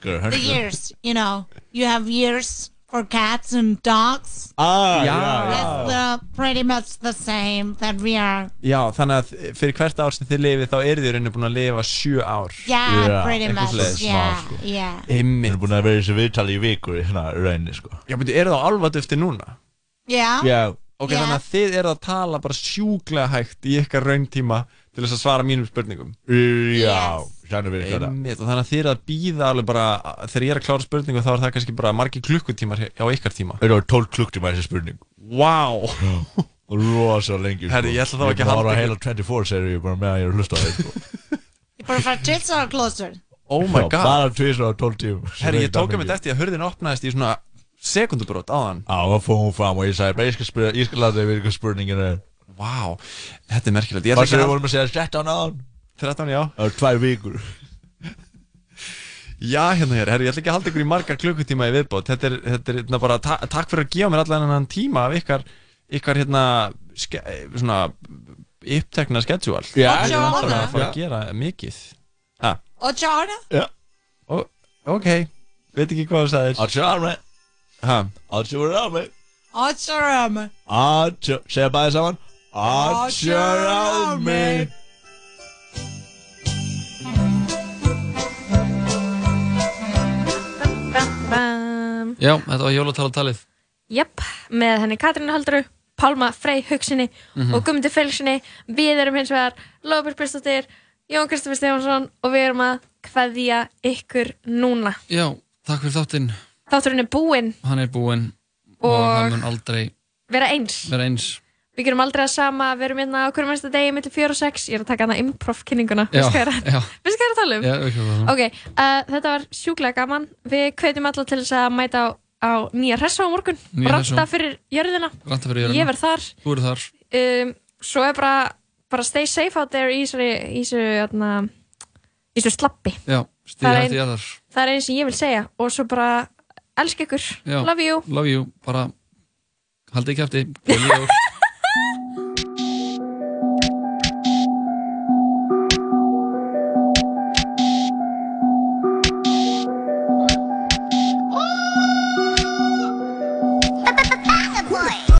The years, you know, you have years for cats and dogs. Ah, Já. It's uh, pretty much the same that we are. Já, þannig að fyrir hvert ár sem þið lifið þá eru þið rauninni búin að lifa sjö ár Yeah, Já, pretty much. Yeah, Smá, sko. yeah. Einmitt erum búin að vera í þessu viðtali í vikur í svona rauninni sko Já, betur, eru það á alvadufti núna? Yeah. Já Ok, Já. þannig að þið eru að tala bara sjúklega hægt í ykkar rauntíma til þess að svara mínum spurningum Já, eitthvað Einmitt, þannig að þið eru að býða alveg bara þegar ég er að klára spurningu þá er það kannski bara margir klukkutímar hjá hjá ykkar tíma. Það eru 12 klukktíma þessi spurning Vá! Rosa lengi Herri, ég ætla þá ekki að halda halda heila 24 serið bara með að ég er að hlusta á þeir sko. Bara frá tilsa og klostur. Oh my god. Bara tvisar á 12 tíum Herri, ég tók að mitt eftir að hurðin opnaðist í svona sekundubrót áðan. Já, og fór hún fram og ég sagði bara, ég skal spyrja, ég skal láta þig við hvað spurningin er. Vá, þetta er merkilegt. Ég ætla sem ekki við að vorum að segja 13 áðan 13, já. Það eru tvær vikur. Já, hérna hér, herri, ég ætla ekki að halda ykkur í margar klukkutíma í viðbót. Þetta er, þetta er hérna bara, ta takk fyrir að gefa mér allan hennan tíma af ykkar, ykkar hérna, ske, svona, upptekna schedule. Já, Ég er já, náttúrulega að fara að gera mikið. Ha, Og Tjárna? Já. Ó, ok, veit ekki hvað þú sagðir. Að sjá mig Ha, Að sjá mig Og? Að sjá, segja bæði saman. Að Bam. Já, þetta var jólatalatalið Jöpp, með henni Katrínu Hallduru, Pálma Frey Hugsinni Mhm. og Guðmundi Felsinni. Við erum hins vegar Lóbjörg Bristóttir, Jón Kristoffer Stefánsson og við erum að kveðja ykkur núna. Já, takk fyrir þáttinn Þátturinn er búinn, Hann er búinn og, Og- hann mun aldrei vera eins. vera eins Við gerum aldrei að sama, við erum hérna á hverju mennsta degi millir 4 og 6. Ég er að taka hana improv-kynninguna. Ég er að- tala um? Já, við kjóðum það Ok, uh, þetta var sjúklega gaman. Við hvetjum alla til þess að mæta á, á nýja hressa á morgun. Ranta fyrir jörðina. Ranta fyrir jörðina. Ég verð þar. Þú eru þar um, svo er bara, bara stay safe out there í þessu í hérna, í þessu slappi Já, er hætti ein- jarðar það er eins sem ég vil segja og svo bara elska ykkur, Já, love you Love you, bara Haldið kæfti